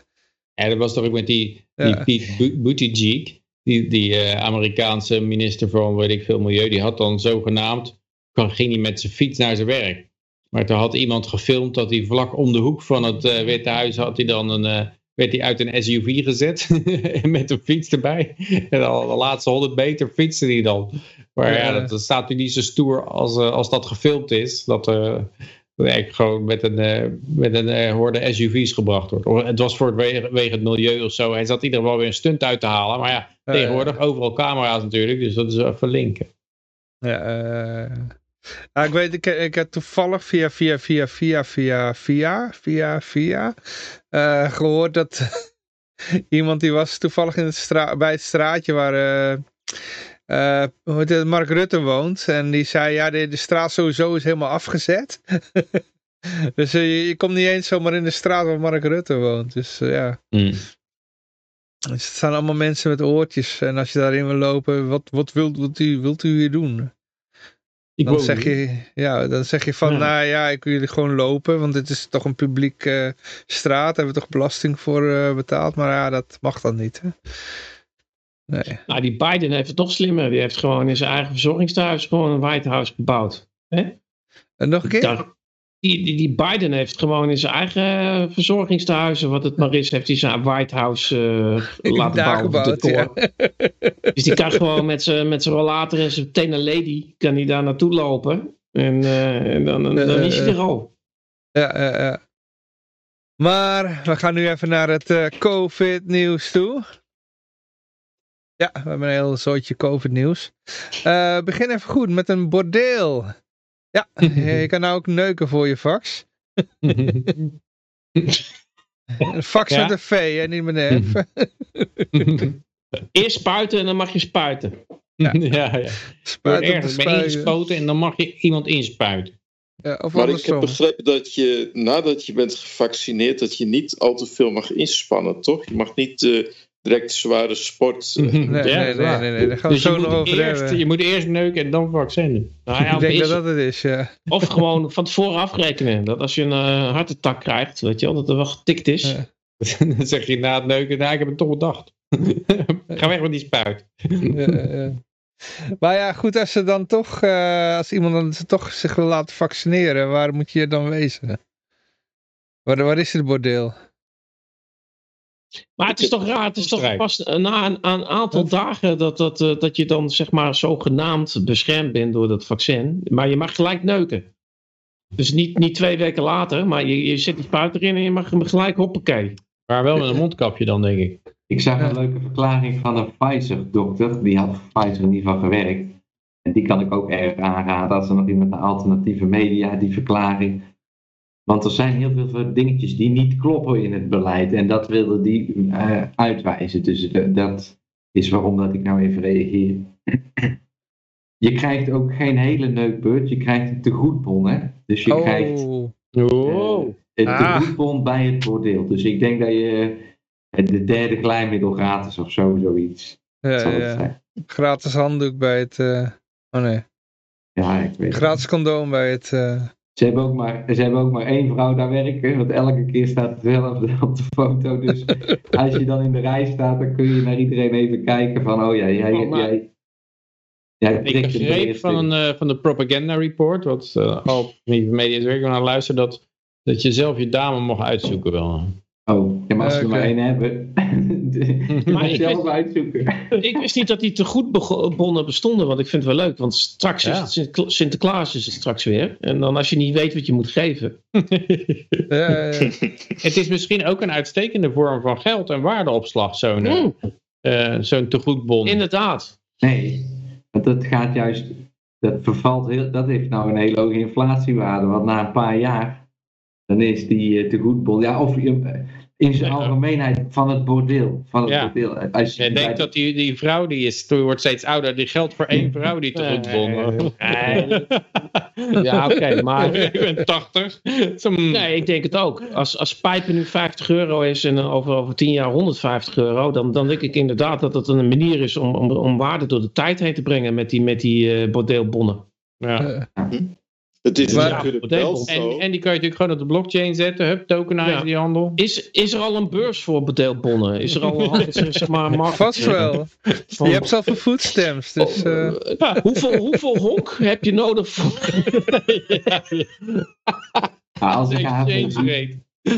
S6: Ja, dat was toch ook met die, die
S2: Ja.
S6: Buttigieg, die, die eh, Amerikaanse minister van, weet ik veel, Milieu, die had dan zogenaamd, kan- ging hij met zijn fiets naar zijn werk. Maar toen had iemand gefilmd dat hij vlak om de hoek van het eh, Witte Huis had hij dan een, werd hij uit een SUV gezet met een fiets erbij. En al de laatste 100 meter fietste hij dan. Maar ja,
S2: Ja.
S6: dat, staat nu niet zo stoer als, eh, als dat gefilmd is. Dat eh dat eigenlijk gewoon met een, eh, met een eh, horde SUV's gebracht wordt. Of Het was voor het wegen, wegen het milieu of zo. Hij zat in ieder geval weer een stunt uit te halen. Maar ja, tegenwoordig overal camera's natuurlijk. Dus dat is wel even linken.
S2: Ja, eh, Ah, ik weet, ik, ik heb toevallig via, via, via, via, via, via, via, via eh, gehoord dat iemand die was toevallig in het bij het straatje waar eh, eh, Mark Rutte woont. En die zei, ja, de, de straat sowieso is helemaal afgezet. dus je, je, komt niet eens zomaar in de straat waar Mark Rutte woont. Dus ja. Mm. Het zijn allemaal mensen met oortjes. En als je daarin wil lopen, wat, wat, wilt, u, wilt u hier doen?
S6: Ik
S2: Dan zeg,
S6: hier.
S2: je, ja, dan zeg je van,
S6: Ja.
S2: nou ja, ik wil jullie gewoon lopen, want dit is toch een publiek eh, straat, daar hebben we toch belasting voor eh, betaald, maar ja, dat mag dan niet. Hè? Nee.
S3: Nou, die Biden heeft het nog slimmer. Die heeft gewoon in zijn eigen verzorgingstehuis gewoon een White House gebouwd.
S2: En nog een keer?
S3: Daar- die, die, die Biden heeft gewoon in zijn eigen verzorgingstehuizen, wat het maar is, heeft hij zijn White House eh, laten bouwen.
S2: gebouwd, ja.
S3: decor. Dus die kan gewoon met zijn met zijn rollator en zijn tenen lady, kan hij daar naartoe lopen. En, eh, en dan, dan, dan
S2: Eh,
S3: is hij
S2: eh,
S3: er al.
S2: Ja, ja, ja. Maar we gaan nu even naar het eh, COVID-nieuws toe. Ja, we hebben een heel zootje COVID-nieuws. Eh begin even goed met een bordeel. Ja, je kan nou ook neuken voor je fax. Een fax
S6: Ja.
S2: met een V, hè, niet met een F.
S3: Eerst spuiten en dan mag je spuiten.
S6: ja, ja. Wordt
S2: Spuiten
S6: ergens mee
S2: spuiten.
S6: ingespoten en dan mag je iemand inspuiten.
S2: Ja, of
S5: Maar ik heb begrepen dat je nadat je bent gevaccineerd, dat je niet al te veel mag inspannen, toch? Je mag niet eh, direct zware sport. eh,
S2: Nee,
S6: Ja,
S2: nee, nee, nee, nee, daar gaan we
S6: Dus je
S2: zo nog
S6: moet,
S2: over
S6: eerst,
S2: hebben.
S6: je moet eerst neuken en dan vaccin doen.
S3: Nou ja,
S2: Ik denk dat dat het is, ja.
S3: of gewoon van tevoren afrekenen. Dat als je een eh, hartattack krijgt, weet je wel, dat er wel getikt is.
S2: Ja.
S6: dan zeg je na het neuken, nou, ik heb het toch bedacht. Ga weg met die spuit.
S2: Ja. Maar ja, goed, als ze dan toch, eh, als iemand dan toch zich wil laten vaccineren, waar moet je dan wezen? Waar, waar is het bordeel?
S3: Maar het is toch raar, het is toch pas na een, een aantal dagen dat, dat, eh, dat je dan zeg maar zogenaamd beschermd bent door dat vaccin. Maar je mag gelijk neuken. Dus niet, niet twee weken later, maar je, je zet die spuit erin en je mag hem gelijk hoppakee.
S6: Maar wel met een mondkapje dan, denk ik.
S4: Ik zag een leuke verklaring van een Pfizer-dokter. Die had voor Pfizer in ieder geval gewerkt. En die kan ik ook erg aanraden als er nog iemand naar alternatieve media, die verklaring. Want er zijn heel veel dingetjes die niet kloppen in het beleid. En dat wilde die eh, uitwijzen. Dus de- dat is waarom dat ik nou even reageer. Je krijgt ook geen hele neukbeurt. Je krijgt een tegoedbon, hè. Dus je krijgt
S2: Oh,
S6: Oh.
S4: het
S2: Ah.
S4: tegoedbon bij het bordeel. Dus ik denk dat je eh, de derde glijmiddel gratis of zo, zoiets.
S2: ja, ja. Gratis handdoek bij het, eh, oh nee,
S4: Ja, ik weet het.
S2: gratis condoom bij het, eh,
S4: Ze hebben, ook maar, ze hebben ook maar één vrouw daar werken, want elke keer staat hetzelfde op de foto. Dus als je dan in de rij staat, dan kun je naar iedereen even kijken van, oh ja, jij,
S3: Oh, maar-
S4: jij, jij
S6: Ik begreep van, een, eh, van de propaganda report, wat uh, al niet media werken naar luister, dat, dat je zelf je dame mocht uitzoeken wel.
S4: Oh, ja, maar als ze er maar één hebben,
S3: Maar
S4: zelf uitzoeken.
S3: Ik wist niet dat die tegoedbonnen bestonden, want ik vind het wel leuk. Want straks is het Sint- Sinterklaas is het straks weer. En dan als je niet weet wat je moet geven.
S2: ja.
S6: Het is misschien ook een uitstekende vorm van geld en waardeopslag, zo'n eh,
S3: Mm,
S6: eh, zo'n tegoedbon.
S3: inderdaad.
S4: Nee, want dat gaat juist, dat vervalt heel, dat heeft nou een hele hoge inflatiewaarde. Want na een paar jaar, dan is die uh, tegoedbon, ja, of je, in zijn
S6: Ja.
S4: algemeenheid van het bordeel. Van het
S6: Ja.
S4: bordeel. Als je
S6: denkt
S4: de-
S6: dat die, die vrouw die is, die wordt steeds ouder, die geldt voor één vrouw die.
S3: Nee. Ja, oké, maar...
S6: ik ben 80. Zo'n-
S3: Nee, ik denk het ook. Als, als pijpen nu 50 euro is en over, over 10 jaar 150 euro, dan, dan denk ik inderdaad dat het een manier is om, om, om waarde door de tijd heen te brengen met die, met die eh, bordeelbonnen.
S6: Ja.
S5: Het is
S2: Maar-
S5: natuurlijk wel
S3: En-
S5: zo.
S6: En, en die kan je natuurlijk gewoon op de blockchain zetten, hup, tokenize
S3: Ja.
S6: die handel.
S3: Is, is er al een beurs voor bordeelbonnen? Is er al een zeg maar, markt
S2: Vast wel.
S3: van-
S2: Je hebt zelf een foodstamps, dus... eh,
S3: Oh, hoeveel, hoeveel honk heb je nodig voor...
S4: Als, ik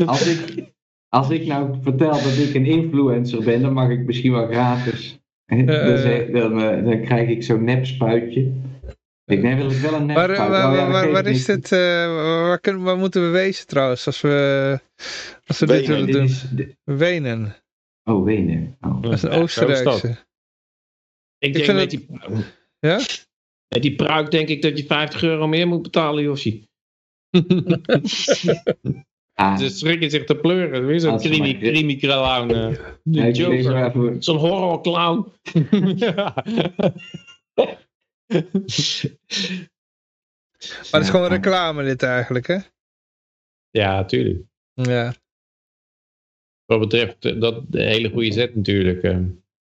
S4: als, ik, als ik nou vertel dat ik een influencer ben, dan mag ik misschien wel gratis dan, zeg- dan, eh, dan krijg ik zo'n nepspuitje. Ik nee, wil ik wel een
S2: Waar,
S4: nepspuit.
S2: waar,
S4: Oh ja,
S2: waar, waar,
S4: geeft
S2: waar is dit, eh, waar, kunnen, waar moeten we wezen trouwens, als we, als we dit
S5: Wenen,
S2: willen
S4: Dit
S2: doen?
S4: is de-
S2: Wenen,
S4: Oh, Wenen. Oh.
S2: dat is een
S6: Ja, is.
S2: Oostenrijkse.
S3: Ik
S2: Ik
S3: denk met
S2: het-
S3: die,
S2: Ja?
S3: met die pruik denk ik dat je 50 euro meer moet betalen, Jossie.
S4: Ah,
S6: Ze schrikken zich te pleuren. Weer zo'n creamy, creamy clown. eh.
S4: ja,
S3: Zo'n horrorclown.
S6: ja.
S2: Maar het is gewoon reclame dit eigenlijk, hè?
S6: ja, tuurlijk.
S2: Ja.
S6: Wat betreft eh, dat de hele goede zet natuurlijk. eh.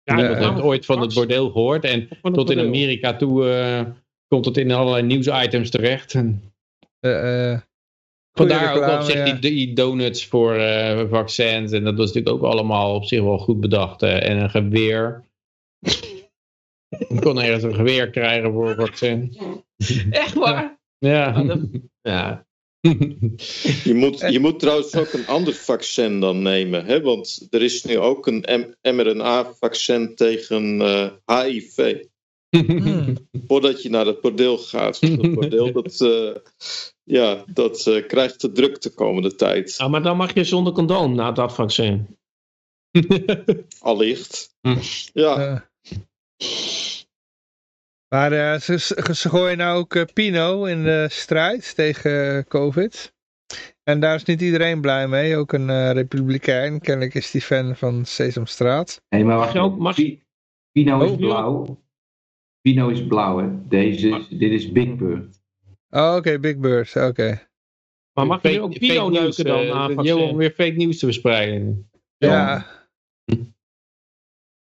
S3: Ja,
S6: Niemand
S2: ja.
S6: heeft ooit van het bordeel gehoord. En tot in. Amerika toe eh, komt het in allerlei nieuwsitems terecht. En
S2: Eh, eh,
S6: vandaar ook op zich
S2: ja.
S6: die, die donuts voor eh, vaccins. En dat was natuurlijk ook allemaal op zich wel goed bedacht. en een geweer. Je kon ergens een geweer krijgen voor een vaccin.
S3: Echt waar?
S6: Ja.
S3: Ja.
S5: Je moet, je moet trouwens ook een ander vaccin dan nemen. Hè? Want er is nu ook een mRNA-vaccin tegen eh, HIV.
S2: hmm.
S5: Voordat je naar het bordeel gaat. Het bordeel dat, eh, ja, dat eh, krijgt te druk de komende tijd.
S3: Ah, maar dan mag je zonder condoom na dat vaccin.
S5: Allicht.
S6: Hm.
S5: Ja,
S2: Eh. Maar eh, ze, ze ze gooien nou ook eh, Pino in de strijd tegen eh, COVID. En daar is niet iedereen blij mee. Ook een eh, republikein. Kennelijk is die fan van Sesamstraat.
S4: Nee, maar wacht.
S3: Ook- mag
S4: Pino is
S2: Oh.
S4: blauw. Pino is blauw, hè. Deze, is- dit is Big Bird.
S2: Oh, oké, Big Bird. Oké.
S3: Maar mag je ook Pino
S6: nieuws,
S3: neuken dan
S6: dat
S3: vaccin?
S6: Johan weer fake nieuws te verspreiden.
S2: Ja.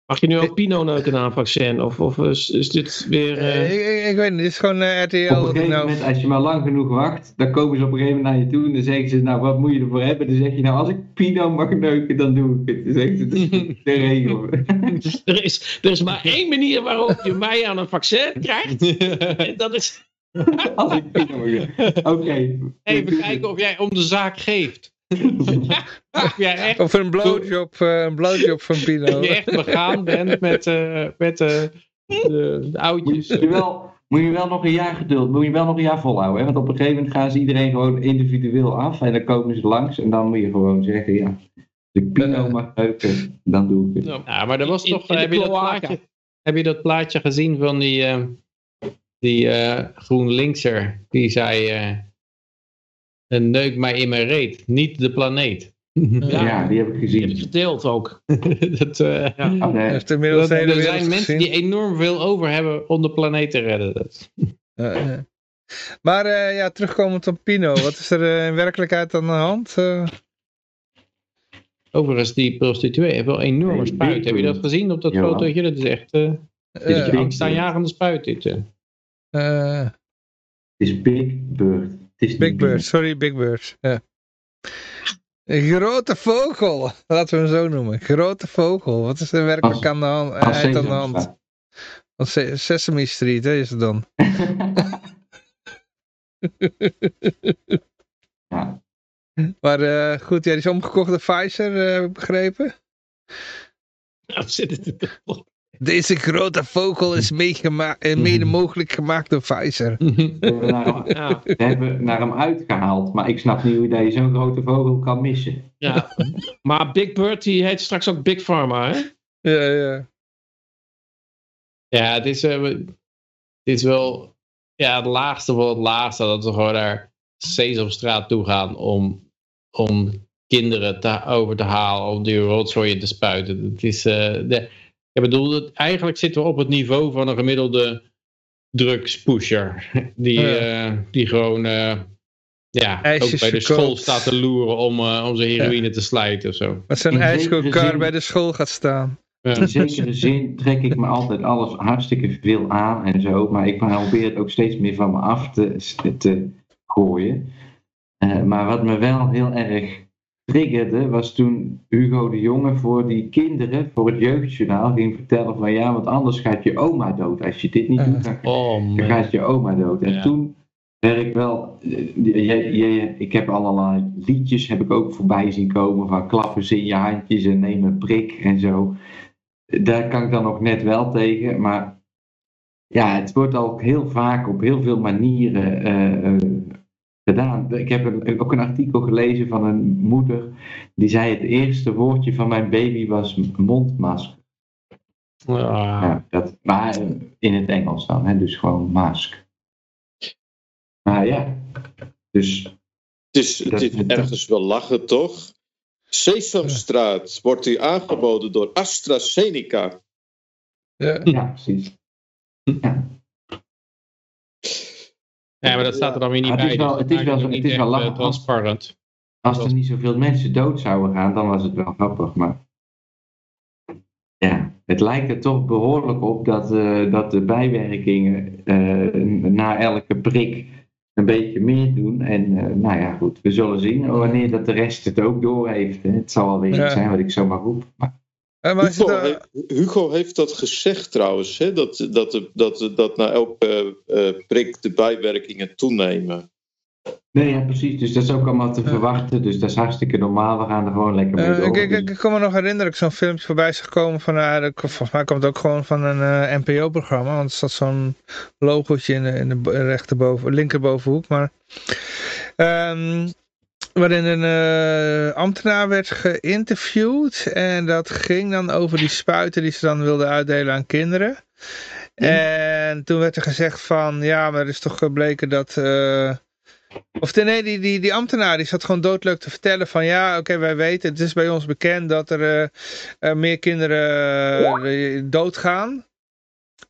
S3: Mag je nu ook Pino neuken na een vaccin? Of, of is, is dit weer...
S2: Eh,
S3: eh,
S2: ik, ik, ik weet niet. Dit is gewoon eh, RTL.
S4: Op een gegeven
S2: nou,
S4: moment, als je maar lang genoeg wacht, dan komen ze op een gegeven moment naar je toe en dan zeggen ze, nou, wat moet je ervoor hebben? Dan zeg je, nou, als ik Pino mag neuken, dan doe ik het. Dan zeggen ze, dat is de regel.
S3: er, is, er is maar één manier waarop je mij aan een vaccin krijgt. En dat is...
S4: als ik Pino mag neuken. Oké.
S6: Even kijken of jij om de zaak geeft. of jij echt,
S2: Of een blowjob, eh, een blowjob van Pino.
S6: of je echt begaan bent met, eh, met eh, de, de oudjes.
S4: Moet je, wel, moet je wel nog een jaar geduld, moet je wel nog een jaar volhouden. Hè? Want op een gegeven moment gaan ze iedereen gewoon individueel af en dan komen ze langs en dan moet je gewoon zeggen, ja, ik Pino mag neuken, dan doe ik het.
S3: Nou,
S6: Ja, maar er was toch,
S3: in de
S6: heb, je dat plaatje, heb je dat plaatje gezien van die, eh, die eh GroenLinkser? Die zei, eh een neuk mij in mijn reet, niet de planeet.
S4: Ja,
S3: Ja.
S4: die heb ik
S3: Die heb ik
S4: gezien.
S3: gedeeld ook.
S6: dat, eh,
S3: Ja.
S4: Oh, nee.
S6: Dat- er zijn mensen
S2: gezien.
S6: die enorm veel over hebben om de planeet te redden. Dat-.
S2: Maar eh, ja, terugkomend op Pino. Wat is er eh, in werkelijkheid aan de hand? Eh,
S6: Overigens, die prostituee heeft wel een enorme spuit. Heb je dat gezien op dat
S4: Jawel.
S6: fotootje? Dat is echt
S4: big.
S6: angstaanjagende spuit dit.
S4: Het is Big Bird. Het is
S2: Big Bird, sorry, Big Bird. Ja. Een grote vogel, laten we hem zo noemen. Grote vogel, wat is er werkelijk aan de hand?
S4: Als
S2: eh, aan de hand? Sesame Street hè, is het dan.
S4: ja.
S2: Maar eh, goed, ja, die is omgekocht door Pfizer, eh, heb ik begrepen.
S3: Nou, zit het
S2: Deze grote vogel is eh, mede mogelijk gemaakt door Pfizer.
S4: We hebben naar hem-
S3: ja,
S4: we hebben naar hem uitgehaald, maar ik snap niet hoe je zo'n grote vogel kan missen.
S3: ja. Maar Big Bird die heet straks ook Big Pharma, hè?
S2: Ja, ja.
S6: Ja, het is, eh, het is wel ja, het laagste van het laagste dat we gewoon naar Sesamstraat toe gaan om, om kinderen te, over te halen, om die rotzooi te spuiten. Het is, eh, de, ik bedoel, het, eigenlijk zitten we op het niveau van een gemiddelde drugspusher. Die,
S2: Ja.
S6: eh, die gewoon eh, ja,
S2: IJsjes
S6: ook bij de
S2: verkoopt.
S6: school staat te loeren om, eh, om zijn heroïne te slijten of zo.
S2: Met zijn ijskokar
S4: zin-
S2: bij de school gaat staan.
S6: Ja.
S4: In zekere zin trek ik me altijd alles hartstikke veel aan en zo, maar ik probeer het ook steeds meer van me af te, te gooien. Eh, maar wat me wel heel erg triggerde, was toen Hugo de Jonge voor die kinderen, voor het jeugdjournaal, ging vertellen van ja, want anders gaat je oma dood. Als je dit niet doet, dan
S6: Oh,
S4: dan gaat je oma dood. En
S6: Ja.
S4: toen werd ik wel, eh, je, je, ik heb allerlei liedjes heb ik ook voorbij zien komen van klappen ze in je handjes en neem een prik en zo. daar kan ik dan nog net wel tegen. Maar ja, het wordt ook heel vaak op heel veel manieren eh, eh, gedaan. Ik heb een, ook een artikel gelezen van een moeder die zei: Het eerste woordje van mijn baby was mondmasker. Ja, dat, maar in het Engels dan, hè, dus gewoon mask. Maar ja, dus.
S5: Het is, het is ergens wel lachen, toch? Sesamstraat wordt u aangeboden door AstraZeneca.
S4: Ja, ja precies. Ja.
S6: Ja, maar dat staat er dan weer niet bij.
S4: Het is wel,
S6: dus
S4: het is wel, het is wel
S6: lachen. transparant.
S4: Als er niet zoveel mensen dood zouden gaan, dan was het wel grappig. Maar ja, het lijkt er toch behoorlijk op dat, uh, dat de bijwerkingen uh, na elke prik een beetje meer doen. En uh, nou ja, goed, we zullen zien wanneer dat de rest het ook door heeft. Het zal wel weer ja. zijn wat ik zomaar roep. Maar...
S5: Hugo, daar... heeft, Hugo, heeft dat gezegd trouwens, hè? Dat, dat, dat, dat na elke prik de bijwerkingen toenemen.
S4: Nee, ja, precies. Dus dat is ook allemaal te verwachten. Dus dat is hartstikke normaal. We gaan er gewoon lekker mee
S2: uh, door. Ik, ik, ik, kan me nog herinneren dat ik zo'n filmpje voorbij is gekomen van... Uh, volgens mij komt het ook gewoon van een uh, NPO-programma. Want er staat zo'n logootje in de, in de rechterboven, linkerbovenhoek. Maar, um, waarin een ambtenaar werd geïnterviewd. En dat ging dan over die spuiten die ze dan wilden uitdelen aan kinderen. En toen werd er gezegd van... Ja, maar er is toch gebleken dat... Of nee, die, die, die ambtenaar die zat gewoon doodleuk te vertellen van ja, oké, wij weten, het is bij ons bekend dat er uh, meer kinderen doodgaan.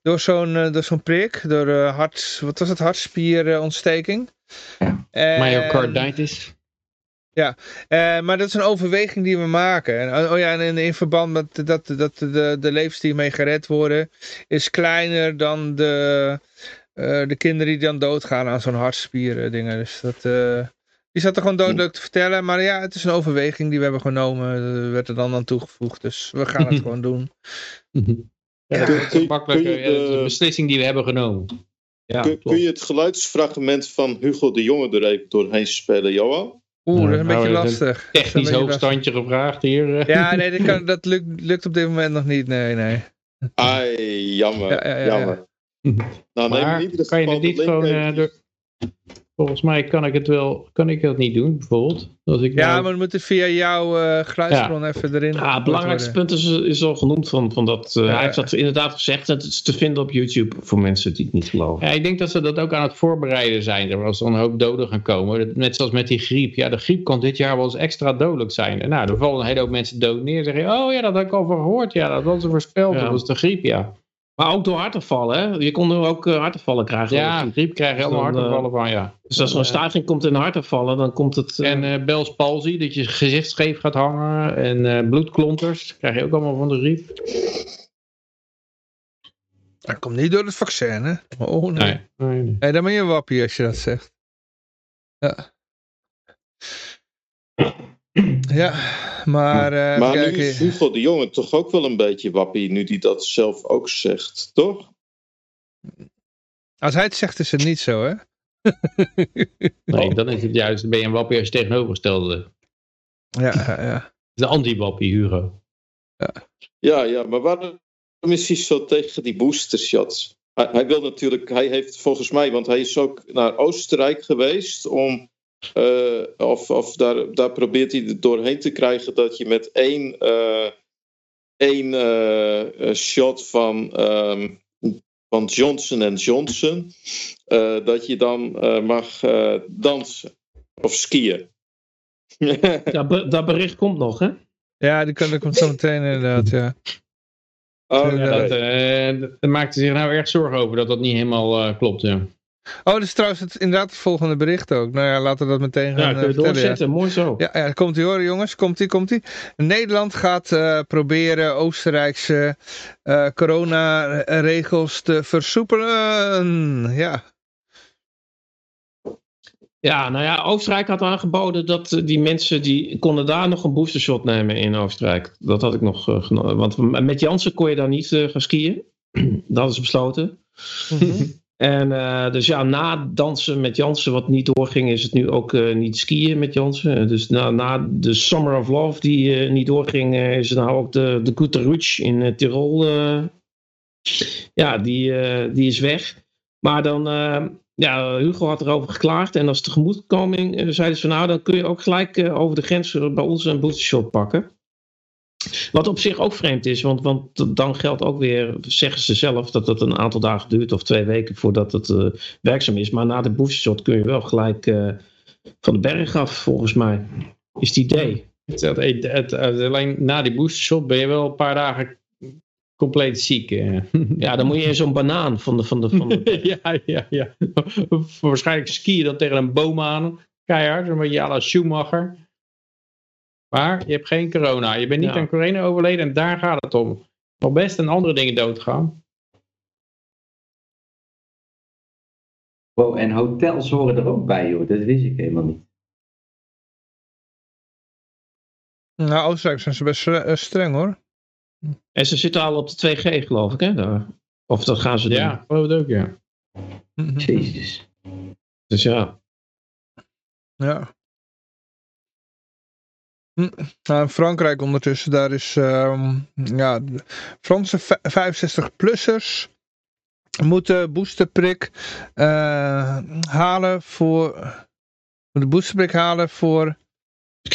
S2: Door zo'n door zo'n prik, door hart, wat was het, hartspierontsteking.
S6: En, Myocarditis.
S2: Ja, maar dat is een overweging die we maken. En, oh ja, en in, in verband met dat, dat de, de levens die mee gered worden, is kleiner dan de, uh, de kinderen die dan doodgaan aan zo'n hartspieren dingen. Dus dat, uh, die zat er gewoon doodleuk te vertellen. Maar ja, het is een overweging die we hebben genomen. Er werd er dan aan toegevoegd. Dus we gaan het gewoon doen.
S6: Ja, dat is makkelijk. De... de beslissing die we hebben genomen.
S5: Ja, kun, kun, je het geluidsfragment van Hugo de Jonge er even doorheen spelen, Johan?
S2: Oeh, dat is een nou, beetje lastig.
S6: Technisch hoogstandje lastig. gevraagd hier.
S2: Ja, nee, dat, kan, dat lukt, lukt, op dit moment nog niet. Nee, nee.
S5: Ai, jammer. Ja, ja, jammer.
S6: Nou, maar in kan je het niet gewoon... Volgens mij kan ik het wel, kan ik dat niet doen, bijvoorbeeld. Als ik
S2: ja,
S6: nou...
S2: maar we moeten via jouw uh, geluidsbron ja. even erin.
S3: Ja, het belangrijkste punt is, is al genoemd van, van dat. Uh, ja. Hij heeft dat inderdaad gezegd. Het is te vinden op YouTube voor mensen die het niet geloven.
S6: Ja, ik denk dat ze dat ook aan het voorbereiden zijn. Er was dan een hoop doden gaan komen. Net zoals met die griep. Ja, de griep kan dit jaar wel eens extra dodelijk zijn. Nou, er vallen een hele hoop mensen dood neer. Zeggen, oh ja, dat heb ik al gehoord. Ja, dat was er voorspeld. Dat was de griep, ja.
S3: Maar ook door hartevallen, hè? Je kon er ook uh, hartevallen krijgen.
S6: Ja, griep krijg je helemaal hartevallen van, ja.
S3: Dus als er een staking komt in hartevallen, dan komt het...
S6: Uh... En uh, Bell's palsy, dat je gezicht scheef gaat hangen. En uh, bloedklonters, krijg je ook allemaal van de griep.
S2: Dat komt niet door het vaccin, hè? Oh, nee.
S6: Nee, nee, nee.
S2: hey, dan ben je wappie als je dat zegt. Ja. Ja, maar... Uh,
S5: maar kijk, nu is Hugo de Jonge toch ook wel een beetje wappie, nu hij dat zelf ook zegt, toch?
S2: Als hij het zegt, is het niet zo, hè?
S6: nee, dan is het juist, ben je een wappie als je tegenovergestelde.
S2: Ja, ja, ja.
S6: De anti-wappie, Hugo.
S5: Ja. ja, ja, maar waarom is hij zo tegen die boostershots? Hij, hij wil natuurlijk, hij heeft volgens mij, want hij is ook naar Oostenrijk geweest om uh, of of daar, daar probeert hij doorheen te krijgen dat je met één, uh, één uh, shot van, um, van Johnson Johnson, dat je dan mag dansen of skiën.
S3: dat, dat bericht komt nog, hè?
S2: Ja, die kan, komt zo meteen inderdaad, ja.
S6: Oh, ja, dat, daar maakte zich nou erg zorgen over dat dat niet helemaal klopt, ja.
S2: Oh, dat is trouwens het, inderdaad het volgende bericht ook. Nou ja, laten we dat meteen gaan
S3: ja, uh, doorzetten. Ja. Mooi zo.
S2: Ja, ja komt ie hoor jongens. Komt ie, komt ie. Nederland gaat uh, proberen Oostenrijkse uh, coronaregels te versoepelen. Ja.
S3: Ja, nou ja, Oostenrijk had aangeboden dat die mensen die konden daar nog een boostershot nemen in Oostenrijk. Dat had ik nog genomen. Want met Jansen kon je daar niet gaan skiën. dat is besloten. Mm -hmm. En uh, dus ja, na dansen met Jansen, wat niet doorging, is het nu ook uh, niet skiën met Jansen. Dus na, na de Summer of Love die uh, niet doorging, is nou ook de, de Rutsch in Tirol. ja, die, die is weg. Maar dan, ja, Hugo had erover geklaagd. En als tegemoetkoming zeiden ze nou, dan kun je ook gelijk over de grens bij ons een boostershot pakken. Wat op zich ook vreemd is, want, want dan geldt ook weer, zeggen ze zelf, dat het een aantal dagen duurt of twee weken voordat het uh, werkzaam is. Maar na de boostershot kun je wel gelijk uh, van de berg af, volgens mij. Is het idee.
S6: Het, het, het, alleen na die boostershot ben je wel een paar dagen compleet ziek. Uh.
S3: Ja, dan moet je in zo'n banaan van de... Van de, van de...
S6: ja, ja, ja. Waarschijnlijk ski je dan tegen een boom aan, keihard, een beetje à la Schumacher. Maar je hebt geen corona. Je bent niet aan corona overleden en daar gaat het om. Nog best een andere dingen doodgaan.
S4: Wow, en hotels horen er ook bij, joh. Dat wist ik helemaal niet.
S2: Nou, Oostenrijk zijn ze best eh, streng, hoor.
S3: En ze zitten al op de 2G, geloof ik, hè? Daar. Of dat gaan ze doen.
S6: Ja, geloof het ook, ja.
S4: Jezus.
S3: Dus ja.
S2: Ja. Nou, in Frankrijk ondertussen, daar is uh, ja, Franse 65-plussers moeten boosterprik uh, halen voor de boosterprik halen voor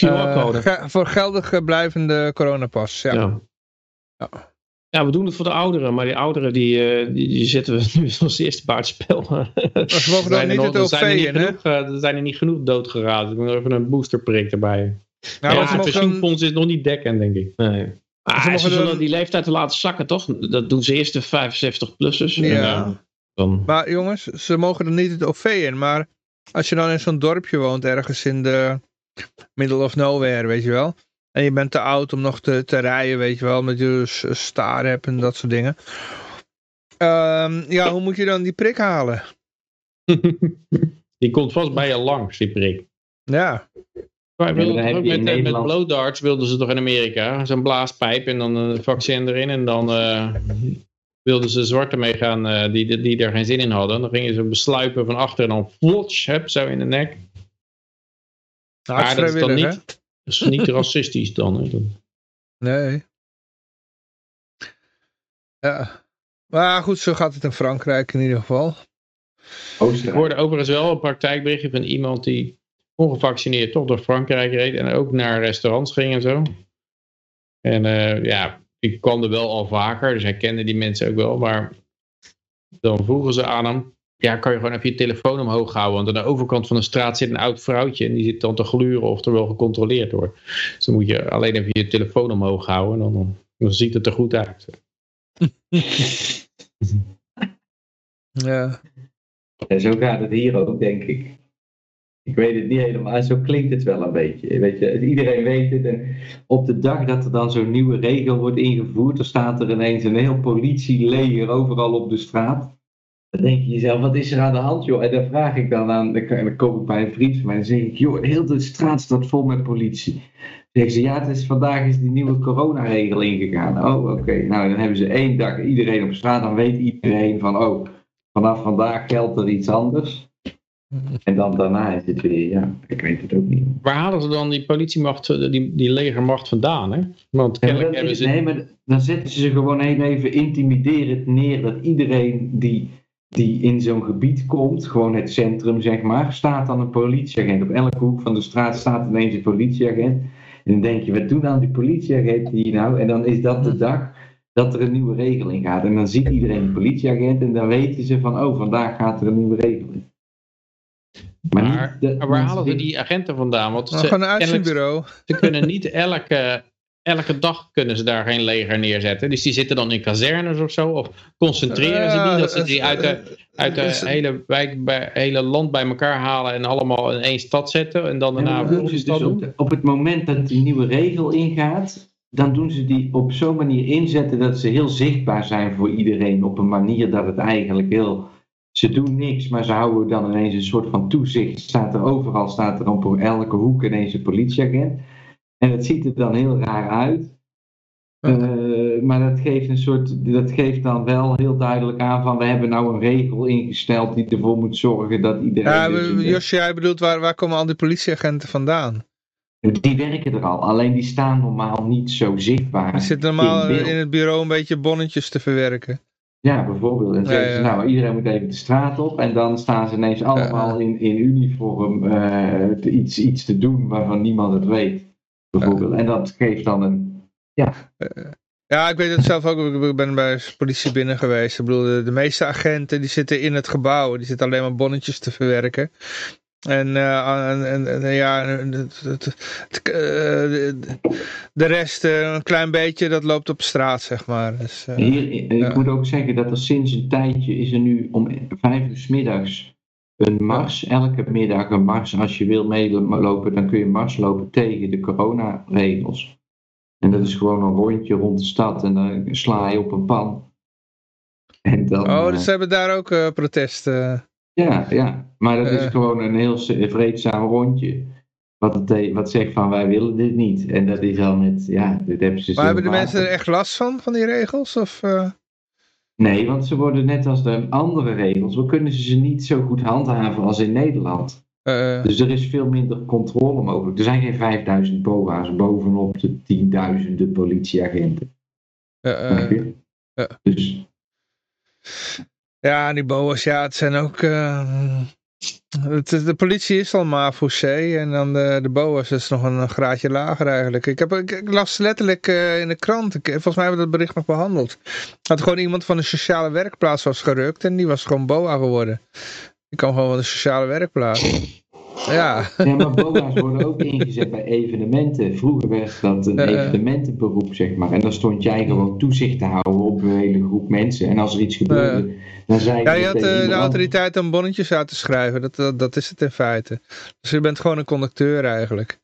S3: uh,
S2: ge voor geldig blijvende coronapas. Ja.
S3: Ja. ja. ja. we doen het voor de ouderen, maar die ouderen die, die, die zitten we nu als eerste buitenspel.
S2: Ze mogen dan niet het OV in, hè?
S6: Er zijn er niet genoeg doodgeraden. Ik moet even een boosterprik erbij. Nou, ja, het pensioenfonds is nog niet dekkend, denk ik.
S3: Nee. Ah, ze zullen die leeftijd laten zakken, toch? Dat doen ze eerst de 75-plussers.
S2: Ja. Dan... Maar jongens, ze mogen er niet het OV in. Maar als je dan in zo'n dorpje woont, ergens in de middle of nowhere, weet je wel. En je bent te oud om nog te, te rijden, weet je wel. Met je staar hebt en dat soort dingen. Um, ja, hoe moet je dan die prik halen?
S6: die komt vast bij je langs, die prik.
S2: Ja.
S6: Maar wilden, met, met blow darts wilden ze toch in Amerika, zo'n blaaspijp en dan een vaccin erin en dan uh, wilden ze zwarte mee gaan uh, die, die er geen zin in hadden. Dan gingen ze besluipen van achter en dan flotsch, heb, zo in de nek. maar dat is dan niet, dat is niet racistisch dan. Hè?
S2: Nee. Ja. Maar goed, zo gaat het in Frankrijk in ieder geval.
S6: Ik hoorde overigens wel een praktijkberichtje van iemand die ongevaccineerd toch door Frankrijk reed en ook naar restaurants ging en zo. En uh, ja, ik kwam er wel al vaker, dus hij kende die mensen ook wel, maar dan vroegen ze aan hem, ja, kan je gewoon even je telefoon omhoog houden, want aan de overkant van de straat zit een oud vrouwtje en die zit dan te gluren of er wel gecontroleerd wordt. Dus dan moet je alleen even je telefoon omhoog houden en dan, dan ziet het er goed uit.
S2: ja.
S4: En zo gaat het hier ook, denk ik. Ik weet het niet helemaal, zo klinkt het wel een beetje. Weet je, iedereen weet het. En op de dag dat er dan zo'n nieuwe regel wordt ingevoerd, dan staat er ineens een heel politieleger overal op de straat. Dan denk je jezelf, wat is er aan de hand, joh? En dan vraag ik dan aan, dan kom ik bij een vriend van mij en zeg ik, joh, heel de straat staat vol met politie. Zeggen ze, ja, het is, vandaag is die nieuwe coronaregel ingegaan. Oh, oké. Nou, dan hebben ze één dag iedereen op straat, dan weet iedereen van, oh, vanaf vandaag geldt er iets anders. En dan daarna is het weer, ja, ik weet het ook niet.
S6: Waar halen ze dan die politiemacht, eh, die, die legermacht vandaan? Hè? Want kennelijk hebben ze...
S4: Nee, maar dan zetten ze gewoon heel even intimiderend neer dat iedereen die, die in zo'n gebied komt, gewoon het centrum zeg maar, staat dan een politieagent. Op elke hoek van de straat staat ineens een politieagent. En dan denk je, wat doen dan die politieagent hier nou? En dan is dat de dag dat er een nieuwe regeling gaat. En dan ziet iedereen een politieagent en dan weten ze van, oh, vandaag gaat er een nieuwe regeling.
S6: Maar, waar halen ze die agenten vandaan? Want
S2: ze, gewoon een uitzendbureau.
S6: Ze kunnen niet elke, elke dag kunnen ze daar geen leger neerzetten. Dus die zitten dan in kazernes of zo. Of concentreren ze die? Dat ze die uit de, uit de hele, wijk, bij, hele land bij elkaar halen en allemaal in één stad zetten. En dan daarna
S4: ja, dus op, op het moment dat die nieuwe regel ingaat, dan doen ze die op zo'n manier inzetten dat ze heel zichtbaar zijn voor iedereen. Op een manier dat het eigenlijk heel ze doen niks, maar ze houden dan ineens een soort van toezicht. Staat er overal, staat er op elke hoek ineens een politieagent. En het ziet er dan heel raar uit. Uh, maar dat geeft een soort, dat geeft dan wel heel duidelijk aan van we hebben nou een regel ingesteld die ervoor moet zorgen dat iedereen...
S2: Ja, dus Josje, jij bedoelt waar, waar komen al die politieagenten vandaan?
S4: Die werken er al, alleen die staan normaal niet zo zichtbaar. Die
S2: zitten normaal in, in, het bureau een beetje bonnetjes te verwerken.
S4: Ja, bijvoorbeeld. En zeggen ze, nou, iedereen moet even de straat op. En dan staan ze ineens allemaal in, in uniform uh, iets, iets te doen waarvan niemand het weet. Bijvoorbeeld. En dat geeft dan een, ja...
S2: Uh, ja, ik weet het zelf ook. Ik ben bij de politie binnen geweest. Ik bedoel, de, de, meeste agenten die zitten in het gebouw. Die zitten alleen maar bonnetjes te verwerken. En, uh, en, en, ja, het, het, het, de rest, een klein beetje, dat loopt op straat, zeg maar. Dus,
S4: Hier, ik ja. moet ook zeggen dat er sinds een tijdje is er nu om vijf uur s middags een mars. Elke middag een mars. Als je wil meelopen, dan kun je mars lopen tegen de coronaregels. En dat is gewoon een rondje rond de stad en dan sla je op een pan.
S2: En dan, oh, dus ze hebben daar ook protesten.
S4: Ja, ja, maar dat is gewoon een heel vreedzaam rondje. Wat, het, wat zegt van wij willen dit niet. En dat is al met, ja, dit hebben ze
S2: Maar hebben de mensen er echt last van, van die regels? Of, uh...
S4: Nee, want ze worden net als de andere regels, we kunnen ze niet zo goed handhaven als in Nederland. Uh, dus er is veel minder controle mogelijk. Er zijn geen 5000 BOA's bovenop de tienduizenden politieagenten.
S2: Uh, dus ja, die boa's, ja, het zijn ook... Uh, het, de politie is al mafouché en dan de, de boa's is nog een, graadje lager eigenlijk. Ik, heb, ik, las letterlijk uh, in de krant, ik, volgens mij hebben we dat bericht nog behandeld. Dat gewoon iemand van de sociale werkplaats was gerukt en die was gewoon boa geworden. Die kwam gewoon van de sociale werkplaats. Ja.
S4: ja, maar BOA's worden ook ingezet bij evenementen. Vroeger werd dat een evenementenberoep, zeg maar. En dan stond jij gewoon toezicht te houden op een hele groep mensen. En als er iets gebeurde, dan.
S2: Ja, je had uh, de autoriteit om bonnetjes uit te schrijven. Dat, dat, dat, is het in feite. Dus je bent gewoon een conducteur eigenlijk.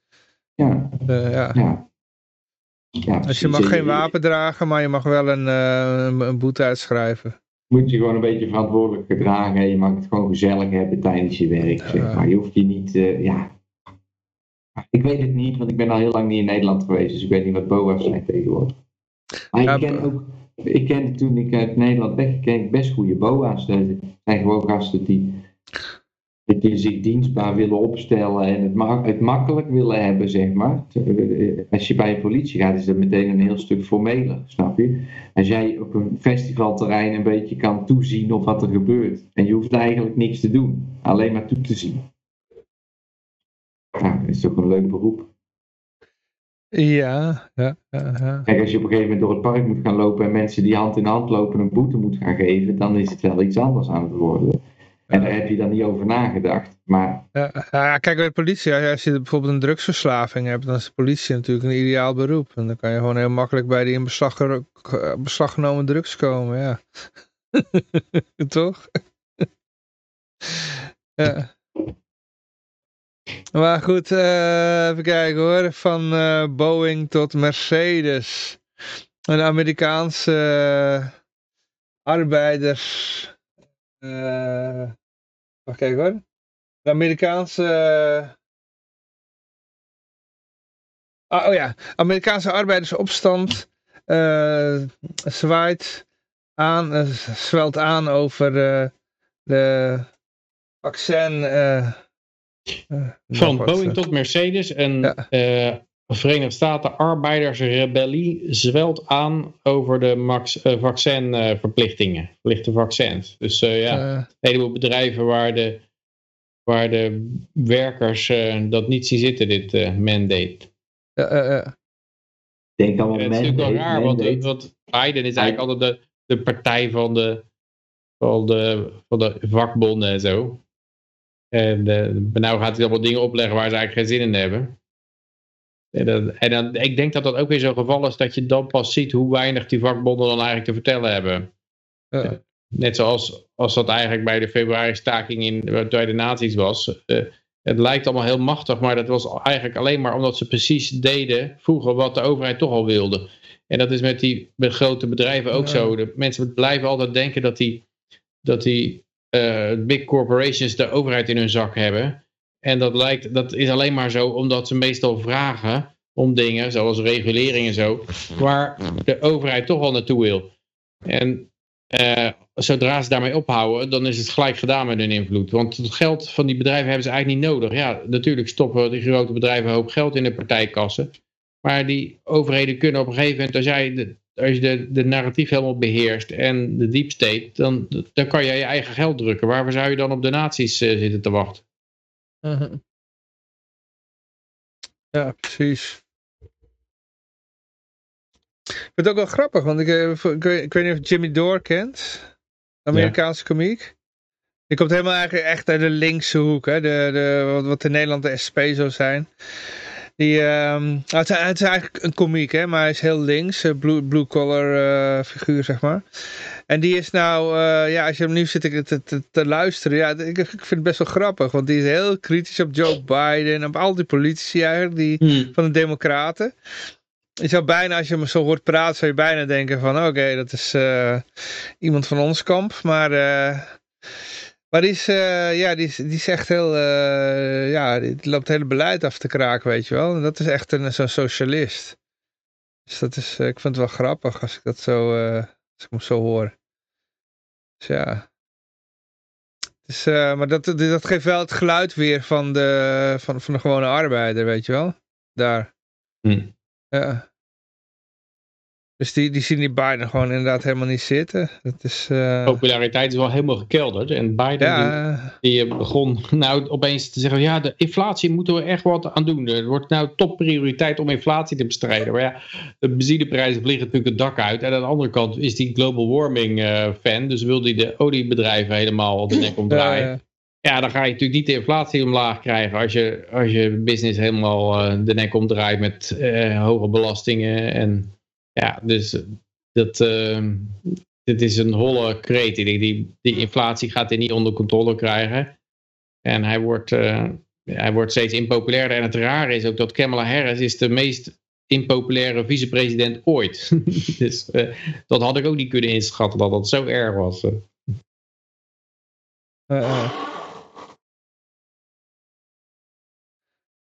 S4: Ja.
S2: Uh, ja. ja. Ja, dus je mag geen wapen dragen, maar je mag wel een, uh, een boete uitschrijven
S4: moet je gewoon een beetje verantwoordelijk gedragen. Je mag het gewoon gezellig hebben tijdens je werk. Zeg maar. Je hoeft je niet, uh, ja. Ik weet het niet, want ik ben al heel lang niet in Nederland geweest. Dus ik weet niet wat BOA's zijn tegenwoordig. Maar ik ken ook, ik ken toen ik uit Nederland wegging, best goede BOA's. Er zijn gewoon gasten die die zich dienstbaar willen opstellen en het, ma het makkelijk willen hebben, zeg maar. Als je bij een politie gaat, is dat meteen een heel stuk formeler, snap je? Als jij op een festivalterrein een beetje kan toezien op wat er gebeurt. En je hoeft eigenlijk niks te doen, alleen maar toe te zien. Dat is toch een leuk beroep.
S2: Ja, ja, ja,
S4: Kijk, als je op een gegeven moment door het park moet gaan lopen en mensen die hand in hand lopen een boete moet gaan geven, dan is het wel iets anders aan het worden. En daar heb je dan niet over nagedacht. Maar...
S2: Ja, kijk, bij de politie, als je bijvoorbeeld een drugsverslaving hebt, dan is de politie natuurlijk een ideaal beroep. En dan kan je gewoon heel makkelijk bij die in beslag, beslag genomen drugs komen, ja. Toch? ja. Maar goed, uh, even kijken hoor. Van uh, Boeing tot Mercedes. Een Amerikaanse uh, arbeiders... Wacht kijken hoor. De Amerikaanse... Ah, oh ja, Amerikaanse arbeidersopstand zwaait aan, zwelt aan over de vaccin...
S6: Van Boeing tot Mercedes en ja. Verenigde Staten arbeidersrebellie zwelt aan over de max, uh, vaccinverplichtingen, verplichte vaccins. Dus uh, ja, een heleboel bedrijven waar de, waar de werkers uh, dat niet zien zitten, dit mandate.
S4: Denk allemaal
S6: Het is natuurlijk wel raar, want, want, Biden is eigenlijk altijd de, de partij van de, van, de, van de vakbonden en zo. En nou gaat hij allemaal dingen opleggen waar ze eigenlijk geen zin in hebben. En, dan, en dan, ik denk dat dat ook weer zo'n geval is dat je dan pas ziet hoe weinig die vakbonden dan eigenlijk te vertellen hebben. Ja. Net zoals als dat eigenlijk bij de februari staking in, bij de nazi's was. Uh, het lijkt allemaal heel machtig, maar dat was eigenlijk alleen maar omdat ze precies deden vroeger wat de overheid toch al wilde. En dat is met die met grote bedrijven ook zo. De mensen blijven altijd denken dat die, dat die uh, big corporations de overheid in hun zak hebben. En dat, lijkt, dat is alleen maar zo omdat ze meestal vragen om dingen, zoals regulering en zo, waar de overheid toch wel naartoe wil. En uh, zodra ze daarmee ophouden, dan is het gelijk gedaan met hun invloed. Want het geld van die bedrijven hebben ze eigenlijk niet nodig. Ja, natuurlijk stoppen die grote bedrijven een hoop geld in de partijkassen. Maar die overheden kunnen op een gegeven moment, als jij als je de, de narratief helemaal beheerst en de deep state, dan, dan kan je je eigen geld drukken. Waarvoor zou je dan op de naties uh, zitten te wachten?
S2: Uh -huh. Ja, precies. Ik vind het ook wel grappig, want ik, ik, ik weet niet of Jimmy Dore kent. Amerikaanse ja. komiek. Die komt helemaal eigenlijk echt uit de linkse hoek. Hè? De, de, wat, wat in Nederland de SP zou zijn. Die, het, is, het, is, eigenlijk een komiek, hè, maar hij is heel links. Blue, blue collar uh, figuur, zeg maar. En die is nou, uh, ja, als je hem nu zit te, te, te luisteren, ja, ik, ik, vind het best wel grappig. Want die is heel kritisch op Joe Biden, op al die politici eigenlijk, die, hmm. van de democraten. Je zou bijna, als je hem zo hoort praten, zou je bijna denken van, oké, okay, dat is iemand van ons kamp. Maar, maar die is, uh, ja, die is, die is echt heel, ja, die loopt het hele beleid af te kraken, weet je wel. En dat is echt een zo'n socialist. Dus dat is, ik vind het wel grappig als ik dat zo, als ik hem zo hoor. Dus ja. Dus, maar dat, dat geeft wel het geluid weer van de, van, van de gewone arbeider, weet je wel. Daar.
S6: Hm.
S2: Ja. Dus die, die zien die Biden gewoon inderdaad helemaal niet zitten. Dat is, uh...
S6: Populariteit is wel helemaal gekelderd. En Biden
S2: ja.
S6: die, die, begon nou opeens te zeggen... ja, de inflatie moeten we echt wat aan doen. Het wordt nou topprioriteit om inflatie te bestrijden. Maar ja, de benzineprijzen vliegen natuurlijk het dak uit. En aan de andere kant is die global warming uh, fan. Dus wil die de oliebedrijven helemaal op de nek omdraaien. Ja, ja. Ja, dan ga je natuurlijk niet de inflatie omlaag krijgen als je, als je business helemaal uh, de nek omdraait met hoge belastingen. En ja, dus dat, uh, dit is een holle kreet. Die, die, inflatie gaat hij niet onder controle krijgen. En hij wordt, uh, hij wordt steeds impopulairder. En het rare is ook dat Kamala Harris is de meest impopulaire vicepresident ooit. dus dat had ik ook niet kunnen inschatten dat dat zo erg was.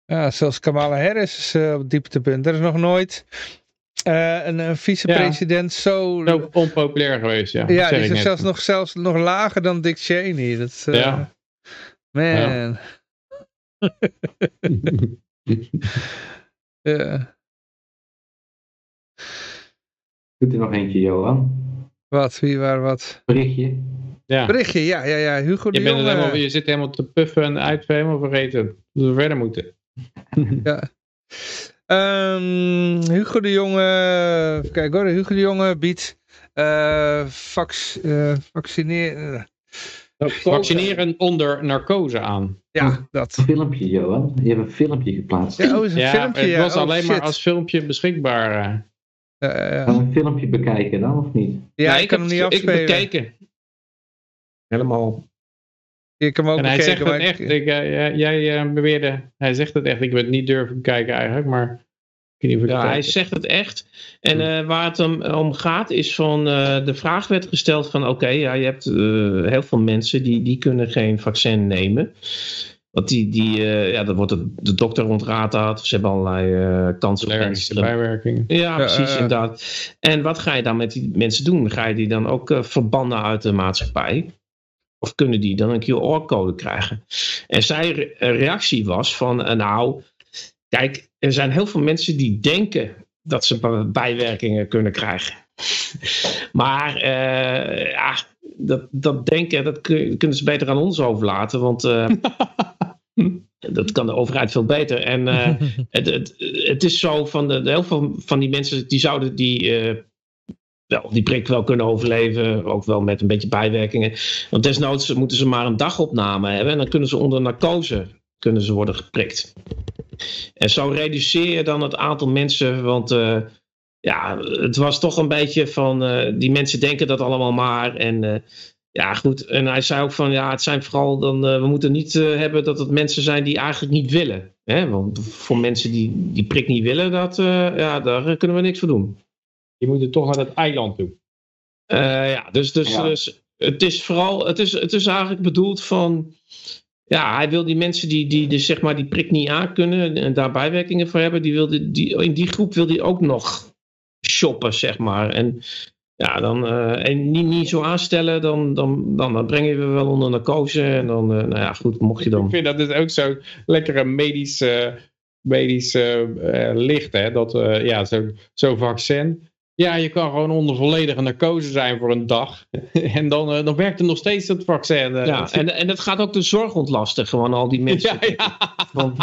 S2: Ja, zelfs Kamala Harris is uh, op dieptepunt. Er is nog nooit uh, een, een vicepresident ja. zo...
S6: Zo onpopulair geweest, ja.
S2: Ja, die is zelfs nog, zelfs nog lager dan Dick Cheney. Dat, uh, ja. Man. Ja. ja.
S4: Doet er nog eentje, Johan?
S2: Wat? Wie, waar, wat?
S4: Berichtje.
S2: Ja. Berichtje, ja, ja, ja. Hugo
S6: je,
S2: de Jonge.
S6: Helemaal, je zit helemaal te puffen en uit helemaal vergeten. Dat we verder moeten.
S2: ja. Um, Hugo de Jonge, kijk hoor, Hugo de Jonge biedt uh, vac, uh, vaccineren.
S6: Vaccineren onder narcose aan.
S2: Ja, dat.
S4: Een filmpje, Johan. Je hebt een filmpje geplaatst.
S2: Ja, oh, is een
S6: ja,
S2: filmpje.
S6: Het was
S2: oh,
S6: alleen
S2: shit.
S6: maar als filmpje beschikbaar.
S2: Uh, ja.
S4: Kan een filmpje bekijken dan, of niet?
S2: Ja,
S6: nee,
S2: ik kan hem niet afspelen.
S6: Ik bekeken. Helemaal.
S2: Ik kan hem ook
S6: en hij zegt het echt. Ik, uh, jij uh, beweerde, hij zegt het echt. Ik wil het niet durven kijken eigenlijk, maar...
S3: Ja, hij zegt het echt. En uh, waar het om, om, gaat is van, uh, de vraag werd gesteld van oké, okay, ja, je hebt uh, heel veel mensen die, die kunnen geen vaccin nemen. Want die, die ja, dat wordt de, de dokter ontraadt dat. Ze hebben allerlei kansen.
S6: bijwerkingen.
S3: Ja, precies, inderdaad. En wat ga je dan met die mensen doen? Ga je die dan ook verbannen uit de maatschappij? Of kunnen die dan een QR-code krijgen? En zijn re reactie was van nou... Kijk, er zijn heel veel mensen die denken dat ze bijwerkingen kunnen krijgen. Maar uh, ja, dat, dat denken, dat kunnen ze beter aan ons overlaten. Want uh, dat kan de overheid veel beter. En uh, het, het, het, is zo van de, de heel veel van die mensen die zouden die, wel, die prik wel kunnen overleven. Ook wel met een beetje bijwerkingen. Want desnoods moeten ze maar een dagopname hebben. En dan kunnen ze onder narcose kunnen ze worden geprikt. En zo reduceer je dan het aantal mensen, want uh, ja, het was toch een beetje van, uh, die mensen denken dat allemaal maar. En uh, ja, goed. En hij zei ook van, ja, het zijn vooral dan, we moeten niet hebben dat het mensen zijn die eigenlijk niet willen. Hè? Want voor mensen die die prik niet willen, dat, ja, daar kunnen we niks voor doen.
S6: Je moet er toch naar het eiland toe.
S3: ja, dus, dus, ja. dus het is vooral, het is, het is eigenlijk bedoeld van ja, hij wil die mensen die, die dus zeg maar die prik niet aan kunnen en daar bijwerkingen voor hebben, die wil die, die, in die groep wil hij ook nog shoppen, zeg maar. En ja, dan uh, en niet, niet zo aanstellen, dan, dan, dan, dan breng je we wel onder narcose. En dan, uh, nou ja, goed, mocht je dan.
S6: Ik vind dat dus ook zo'n lekkere medische, medische uh, licht, hè? Dat, ja, zo'n zo vaccin. Ja, je kan gewoon onder volledige narcose zijn voor een dag. en dan, dan werkt er nog steeds het vaccin.
S3: Ja, en, en dat gaat ook de zorg ontlasten, gewoon al die mensen.
S6: Ja, ja. Van...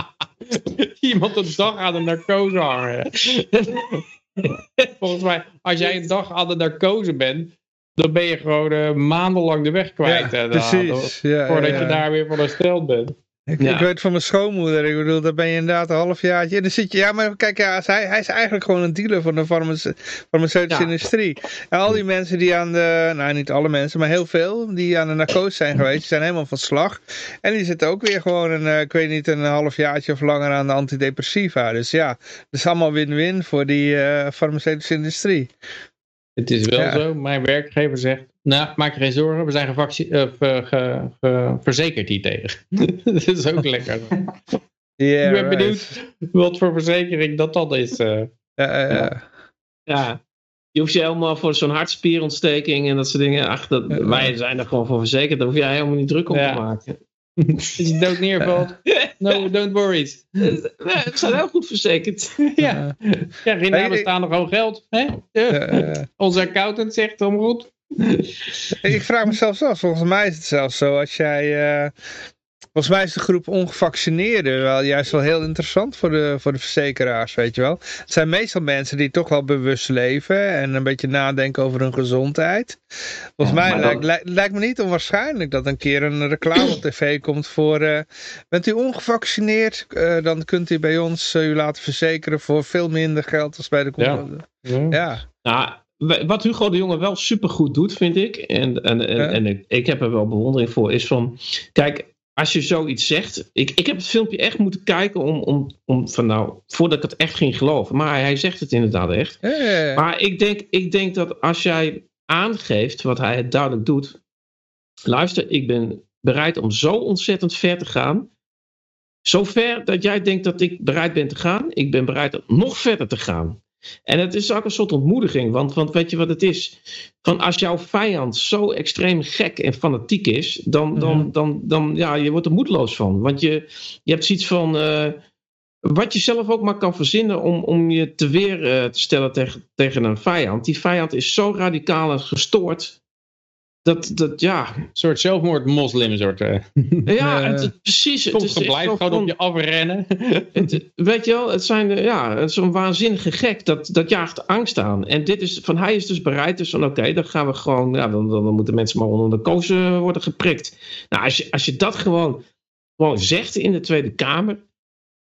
S6: Iemand een dag aan de narcose hangen. Volgens mij, als jij een dag aan de narcose bent, dan ben je gewoon uh, maandenlang de weg kwijt.
S2: Ja, precies. Ja,
S6: voordat
S2: ja,
S6: je daar weer van hersteld bent.
S2: Ik, ik, weet van mijn schoonmoeder, ik bedoel, daar ben je inderdaad een halfjaartje. En dan zit je, ja, maar kijk, ja, hij, hij is eigenlijk gewoon een dealer van de farmaceutische industrie. En al die mensen die aan de, nou niet alle mensen, maar heel veel, die aan de narcose zijn geweest, die zijn helemaal van slag. En die zitten ook weer gewoon, een, ik weet niet, een halfjaartje of langer aan de antidepressiva. Dus ja, het is allemaal win-win voor die uh, farmaceutische industrie.
S6: Het is wel ja. zo, mijn werkgever zegt, nou, maak je geen zorgen, we zijn uh, ge, ge, ge, verzekerd hier tegen. dat is ook lekker.
S2: Yeah,
S6: ik ben
S2: right.
S6: benieuwd wat voor verzekering dat dan is. Uh.
S2: Ja, ja.
S3: ja, je hoeft je helemaal voor zo'n hartspierontsteking en dat soort dingen. Ach, dat, wij zijn er gewoon voor verzekerd, daar hoef jij helemaal niet druk om te maken.
S6: Als je dood neervalt, no, don't worry.
S3: We zijn heel goed verzekerd.
S6: ja, ja geen namen staan er gewoon geld. Hè? Ja. Onze accountant zegt om goed.
S2: Ik vraag me zelfs af, volgens mij is het zelfs zo, als jij... Uh, volgens mij is de groep ongevaccineerden wel juist wel heel interessant voor de, voor de verzekeraars, weet je wel. Het zijn meestal mensen die toch wel bewust leven en een beetje nadenken over hun gezondheid. Volgens ja, mij lijkt, dan... lijkt, lijkt me niet onwaarschijnlijk dat een keer een reclame op tv komt voor... Uh, bent u ongevaccineerd, uh, dan kunt u bij ons u laten verzekeren voor veel minder geld als bij de...
S6: Ja.
S2: ja. ja.
S3: Nou, wat Hugo de Jonge wel supergoed doet, vind ik, en, en, en, ja. en ik, ik, heb er wel bewondering voor, is van, kijk, als je zoiets zegt, ik, ik heb het filmpje echt moeten kijken om, om, om van nou, voordat ik het echt ging geloven, maar hij zegt het inderdaad echt.
S2: Ja.
S3: Maar ik denk, ik denk dat als jij aangeeft wat hij het duidelijk doet, luister, ik ben bereid om zo ontzettend ver te gaan, zo ver dat jij denkt dat ik bereid ben te gaan, ik ben bereid om nog verder te gaan. En het is ook een soort ontmoediging, want, want weet je wat het is? Van als jouw vijand zo extreem gek en fanatiek is, dan, dan, dan, dan, dan ja, je wordt er moedeloos van. Want je, je hebt zoiets van, uh, wat je zelf ook maar kan verzinnen om, om je te weer uh, te stellen tegen, tegen een vijand. Die vijand is zo radicaal en gestoord, dat, dat ja.
S6: Een soort zelfmoord-moslim soort. Uh.
S3: Ja, het, het, precies.
S6: Het is blijft gewoon op je afrennen.
S3: Het, weet je wel, het zijn ja, zo'n waanzinnige gek, dat, dat jaagt angst aan. En dit is, van hij is dus bereid, dus van oké, okay, dan gaan we gewoon, ja, dan, dan, dan moeten mensen maar onder de kozen worden geprikt. Nou, als je, als je dat gewoon, gewoon zegt in de Tweede Kamer,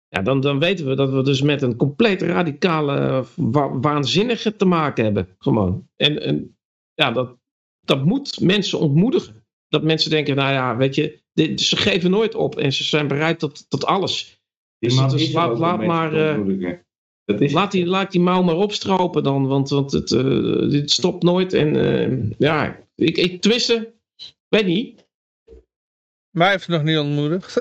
S3: ja, dan, dan weten we dat we dus met een compleet radicale, wa waanzinnige te maken hebben. Gewoon. En, en ja, dat, dat moet mensen ontmoedigen. Dat mensen denken, nou ja, weet je, dit, ze geven nooit op en ze zijn bereid tot, tot alles. Dus, dus laat, laat maar, uh, laat, die, laat die mouw maar opstropen dan, want, want het, uh, dit stopt nooit. En uh, ja, ik, ik twisten, weet niet.
S2: Mij heeft het nog niet ontmoedigd.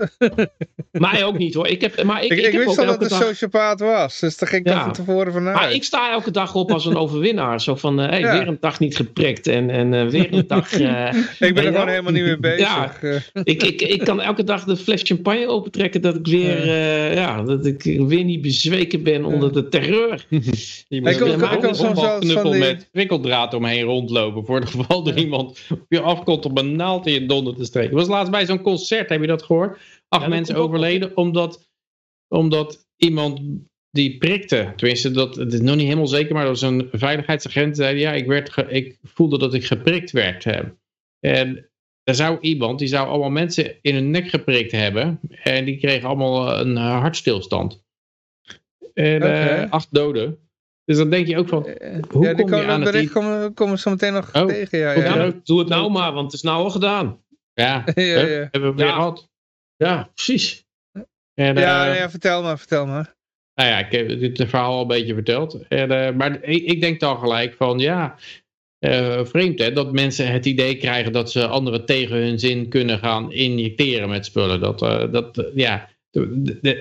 S3: Mij ook niet hoor. Ik, heb, maar ik,
S2: ik,
S3: ik,
S2: ik
S3: heb
S2: wist al dat het een
S3: dag...
S2: sociopaat was. Dus daar ging ik ja. van tevoren vanuit.
S3: Maar ik sta elke dag op als een overwinnaar. Zo van, uh, hey, ja. weer een dag niet geprikt. En, en uh, weer een dag... Uh,
S2: ik ben er gewoon helemaal niet mee bezig.
S3: Ja, ik, ik, ik kan elke dag de fles champagne opentrekken. Dat ik weer, ja, dat ik weer niet bezweken ben onder de terreur.
S6: Je moet ik ook, ook zo'n knuppel die... met prikkeldraad omheen rondlopen. Voor het geval er iemand op je afkomt om een naald in je donder te steken. Ik was laatst bij zo'n concert, heb je dat gehoord? Acht ja, mensen overleden omdat, omdat iemand die prikte. Tenminste, dat, het is nog niet helemaal zeker, maar dat was een veiligheidsagent die zei, ja, ik, werd ge, ik voelde dat ik geprikt werd. En er zou iemand, die zou allemaal mensen in hun nek geprikt hebben en die kregen allemaal een hartstilstand. En okay. uh, acht doden. Dus dan denk je ook van, hoe
S2: ja, die
S6: kom je aan
S2: bericht
S6: het...
S2: komen, komen zo meteen nog oh, tegen. Ja,
S3: ja. ja, doe het nou maar, want het is nou al gedaan.
S6: Ja,
S2: ja, ja.
S6: hebben we weer
S3: Ja.
S6: gehad.
S3: Ja, precies.
S6: En,
S2: Ja,
S6: eh,
S2: ja, vertel maar, vertel maar.
S6: Nou ja, ik heb dit verhaal al een beetje verteld. En, eh, maar ik, ik denk dan gelijk van, ja, eh, vreemd hè, dat mensen het idee krijgen dat ze anderen tegen hun zin kunnen gaan injecteren met spullen. Dat, eh, dat eh, ja,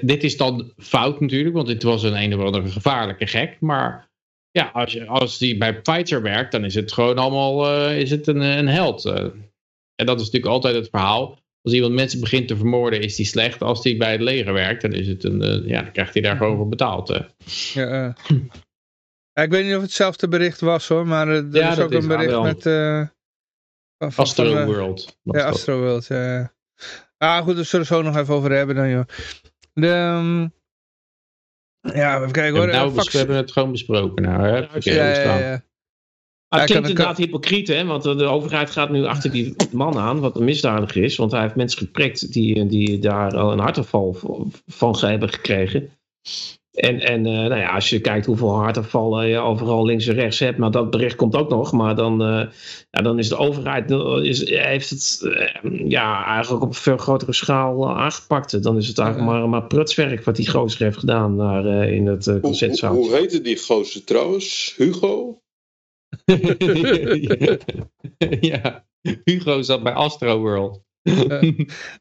S6: dit is dan fout natuurlijk, want dit was een een of andere gevaarlijke gek. Maar ja, als, je, als die bij Pfizer werkt, dan is het gewoon allemaal eh, is het een, een held. En dat is natuurlijk altijd het verhaal. Als iemand mensen begint te vermoorden, is die slecht. Als die bij het leger werkt, dan, is het een, eh, ja, dan krijgt hij daar gewoon voor betaald.
S2: Ja, eh. Ja, ik weet niet of het hetzelfde bericht was hoor, maar eh, er
S6: Ja,
S2: is ook
S6: is
S2: een bericht met... van, van,
S6: Astro
S2: van,
S6: World.
S2: Ja,
S6: dat.
S2: Astroworld. Ja, ja. Ah, goed, daar zullen we het zo nog even over hebben dan, joh. De, ehm, ja, even kijken hoor.
S6: nou we hebben het gewoon besproken. Nou, hè?
S2: Ja, ja.
S3: Het klinkt inderdaad hypocriet, hè? Want de overheid gaat nu achter die man aan, wat een misdadiger is. Want hij heeft mensen geprikt die, die daar al een hartaanval van ze hebben gekregen. En, en eh, nou ja, als je kijkt hoeveel hartaanvallen je overal links en rechts hebt, maar dat bericht komt ook nog. Maar dan, eh, ja, dan is de overheid eh, is, heeft het eh, ja, eigenlijk op een veel grotere schaal eh, aangepakt. Dan is het eigenlijk maar, maar prutswerk wat die gozer heeft gedaan daar eh, in het uh,
S5: Hoe, hoe,
S3: concertzaal.
S5: hoe heette die gozer trouwens? Hugo?
S6: ja, Hugo zat bij Astro World.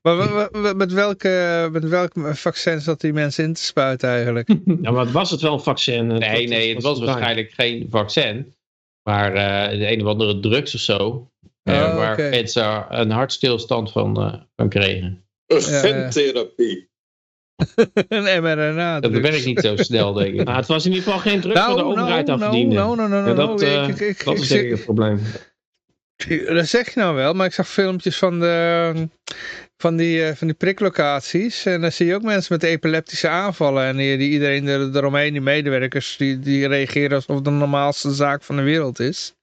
S2: Maar wa- wa- met welke, met welke vaccin zat die mensen in te spuiten eigenlijk?
S3: Ja, maar was het wel een vaccin?
S6: Nee, nee, het was waarschijnlijk geen vaccin. Maar eh, de een of andere drugs of zo. eh,
S2: Oh,
S6: waar mensen een hartstilstand van, eh, van kregen.
S5: Een
S2: Ja, ja.
S5: gentherapie.
S2: een mRNA.
S6: Dat werkt niet zo snel, denk ik.
S3: Nou, het was in ieder geval geen druk voor de overheid aan verdienen.
S2: Nou, nou, nou,
S3: Ja,
S2: nou,
S3: dat,
S2: nou,
S3: eh,
S2: ik-
S3: dat
S2: ik
S3: is ik het probleem.
S2: Dat zeg je nou wel, maar ik zag filmpjes van, de, van, die, eh, van die priklocaties. En dan zie je ook mensen met epileptische aanvallen. En die, die iedereen er, eromheen, die medewerkers, die, die reageren alsof het de normaalste zaak van de wereld is.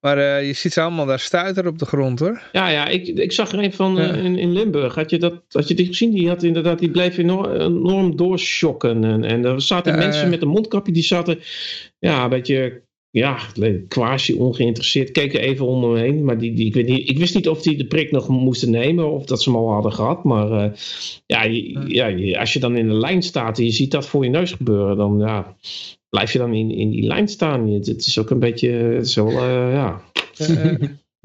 S2: Maar eh, je ziet ze allemaal daar stuiteren op de grond hoor.
S3: Ja, ja ik, ik zag er een van eh, in, in Limburg. Had je, dat, had je die gezien? Die, had inderdaad, die bleef enorm, enorm doorschokken. En, en er zaten
S2: Ja,
S3: mensen met een mondkapje, die zaten ja, een beetje ja, quasi ongeïnteresseerd. Keken even om hem heen. Maar die, die, ik, weet niet, ik wist niet of die de prik nog moesten nemen of dat ze hem al hadden gehad. Maar eh, ja, ja als je dan in de lijn staat en je ziet dat voor je neus gebeuren, dan ja, blijf je dan in, in die lijn staan. Het, het is ook een beetje, het is wel, eh, ja...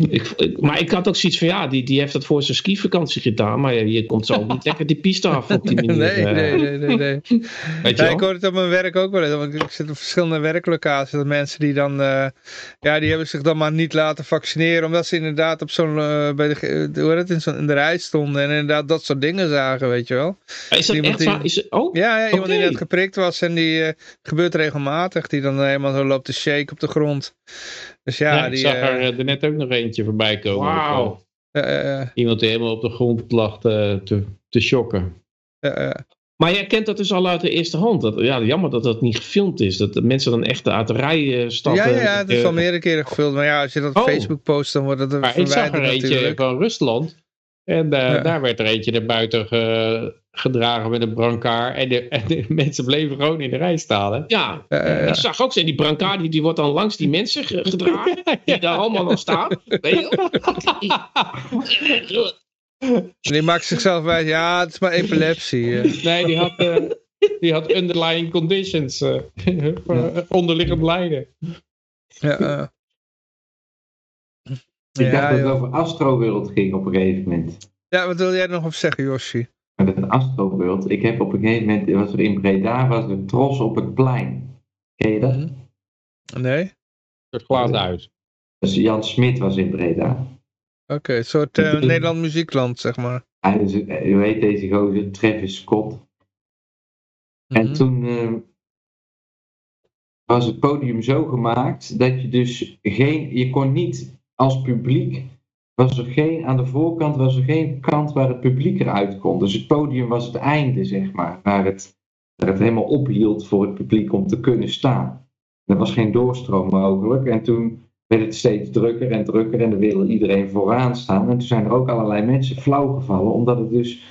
S3: Ik, ik- maar ik had ook zoiets van, ja, die, die heeft dat voor zijn skivakantie gedaan. Maar je, je komt zo niet lekker die piste af op die manier.
S2: nee,
S3: eh.
S2: nee, nee, nee, nee.
S6: Weet je
S2: Ja, ik hoor het op mijn werk ook wel eens. Want ik zit op verschillende werklocaties. Dat mensen die dan, eh, ja, die hebben zich dan maar niet laten vaccineren. Omdat ze inderdaad op zo'n, eh, bij de, hoe heet het, in, zo'n in de rij stonden. En inderdaad dat soort dingen zagen, weet je wel.
S3: Is dat
S2: Iemand
S3: echt
S2: die-
S3: waar? Is oh,
S2: Ja, ja iemand die net geprikt was. En die gebeurt regelmatig. Die dan helemaal zo loopt te shake op de grond. Dus ja,
S6: Ja, ik
S2: die...
S6: zag er net ook nog voorbij komen.
S2: eh, eh,
S6: Iemand die helemaal op de grond lag te, te, te shocken.
S2: eh, eh,
S3: Maar jij kent dat dus al uit de eerste hand. Dat, ja, jammer dat dat niet gefilmd is. Dat mensen dan echt uit de rij eh, stappen.
S2: ja, ja, ja, het is
S3: Eh,
S2: al meerdere keren gevuld. Maar ja, als je dat op
S3: Oh.
S2: Facebook post, dan wordt het er
S6: Maar ik zag er
S2: verwijderd
S6: eentje
S2: natuurlijk.
S6: van Rusland. En eh,
S2: Ja.
S6: daar werd er eentje naar buiten ge- gedragen met een brancard. En de, en de mensen bleven gewoon in de rij staan. Hè?
S3: Ja,
S2: Ja,
S3: ik zag ook, die brancard die, die wordt dan langs die mensen ge- gedragen. Die daar allemaal nog staan. Weet je?
S2: En die maakt zichzelf wijs, ja, het is maar epilepsie. eh.
S6: Nee, die had, eh, die had underlying conditions. eh, voor onderliggend lijden.
S2: Ja, eh.
S4: Ik dacht dat het over Astroworld ging op een gegeven moment.
S2: ja, wat wil jij er nog op zeggen, Yoshi?
S4: Maar dat Astroworld, ik heb op een gegeven moment, was er in Breda, was er tros op het plein. Ken je dat?
S2: Nee?
S6: Het glazen huis.
S4: Dus Jan Smit was in Breda.
S2: Oké, een soort eh, Nederland muziekland, zeg maar.
S4: Hij is, je weet deze gozer, Travis Scott. En
S2: Mhm.
S4: toen eh, was het podium zo gemaakt dat je dus geen, je kon niet als publiek, was er geen, aan de voorkant was er geen kant waar het publiek eruit kon. Dus het podium was het einde, zeg maar, waar het, waar het helemaal ophield voor het publiek om te kunnen staan. Er was geen doorstroom mogelijk en toen werd het steeds drukker en drukker en dan wilde iedereen vooraan staan. En toen zijn er ook allerlei mensen flauw gevallen, omdat het dus,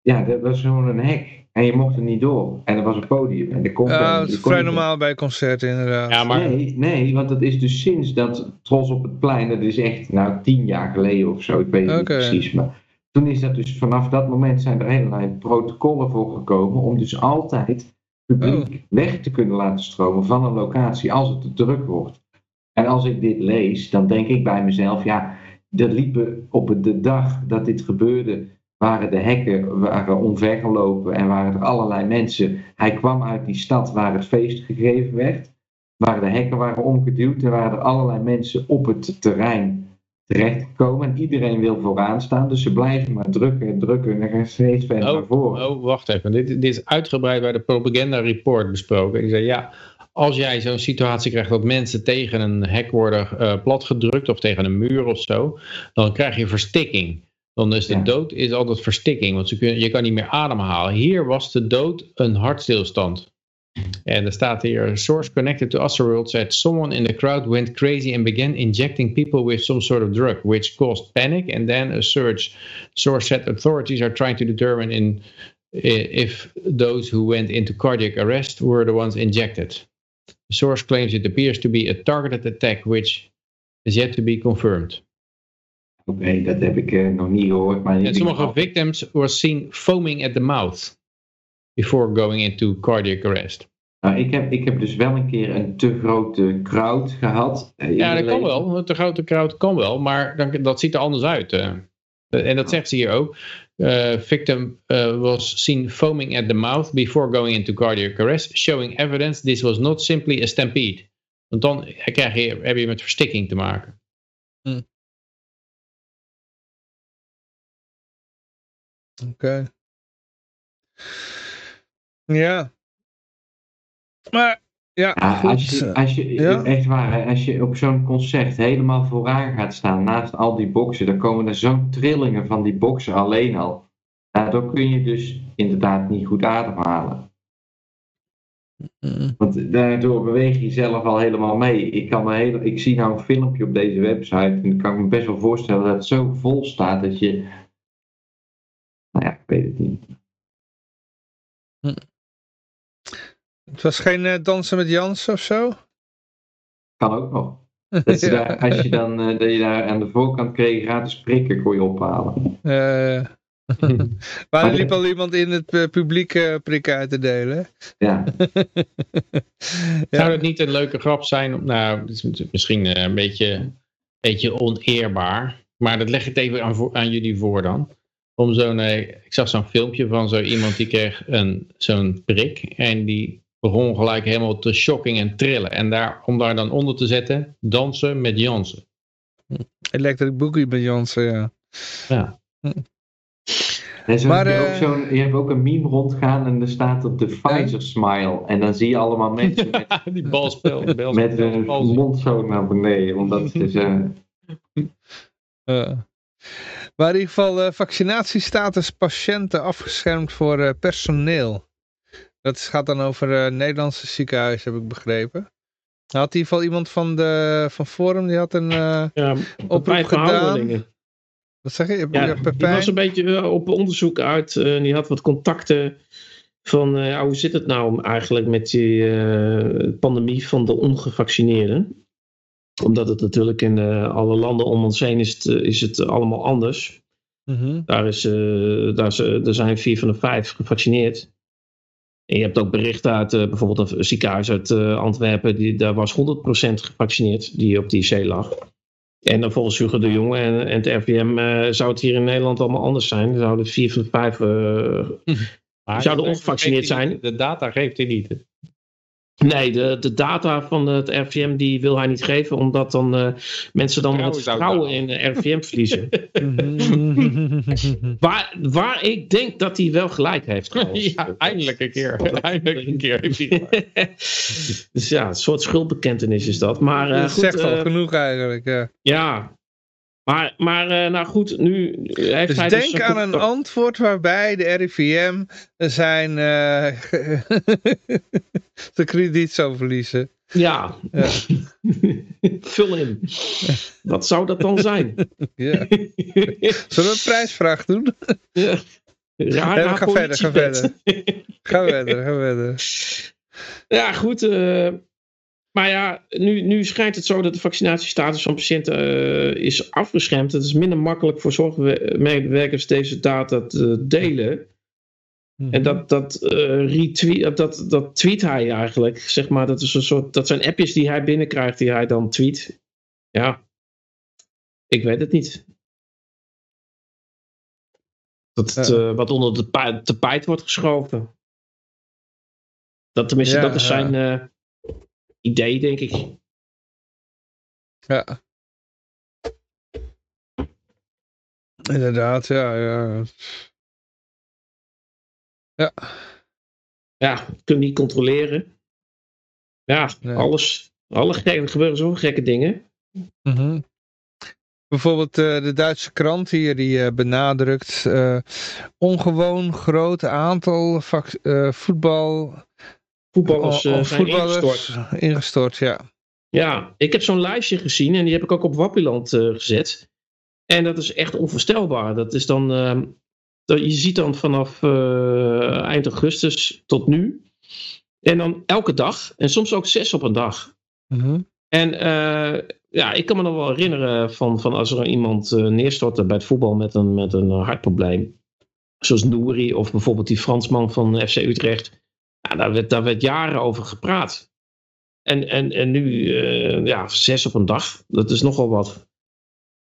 S4: ja, dat was gewoon een hek. En je mocht er niet door. En er was een podium. En er kon
S2: Ja, dat is vrij normaal bij concerten inderdaad.
S6: Ja, maar
S4: Nee, nee, want dat is dus sinds dat Tros op het plein, dat is echt nou tien jaar geleden of zo, ik weet het niet precies. Maar toen is dat dus vanaf dat moment zijn er allerlei protocollen voor gekomen om dus altijd publiek
S2: Oh.
S4: weg te kunnen laten stromen van een locatie als het te druk wordt. En als ik dit lees, dan denk ik bij mezelf, ja, er liepen op de dag dat dit gebeurde, waren de hekken waren omvergelopen en waren er allerlei mensen. Hij kwam uit die stad waar het feest gegeven werd, waar de hekken waren omgeduwd en waren er allerlei mensen op het terrein terechtgekomen. En iedereen wil vooraan staan, dus ze blijven maar drukken en drukken en gaan steeds verder
S6: Oh,
S4: naar voren.
S6: oh, wacht even. Dit, dit is uitgebreid bij de propaganda report besproken. Die zei ja, als jij zo'n situatie krijgt dat mensen tegen een hek worden eh, platgedrukt of tegen een muur of zo, dan krijg je verstikking. Dan is de
S4: Ja.
S6: dood is altijd verstikking, want ze kun, je kan niet meer ademhalen. Hier was de dood een hartstilstand. En er staat hier, source connected to Astroworld said someone in the crowd went crazy and began injecting people with some sort of drug, which caused panic and then a surge. Source said authorities are trying to determine in, if those who went into cardiac arrest were the ones injected. Source claims it appears to be a targeted attack, which is yet to be confirmed.
S4: Oké, dat heb ik eh, nog niet gehoord. Maar denk
S6: sommige victims were seen foaming at the mouth before going into cardiac arrest.
S4: Nou, ik, heb, ik heb dus wel een keer een te grote crowd gehad. eh,
S6: Ja, dat kan wel. De grote crowd kan wel, maar dan, dat ziet er anders uit. eh. En dat zegt ze hier ook. Victim was seen foaming at the mouth before going into cardiac arrest, showing evidence this was not simply a stampede. Want dan krijg je, heb je met verstikking te maken.
S2: Oké. Ja. Maar, ja,
S4: als je, als je
S2: Ja?
S4: echt waar, als je op zo'n concert helemaal vooraan gaat staan naast al die boksen, dan komen er zo'n trillingen van die boksen alleen al. Ja, dan kun je dus inderdaad niet goed ademhalen. Want daardoor beweeg je zelf al helemaal mee. Ik, kan me hele, ik zie nou een filmpje op deze website en dan kan ik me best wel voorstellen dat het zo vol staat dat je. Nou ja, ik weet het niet.
S2: Het was geen eh, dansen met Jans of zo?
S4: Kan ook. Dat, daar, als je dan eh, dat je daar aan de voorkant kreeg gratis prikken kon je ophalen.
S2: Eh maar er liep al iemand in het eh, publiek eh, prikken uit te delen.
S4: Ja.
S6: Zou het niet een leuke grap zijn? om- Nou, het is misschien eh, een beetje, beetje oneerbaar. Maar dat leg ik even aan, aan jullie voor dan. Om zo'n, eh, ik zag zo'n filmpje van zo iemand die kreeg een, zo'n prik. En die begon gelijk helemaal te shocking en trillen. En daar, om daar dan onder te zetten, dansen met Jansen.
S2: Electric Boogie bij Jans, ja.
S6: Ja.
S4: En zo
S2: Maar,
S4: heb je,
S2: eh,
S4: ook zo'n, je hebt ook een meme rondgaan en er staat op de Pfizer smile. En dan zie je allemaal mensen met,
S6: die balspel.
S4: met hun mond zo naar beneden. Omdat ze zo-
S2: Eh. Maar in ieder geval uh, vaccinatiestatus patiënten afgeschermd voor uh, personeel. Dat gaat dan over uh, Nederlandse ziekenhuizen, heb ik begrepen. Had in ieder geval iemand van, de, van Forum, die had een uh,
S3: ja,
S2: oproep gedaan. Wat zeg je?
S3: Ja, die was een beetje op onderzoek uit. Uh, die had wat contacten van uh, ja, hoe zit het nou eigenlijk met die pandemie van de ongevaccineerden. Omdat het natuurlijk in uh, alle landen om ons heen is het, is het allemaal anders.
S2: Mm -hmm.
S3: Daar, is, daar, is, er zijn vier van de vijf gevaccineerd. En je hebt ook berichten uit bijvoorbeeld een ziekenhuis uit Antwerpen. Die, daar was 100% gevaccineerd die op die IC lag. En dan volgens Hugo de Jonge en, en het RVM uh, zou het hier in Nederland allemaal anders zijn. Zouden vier van de vijf uh, zouden ongevaccineerd zijn.
S6: De data geeft hij niet.
S3: Nee, de, de data van het RVM die wil hij niet geven, omdat dan uh, mensen dan het vertrouwen in de RVM verliezen. waar, waar ik denk dat hij wel gelijk heeft.
S6: ja, eindelijk een keer. eindelijk een keer heeft hij
S3: dus ja, een soort schuldbekentenis is dat. Maar, uh,
S2: dat
S3: goed,
S2: zegt al
S3: uh,
S2: genoeg eigenlijk. Ja,
S3: ja. Maar, maar uh, nou goed, nu heeft
S2: dus
S3: hij
S2: denk
S3: dus
S2: aan een antwoord waarbij de RIVM zijn, uh, zijn krediet zou verliezen.
S3: Ja, ja. vul in. Wat zou dat dan zijn?
S2: Ja. Zullen we een prijsvraag doen?
S3: Ja. Raar,
S2: ga verder, ga verder. Ga verder, ga verder.
S3: Ja, goed. Uh, maar ja, nu, nu schijnt het zo dat de vaccinatiestatus van patiënten uh, is afgeschermd. Het is minder makkelijk voor zorgmedewerkers deze data te delen.
S2: Mhm.
S3: En dat, dat, eh, retweet, dat, dat tweet hij eigenlijk. Zeg maar, dat, is een soort, dat zijn appjes die hij binnenkrijgt, die hij dan tweet. Ja, ik weet het niet. Dat het eh, wat onder de tapijt wordt geschoven. Dat tenminste,
S2: Ja,
S3: dat is
S2: ja.
S3: zijn eh, idee, denk ik.
S2: Ja. Inderdaad, ja, ja. Ja,
S3: Ja, kun je niet controleren. Ja,
S2: Nee.
S3: alles. Alle gekke, er gebeuren zoveel gekke dingen.
S2: mhm. Bijvoorbeeld eh, de Duitse krant hier, die eh, benadrukt eh, ongewoon groot aantal eh, voetbal,
S3: Voetballers eh,
S2: oh,
S3: zijn
S2: voetballers
S3: ingestort.
S2: ingestort, ja.
S3: Ja, ik heb zo'n lijstje gezien en die heb ik ook op Wappiland eh, gezet. En dat is echt onvoorstelbaar. Dat is dan, dat, je ziet dan vanaf eh, eind augustus tot nu. En dan elke dag. En soms ook zes op een dag.
S2: Mhm.
S3: En eh, ja, ik kan me nog wel herinneren van, van als er iemand eh, neerstortte bij het voetbal met een, met een hartprobleem. Zoals Nouri of bijvoorbeeld die Fransman van FC Utrecht. Ja, daar, werd, daar werd jaren over gepraat. En, en, en nu, eh, ja, zes op een dag. Dat is nogal wat.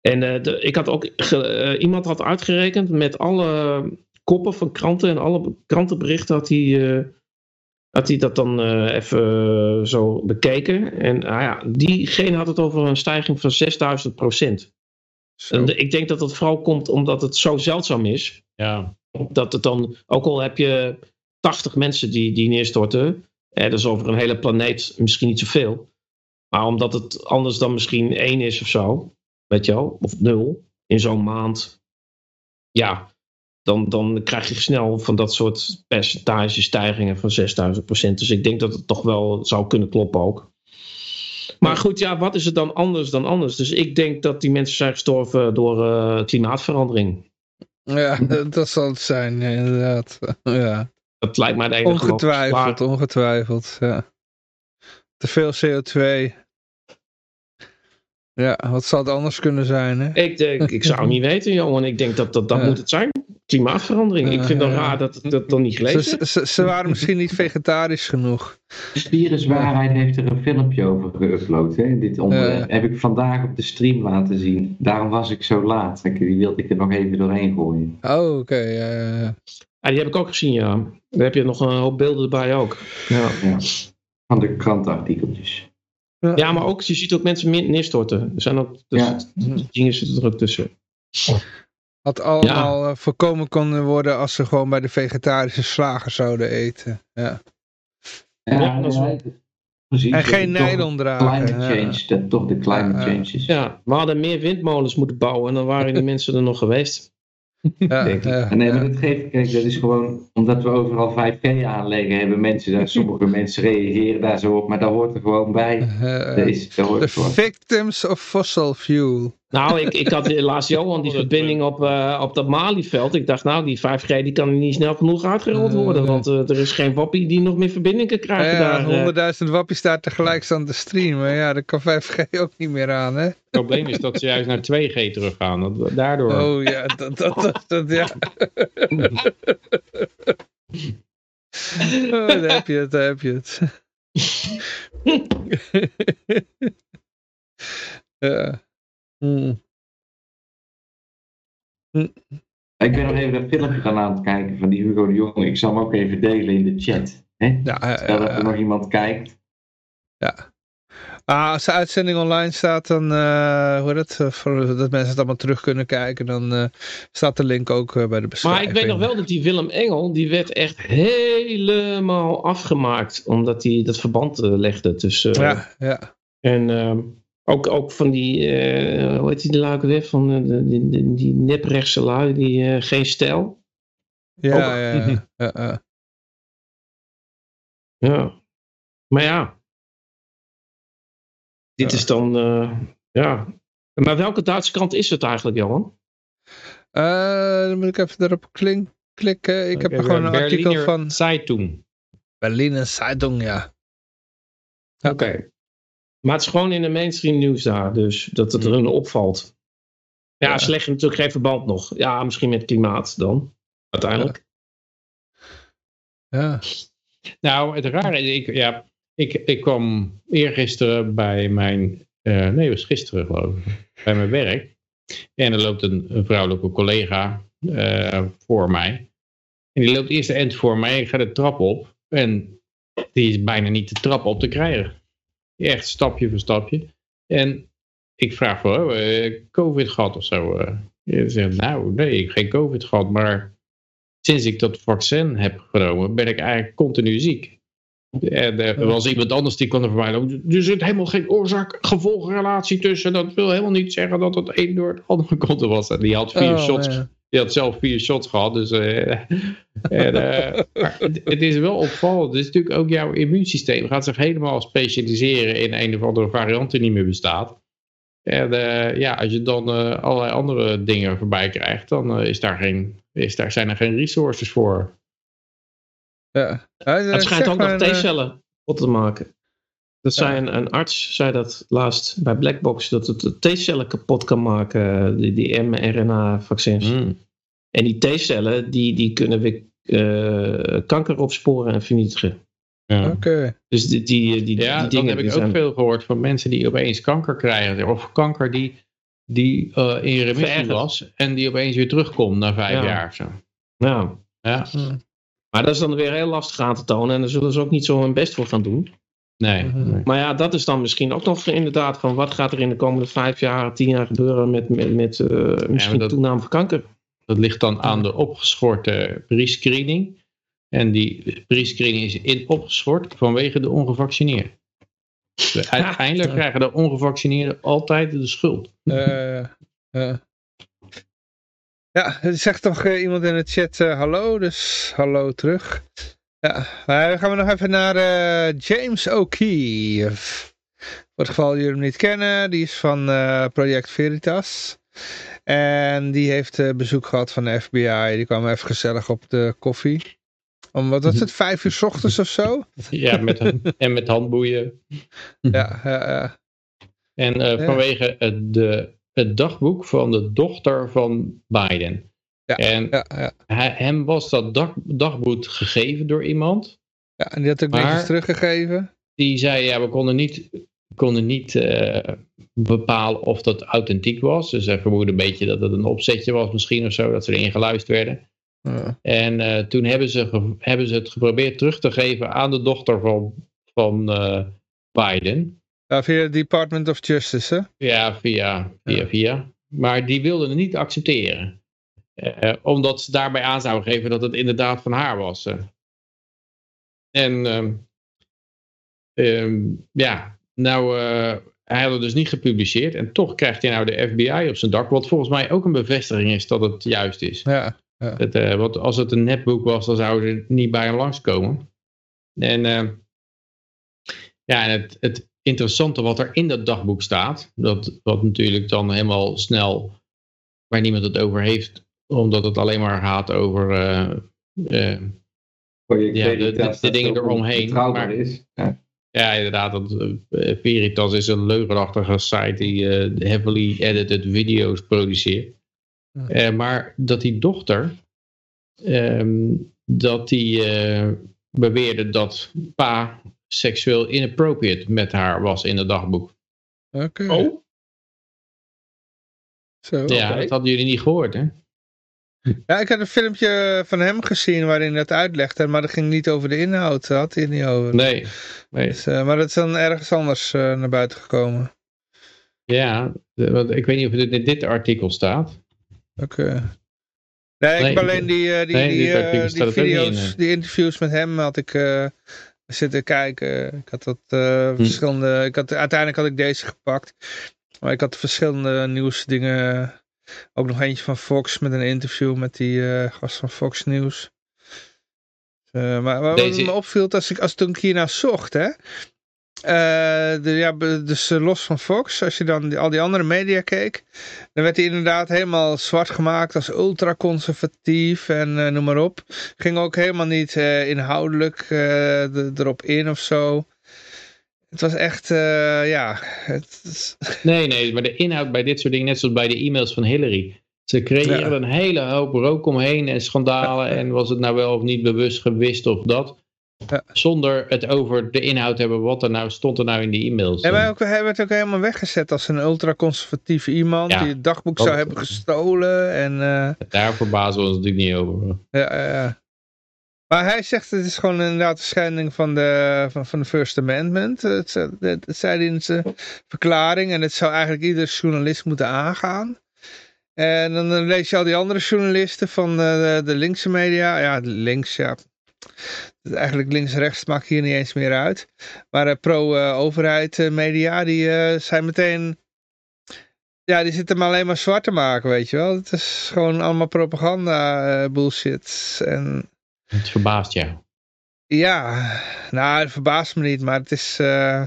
S3: En eh, de, ik had ook, ge- eh, iemand had uitgerekend met alle koppen van kranten en alle krantenberichten had hij, had hij dat dan even zo bekeken. En nou ja, diegene had het over een stijging van 6000 procent. Ik denk dat dat vooral komt omdat het zo zeldzaam is.
S6: Ja.
S3: Dat het dan, ook al heb je 80 mensen die, die neerstorten. Eh, dat is over een hele planeet misschien niet zoveel. Maar omdat het anders dan misschien één is of zo. Weet je wel, of nul in zo'n maand. Ja, dan, dan krijg je snel van dat soort percentagestijgingen van 6000 procent. Dus ik denk dat het toch wel zou kunnen kloppen ook. Maar goed, ja, wat is het dan anders dan anders? Dus ik denk dat die mensen zijn gestorven door eh, klimaatverandering.
S2: Ja, dat zal het zijn, inderdaad. Ja.
S3: Dat lijkt mij de enige
S2: Ongetwijfeld, ongetwijfeld. Ja. Te veel CO2. Ja, wat zou het anders kunnen zijn, hè?
S3: Ik, denk, ik zou het niet weten, Johan. Ik denk dat dat, dat
S2: Ja.
S3: moet het zijn. Klimaatverandering. Ik vind het
S2: Ja, ja.
S3: raar dat dat dan niet gelezen
S2: Ze, ze, ze waren misschien niet vegetarisch genoeg.
S4: Viruswaarheid heeft er een filmpje over geüpload. Hè? Dit onderwerp heb ik vandaag op de stream laten zien. Daarom was ik zo laat. Ik- Die wilde ik er nog even doorheen gooien.
S2: Oh, oké. ja, Ja,
S3: die heb ik ook gezien, ja. Daar heb je nog een hoop beelden erbij ook. Ja,
S4: Ja. Van de krantenartikeltjes.
S3: ja maar ook, je ziet ook mensen meer neerstorten. Er zijn ook dus
S4: Ja.
S3: dingen zitten er ook tussen.
S2: Had allemaal eh, voorkomen kunnen worden als ze gewoon bij de vegetarische slager zouden eten. Ja.
S3: Ja, dat is wel-
S4: precies.
S2: En geen nylon dragen.
S4: Climate
S2: ja.
S4: change, dat toch de climate change is.
S3: Ja, we hadden meer windmolens moeten bouwen en dan waren die mensen er nog geweest.
S2: Ja,
S3: denk ik.
S2: ja,
S4: En nee,
S2: ja.
S4: maar dat geeft, kijk, dat is gewoon, omdat we overal 5G aanleggen, hebben mensen daar, sommige mensen reageren daar zo op, maar dat hoort er gewoon bij. Dat is, dat hoort
S2: The
S4: gewoon.
S2: victims of fossil fuel.
S3: Nou, ik, ik had laatst Johan die verbinding op, eh, op dat Malieveld. Ik dacht, nou, die 5G die kan niet snel genoeg uitgerold worden. Want eh, er is geen wappie die nog meer verbinding kan krijgen
S2: Ja,
S3: daar. eh.
S2: 100.000 wappies daar tegelijk staan te streamen. Ja, daar kan 5G ook niet meer aan, hè?
S6: Het probleem is dat ze juist naar 2G teruggaan. Dat, daardoor.
S2: Oh ja, dat, dat, dat, dat ja. Oh, daar heb je het, daar heb je het. ja. Hmm.
S4: Ik ben nog even dat filmpje gaan aan het kijken van die Hugo de Jonge. Ik zal hem ook even delen in de chat. Hè?
S2: Ja, ja,
S4: Stel dat
S2: ja,
S4: er
S2: ja.
S4: nog iemand kijkt.
S2: Ah, als de uitzending online staat, dan uh, hoe het, uh, voor, dat mensen het allemaal terug kunnen kijken, dan uh, staat de link ook uh, bij de beschrijving.
S3: Maar ik weet nog wel dat die Willem Engel, die werd echt helemaal afgemaakt, omdat hij dat verband uh, legde tussen...
S2: ja, ja.
S3: En uh, ook, ook van die, uh, hoe heet die de luiken weer, van uh, die, die, die neprechtse lui, die uh, geen stijl.
S2: Ja, ja, ja, ja, ja.
S3: ja. Maar ja, dit ja. is dan, uh, ja. Maar welke Duitse krant is het eigenlijk, Johan?
S2: Uh, dan moet ik even erop klink, klikken. Ik okay, heb er gewoon een
S6: Berliner
S2: artikel van...
S6: Zeitung.
S2: Berliner Zeitung, ja.
S3: ja. Oké. Okay. Maar het is gewoon in de mainstream nieuws daar, dus dat het er hun opvalt. Ja, ja. ze leggen natuurlijk geen verband nog. Ja, misschien met klimaat dan, uiteindelijk.
S2: Ja. Ja.
S6: Nou, het rare is, ik, ja, ik, ik kwam eergisteren bij mijn, eh, nee, het was gisteren geloof ik, bij mijn werk. En er loopt een, een vrouwelijke collega eh, voor mij. En die loopt eerst de end voor mij. Ik ga de trap op. En die is bijna niet de trap op te krijgen. Echt stapje voor stapje. En ik vraag voor uh, COVID gehad of zo. Uh. Je zegt, nou nee, ik heb geen COVID gehad. Maar sinds ik dat vaccin heb genomen, ben ik eigenlijk continu ziek. En er was iemand anders die kwam er voorbij lopen. Er zit helemaal geen oorzaak-gevolgrelatie tussen. Dat wil helemaal niet zeggen dat het een door het andere komt was. En die had vier
S2: Oh,
S6: shots.
S2: ja.
S6: Die had zelf vier shots gehad. Dus, eh, en, eh, maar het, het is wel opvallend. Het is natuurlijk ook jouw immuunsysteem gaat zich helemaal specialiseren in een of andere variant die niet meer bestaat. En eh, ja, als je dan eh, allerlei andere dingen voorbij krijgt, dan is daar geen, is daar, zijn er geen resources voor.
S2: Ja.
S3: Het schijnt ook nog T-cellen kapot te maken. Dat zei een, een arts, zei dat laatst bij Blackbox, dat het de T-cellen kapot kan maken, die, die mRNA-vaccins.
S2: Hmm.
S3: En die T-cellen, die, die kunnen weer eh, kanker opsporen en vernietigen.
S6: Ja.
S2: Oké.
S3: Dus die, die, die,
S6: Ja,
S3: die
S6: dat
S3: dingen
S6: heb ik ook
S3: zijn...
S6: veel gehoord van mensen die opeens kanker krijgen. Of kanker die, die eh, in remissie was en die opeens weer terugkomt na vijf
S3: Ja.
S6: jaar of zo.
S3: Ja.
S6: Ja,
S3: Maar dat is dan weer heel lastig aan te tonen en daar zullen ze ook niet zo hun best voor gaan doen.
S6: Nee.
S2: Mhm.
S6: nee.
S3: Maar ja, dat is dan misschien ook nog inderdaad van wat gaat er in de komende vijf jaar, tien jaar gebeuren met, met, met eh, misschien
S6: dat-
S3: toename van kanker.
S6: Dat ligt dan aan de opgeschorte pre-screening. En die pre-screening is in opgeschort vanwege de ongevaccineerden. De- Uiteindelijk
S2: Ja.
S6: krijgen de ongevaccineerden altijd de schuld.
S2: Eh, eh. Ja, er zegt toch eh, iemand in de chat eh, hallo, dus hallo terug. Ja, maar dan gaan we nog even naar eh, James O'Keefe. Voor het geval jullie hem niet kennen, die is van eh, Project Veritas. En die heeft eh, bezoek gehad van de FBI. Die kwam even gezellig op de koffie. Om, wat was het, vijf uur 's ochtends of zo?
S6: Ja, met, en met handboeien.
S2: Ja, ja, ja.
S6: En vanwege het, de, het dagboek van de dochter van Biden.
S2: Ja,
S6: en
S2: ja, ja.
S6: hij, hem was dat dag, dagboek gegeven door iemand.
S2: ja en die had ook netjes teruggegeven.
S6: Die zei, ja, we konden niet, konden niet eh, bepalen of dat authentiek was. Dus hij vermoedde een beetje dat het een opzetje was misschien of zo. Dat ze erin geluisterd werden.
S2: Ja.
S6: En eh, toen hebben ze, hebben ze het geprobeerd terug te geven aan de dochter van, van eh, Biden.
S2: Ja, via het Department of Justice, hè?
S6: Ja, via, via,
S2: Ja.
S6: via. Maar die wilden het niet accepteren. Eh, omdat ze daarbij aan zouden geven dat het inderdaad van haar was. eh. En ehm, ehm, ja, nou, eh, hij had het dus niet gepubliceerd. En toch krijgt hij nou de FBI op zijn dak. Wat volgens mij ook een bevestiging is dat het juist is.
S2: Ja.
S6: Dat, eh, want als het een netboek was, dan zouden ze niet bij hem langskomen. En eh, ja, en het, het interessante wat er in dat dagboek staat, dat, wat natuurlijk dan helemaal snel, waar niemand het over heeft, omdat het alleen maar gaat over eh, eh,
S4: Project
S6: Ja, de- dingen eromheen, maar-
S4: is. Ja.
S6: ja, inderdaad, dat, eh, Veritas is een leugenachtige site die eh, heavily edited video's produceert.
S2: Ja.
S6: Eh, maar dat die dochter, ehm, dat die eh, beweerde dat pa seksueel inappropriate met haar was in het dagboek.
S2: Oké.
S3: Oh,
S2: Zo.
S6: Ja, dat hadden jullie niet gehoord, hè?
S2: Ja, ik had een filmpje van hem gezien waarin hij dat uitlegde, maar dat ging niet over de inhoud. Daar had hij het niet over.
S6: Nee. nee.
S2: Dus, eh, maar dat is dan ergens anders eh, naar buiten gekomen.
S6: Ja, want ik weet niet of het in dit artikel staat.
S2: Oké. Nee, ik
S6: Nee,
S2: heb alleen die, eh, die,
S6: nee,
S2: die,
S6: in,
S2: video's, die interviews met hem had ik zitten kijken. Ik had dat
S6: Hm.
S2: verschillende, ik had, uiteindelijk had ik deze gepakt. Maar ik had verschillende nieuwsdingen. Ook nog eentje van Fox met een interview met die eh, gast van Fox News. Eh, maar wat
S6: Deze-
S2: me opviel, als ik, als toen ik hiernaar zocht, hè. eh, de, ja, dus los van Fox, als je dan die- al die andere media keek, dan werd hij inderdaad helemaal zwart gemaakt als ultraconservatief en noem maar op. Ging ook helemaal niet inhoudelijk de- erop in of zo. Het was echt, eh, ja, het
S6: Nee, nee, maar de inhoud bij dit soort dingen, net zoals bij de e-mails van Hillary. Ze creëren een hele hoop rook omheen en schandalen. En was het nou wel of niet bewust gewist of dat.
S2: Ja.
S6: Zonder het over de inhoud te hebben. Wat er nou stond er nou in die e-mails.
S2: En wij ook, hij werd ook helemaal weggezet als een ultraconservatieve iemand
S6: Ja,
S2: die het dagboek zou hebben gestolen. En, eh,
S6: Daar verbazen we ons natuurlijk niet over.
S2: ja, ja. Maar hij zegt het is gewoon inderdaad een schending van de, van, van de First Amendment. Dat dat zei hij in zijn verklaring. En het zou eigenlijk ieder journalist moeten aangaan. En dan lees je al die andere journalisten van de, de linkse media. Ja, links, ja. Eigenlijk links-rechts maakt hier niet eens meer uit. Maar eh, pro-overheid eh, media, die eh, zijn meteen... Ja, die zitten hem alleen maar zwart te maken, weet je wel. Het is gewoon allemaal propaganda bullshit. En
S6: Het verbaast jou.
S2: ja, nou, het verbaast me niet, maar het is... eh,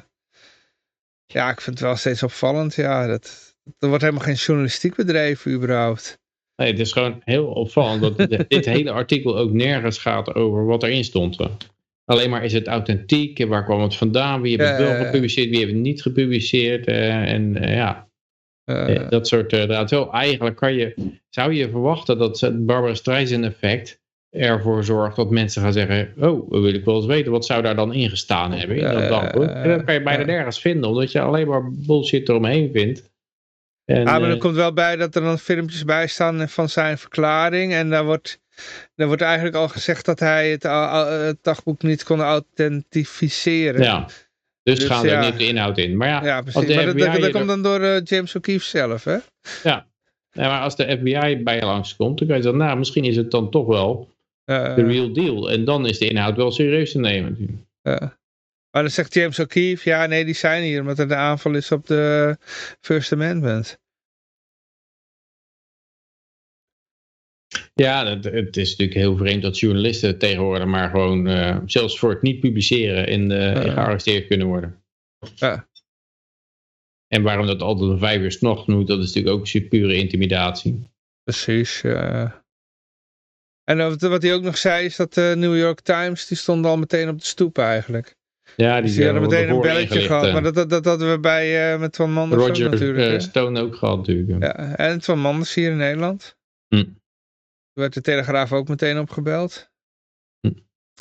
S2: ja, ik vind het wel steeds opvallend, ja. Dat, er wordt helemaal geen journalistiek bedreven, überhaupt.
S6: Nee, het is gewoon heel opvallend dat dit- hele artikel ook nergens gaat over wat erin stond. Alleen maar is het authentiek, en waar kwam het vandaan, wie heeft het wel
S2: ja.
S6: gepubliceerd, wie heeft het niet gepubliceerd. eh, en eh, ja,
S2: Eh,
S6: eh, dat soort Wel, eigenlijk kan je, zou je verwachten dat het Barbara Streisand effect ervoor zorgt dat mensen gaan zeggen, oh, wil ik wel eens weten, wat zou daar dan ingestaan hebben in
S2: Ja,
S6: dat
S2: ja,
S6: dagboek?
S2: ja,
S6: En dat kan je bijna
S2: ja.
S6: nergens vinden, omdat je alleen maar bullshit eromheen vindt. En,
S2: ah, maar er
S6: eh,
S2: komt wel bij dat er dan filmpjes bij staan van zijn verklaring. En daar wordt, daar wordt eigenlijk al gezegd dat hij het, dagboek niet kon autentificeren.
S6: ja, dus,
S2: Dus
S6: gaan er
S2: ja.
S6: niet de inhoud in. Maar ja,
S2: Ja, precies. Maar dat, dat, dat
S6: er-
S2: komt dan door eh, James O'Keefe zelf, hè?
S6: Nee, maar als de FBI bij je langskomt, dan kan je zeggen, nou, misschien is het dan toch wel de real deal. En dan is de inhoud wel serieus te nemen.
S2: Ja. Maar dan zegt James O'Keefe, ja nee, die zijn hier, omdat er de aanval is op de First Amendment.
S6: Ja, het, het is natuurlijk heel vreemd dat journalisten tegenwoordig maar gewoon, eh, zelfs voor het niet publiceren, in, eh,
S2: Ja.
S6: gearresteerd kunnen worden.
S2: Ja.
S6: En waarom dat altijd om vijf uur s'nachts moet, dat is natuurlijk ook een pure intimidatie.
S2: Precies, ja. En wat, wat hij ook nog zei is dat de New York Times, die stond al meteen op de stoep eigenlijk.
S6: Ja,
S2: Dus die hadden
S6: worden
S2: meteen een belletje
S6: ingelicht,
S2: gehad.
S6: eh.
S2: Maar dat, dat, dat hadden we bij, eh, met Van Manders ook natuurlijk.
S6: eh. Stone ook gehad natuurlijk.
S2: ja. En Van Manders hier in Nederland.
S6: Hm.
S2: Toen werd de Telegraaf ook meteen opgebeld.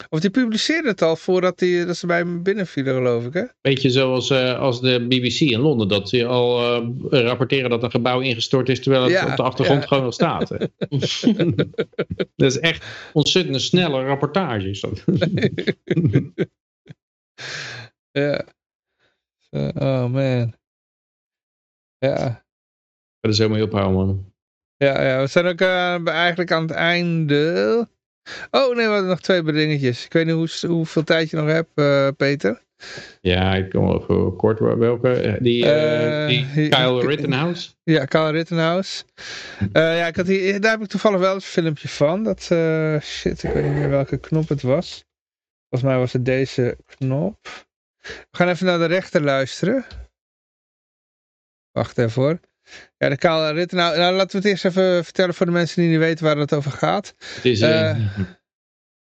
S2: Of die publiceerde het al voordat die, dat ze bij hem binnenvielen geloof ik hè?
S6: Beetje zoals eh, als de BBC in Londen, dat ze al eh, rapporteren dat een gebouw ingestort is, terwijl het
S2: Ja,
S6: op de achtergrond
S2: ja.
S6: gewoon nog staat. hè. dat is echt ontzettend snelle rapportage. Is dat.
S2: Ja. Zo, oh man. Ja.
S6: Dat is zo mee ophouden, man.
S2: Ja, ja, we zijn ook eh, eigenlijk aan het einde. Oh nee, we hadden nog twee dingetjes. Ik weet niet hoe, hoeveel tijd je nog hebt, eh, Peter.
S6: Ja, ik kom wel even kort. Welke? Eh, Die, eh, die Kyle Rittenhouse?
S2: Ja, Carl Rittenhouse. Ja, ik had hier, daar heb ik toevallig wel een filmpje van. Dat, shit, ik weet niet meer welke knop het was. Volgens mij was het deze knop. We gaan even naar de rechter luisteren. Wacht even hoor. Ja, de Carl Rittenhouse. Nou, laten we het eerst even vertellen voor de mensen die niet weten waar het over gaat.
S6: Het is, Eh,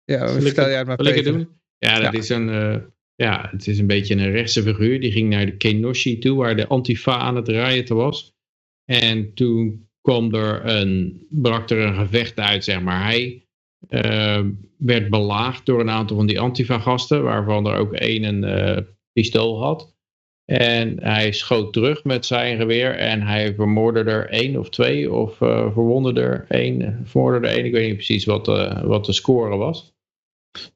S2: Ja, vertel
S6: het-
S2: jij het maar, Peter.
S6: doen? Ja, dat
S2: Ja.
S6: is een... eh, ja, het is een beetje een rechtse figuur. Die ging naar de Kenoshi toe, waar de Antifa aan het rioten was. En toen kwam er een, brak er een gevecht uit, zeg maar. Hij werd belaagd door een aantal van die Antifa-gasten, waarvan er ook één een pistool had. En hij schoot terug met zijn geweer en hij vermoordde er één of twee, of eh verwonderde er één, vermoorderde er één. Ik weet niet precies wat, eh, wat de score was.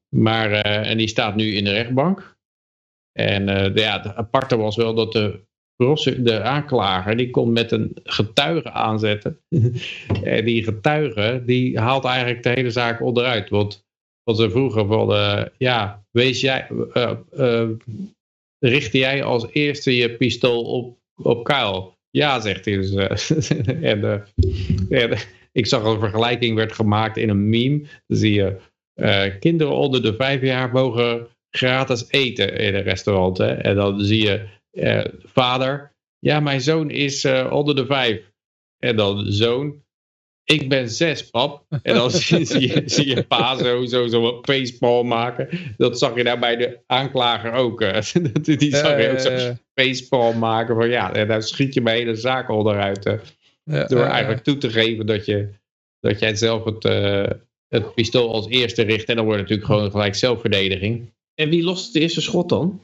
S6: Maar, eh, en die staat nu in de rechtbank. En ja, het aparte was wel dat de, de aanklager, die kon met een getuige aanzetten. en die getuige, die haalt eigenlijk de hele zaak onderuit. Want wat ze vroegen van, ja, wees jij, richtte jij als eerste je pistool op, op Kuil? Ja, zegt hij. Dus, eh, eh, en, ik zag een vergelijking werd gemaakt in een meme. Dan zie je eh, kinderen onder de vijf jaar mogen gratis eten in een restaurant. Hè? En dan zie je vader, ja, mijn zoon is onder de vijf. En dan zoon, ik ben zes, pap. En dan zie, zie je, zie je pa zo, zo, zo een facepalm maken. Dat zag je daar bij de aanklager ook. eh. Die zag je ook
S2: Eh,
S6: zo facepalm maken van ja, en daar schiet je mijn hele zaak onderuit. eh.
S2: Ja,
S6: Door eigenlijk toe te geven dat, je, dat jij zelf het, eh, het pistool als eerste richt. En dan wordt het natuurlijk gewoon gelijk zelfverdediging.
S3: En wie lost het eerste schot dan?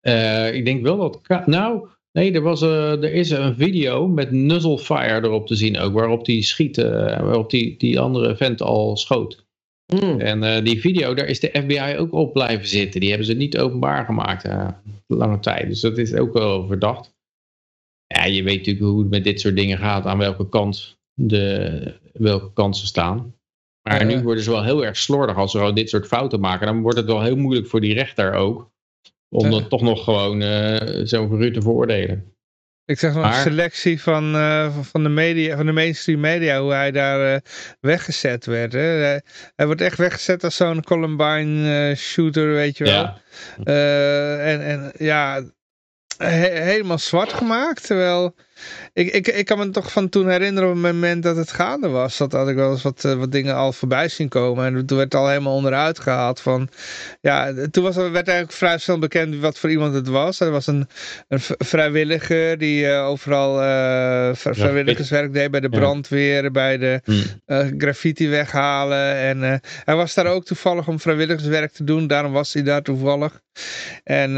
S6: Eh, ik denk wel dat... Nou, nee, er, was, eh, er is een video met Nuzzlefire erop te zien ook. Waarop die schiet, eh, waarop die, die andere vent al schoot.
S3: Hmm.
S6: En eh, die video, daar is de FBI ook op blijven zitten. Die hebben ze niet openbaar gemaakt lange tijd. Dus dat is ook wel verdacht. Ja, je weet natuurlijk hoe het met dit soort dingen gaat. Aan welke kant, de, welke kant ze staan. Maar nu worden ze wel heel erg slordig als ze gewoon dit soort fouten maken. Dan wordt het wel heel moeilijk voor die rechter ook. Om dan toch nog gewoon eh zo'n verruut te veroordelen.
S2: Ik zeg nog
S6: Maar-
S2: een selectie van, eh, van- de media, van de mainstream media, hoe hij daar eh, weggezet werd. Hè. Hij, wordt echt weggezet als zo'n Columbine shooter, weet je wel.
S6: Ja,
S2: en, en ja, he- helemaal zwart gemaakt. Terwijl, ik, ik, ik kan me toch van toen herinneren op het moment dat het gaande was. Dat had ik wel eens wat, eh, wat dingen al voorbij zien komen. En toen werd het al helemaal onderuit gehaald van... Ja, toen was, werd eigenlijk vrij snel bekend wat voor iemand het was. Er was een, een vrijwilliger die eh, overal eh, vri- vrijwilligerswerk deed bij de
S6: Ja.
S2: brandweer, bij de
S6: Hm.
S2: eh, graffiti weghalen. En hij was daar ook toevallig om vrijwilligerswerk te doen. Daarom was hij daar toevallig. En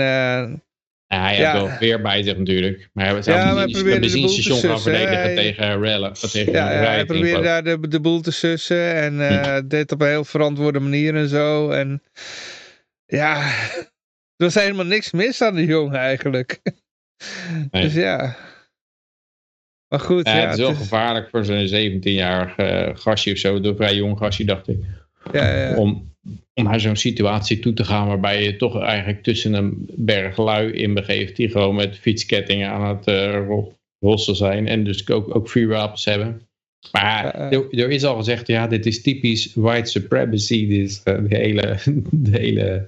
S6: hij
S2: Ja.
S6: heeft wel weer bij zich natuurlijk. Maar hij zou
S2: Ja, hij
S6: een benzinestation gaan verdedigen
S2: Hij-
S6: tegen rellen. Tegen
S2: ja, hij probeerde daar de, de boel te sussen. En eh, deed op een heel verantwoorde manier en zo. En ja, er was helemaal niks mis aan de jongen eigenlijk.
S6: Nee.
S2: Dus ja. Maar goed,
S6: Ja,
S2: ja.
S6: het is wel
S2: het is-
S6: gevaarlijk voor zo'n 17-jarig eh, gastje of zo. Een vrij jong gastje, dacht ik.
S2: Ja, ja.
S6: Om, om naar zo'n situatie toe te gaan waarbij je toch eigenlijk tussen een berg lui in begeeft. Die gewoon met fietskettingen aan het eh, ro- rossen zijn. En dus ook, ook vuurwapens hebben. Maar er, er is al gezegd, ja, dit is typisch white supremacy. Dit is eh, de hele, de hele,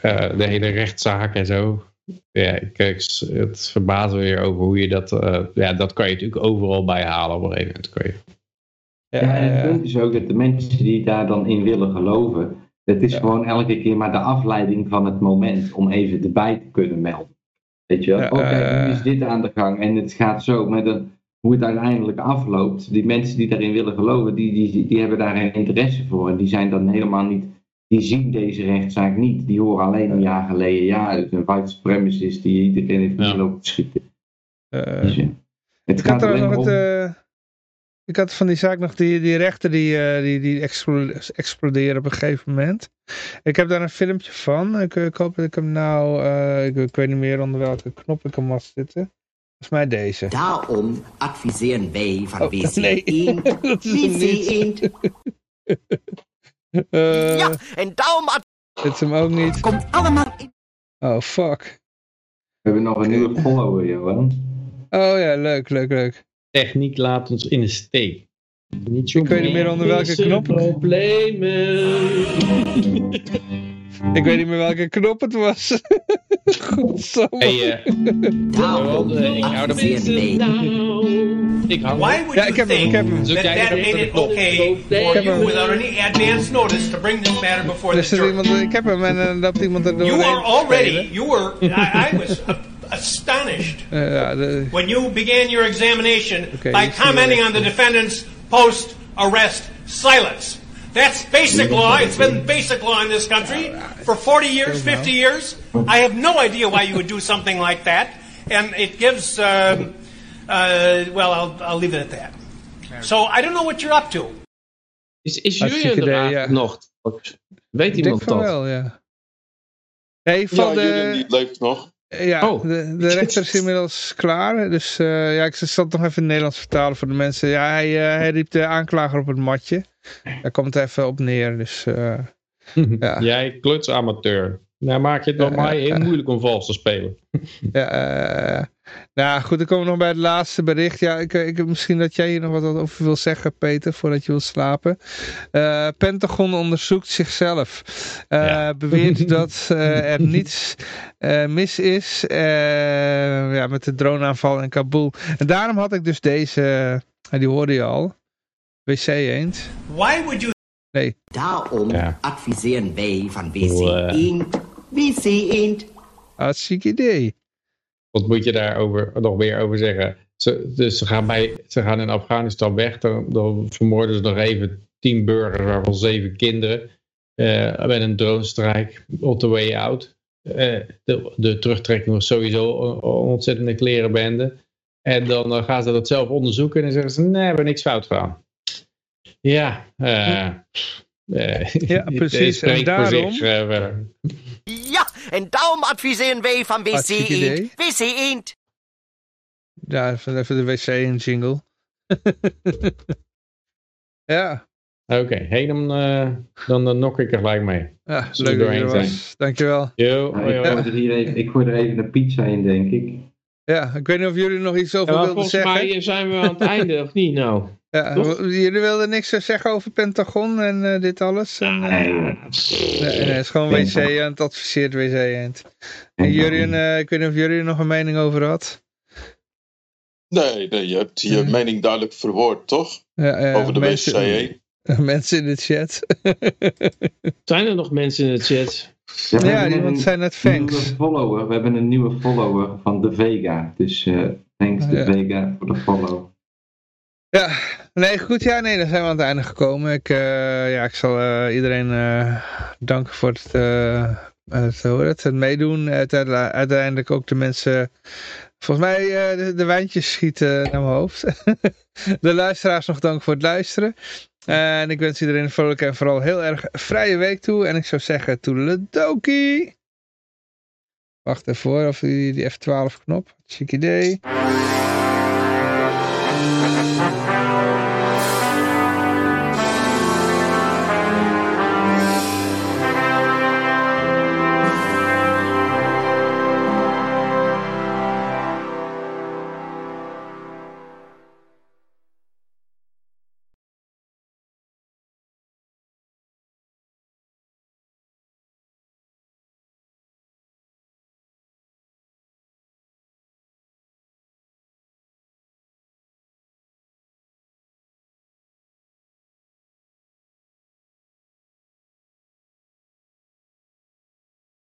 S6: eh, de hele rechtszaak en zo. Ja, kijk, het verbaast me weer over hoe je dat... ja, dat kan je natuurlijk overal bij halen op een gegeven moment. Kan je.
S4: Ja, en het punt is ook dat de mensen die daar dan in willen geloven, het is gewoon elke keer maar de afleiding van het moment om even erbij te kunnen melden. Weet je wel? Oké,
S2: eh,
S4: nu is dit aan de gang en het gaat zo, maar dan, hoe het uiteindelijk afloopt, die mensen die daarin willen geloven, die, die, die hebben daar geen interesse voor. En die zijn dan helemaal niet, die zien deze rechtszaak niet. Die horen alleen een jaar geleden, ja, het is een white supremacist die iedereen heeft
S6: Ja.
S4: te schieten.
S2: eh,
S4: Dus, ja. Het
S2: had
S4: gaat alleen
S2: nog
S4: maar
S2: het,
S4: om...
S2: ik had van die zaak nog die, die rechter die, eh, die, die explo- exploderen op een gegeven moment. Ik heb daar een filmpje van. Ik, ik hoop dat ik hem nou, eh, ik, ik weet niet meer onder welke knop ik hem had zitten. Volgens mij deze.
S7: Daarom adviseren wij van
S2: Oh,
S7: WC
S2: nee.
S7: 1,
S2: Dat is hem
S7: WC
S2: niet.
S7: 1.
S2: Eh,
S7: Ja, en daarom
S2: Dit is hem ook niet.
S7: komt allemaal in.
S2: Oh, fuck.
S4: We hebben nog een nieuwe follower, Johan.
S2: Oh ja, leuk, leuk, leuk.
S6: Techniek laat ons in de steek. Niet zo
S2: Ik weet niet meer onder welke knop.
S3: problemen.
S2: Ik weet niet meer welke knop het was. Godsamme.
S6: Hey, eh,
S7: Daarom
S6: eh, ik hou er.
S3: Nou,
S6: ik hou
S8: Why would
S2: Ja,
S8: you
S2: ik heb hem, ik heb hem.
S8: That
S6: jij
S8: that made it okay
S3: Ik
S8: for
S2: heb
S8: you
S2: hem.
S8: without any advance notice to bring this matter before
S2: Dus
S8: the jury?
S2: iemand, ik heb hem en dan loopt iemand er
S8: You
S2: doorheen
S8: are
S2: te
S8: already, you were, I, I was astonished
S2: ja, de,
S8: when you began your examination
S2: Okay,
S8: by
S2: you
S8: commenting on the defendant's post-arrest silence. That's basic law. It's been basic law in this country for 40 years, 50 years. I have no idea why you would do something like that. And it gives, um, uh, well, I'll, I'll leave it at that. So I don't know what you're up to.
S3: is, is
S2: Hartstikke
S3: Julian er
S2: idee,
S3: eigenlijk
S2: ja.
S3: nog? Weet
S2: ik denk
S3: iemand
S2: van
S3: dat?
S2: wel, ja. Nee,
S5: Ja,
S2: van
S5: Julian die
S2: de,
S5: leeft nog.
S2: Ja,
S3: Oh.
S2: de, de rechter is inmiddels klaar. Dus eh, ja, ik zal het nog even in het Nederlands vertalen voor de mensen. Ja, hij, eh, hij riep de aanklager op het matje. Daar komt het even op neer. Dus eh, ja.
S6: Jij klutsamateur. Nou maak je het maar
S2: ja,
S6: heel moeilijk om vals te spelen.
S2: Ja, eh, nou goed, dan komen we nog bij het laatste bericht. Ja, ik, ik, misschien dat jij hier nog wat over wil zeggen, Peter, voordat je wilt slapen. Eh, Pentagon onderzoekt zichzelf. Eh,
S6: Ja.
S2: Beweert dat eh, er niets eh, mis is eh, ja, met de droneaanval in Kabul. En daarom had ik dus deze, eh, die hoorde je al, WC Eend.
S8: Why would you
S7: Daarom
S6: Ja.
S7: adviseren wij van WC
S6: Cool,
S7: 1, WC 1.
S2: Hartstikke idee.
S6: Wat moet je daarover nog meer over zeggen? ze, dus ze gaan, bij, ze gaan in Afghanistan weg. Dan, dan vermoorden ze nog even tien burgers, waarvan zeven kinderen. eh met een dronestrijk on the way out. Eh, de, de terugtrekking was sowieso een, ontzettende klerenbende. En dan eh, gaan ze dat zelf onderzoeken en dan zeggen ze, nee, we hebben niks fout gedaan. Ja, eh, eh,
S2: Ja, precies. En
S6: voor
S2: daarom-
S6: zich,
S9: en daarom adviseren wij van WC. Eend. WC Eend.
S2: Ja, even even de wc in jingle. ja,
S6: Oké, hey, dan, eh, dan, dan nok ik er gelijk mee.
S2: ja leuk dat je er was. Dankjewel.
S6: Yo,
S4: Nou, ik,
S6: hoi.
S4: gooi er even, ik gooi er even een pizza in, denk ik.
S2: Ja, ik weet niet of jullie nog iets over
S3: maar
S2: wilden
S3: volgens
S2: zeggen.
S3: mij zijn we aan het einde, of niet nou?
S2: Ja, jullie wilden niks eh, zeggen over Pentagon en eh, dit alles? En, eh,
S4: Nee,
S2: nee, nee, het is gewoon WC en het adviseert WC Eend. En Jurien, eh, ik weet niet of jullie er nog een mening over had.
S5: Nee, nee, je hebt je mening duidelijk verwoord, toch?
S2: Ja, ja,
S5: Over de
S2: mensen,
S5: WCE.
S2: mensen in de chat.
S3: Zijn er nog mensen in de chat?
S4: Ja,
S2: ja, iemand
S4: een
S2: zei net thanks.
S4: follower. We hebben een nieuwe follower van de Vega. Dus eh, thanks de
S2: Ja.
S4: Vega voor de follow.
S2: Ja, nee, goed. Ja, nee, dan zijn we aan het einde gekomen. Ik, eh, ja, ik zal eh, iedereen eh, danken voor het, het, het, meedoen. Uiteindelijk, ook de mensen... Volgens mij de, de wijntjes schieten naar mijn hoofd. de luisteraars nog dank voor het luisteren. En ik wens iedereen een vrolijke en vooral heel erg vrije week toe. En ik zou zeggen, toedeledokie. Wacht even of die, die F12 knop. Chic idee.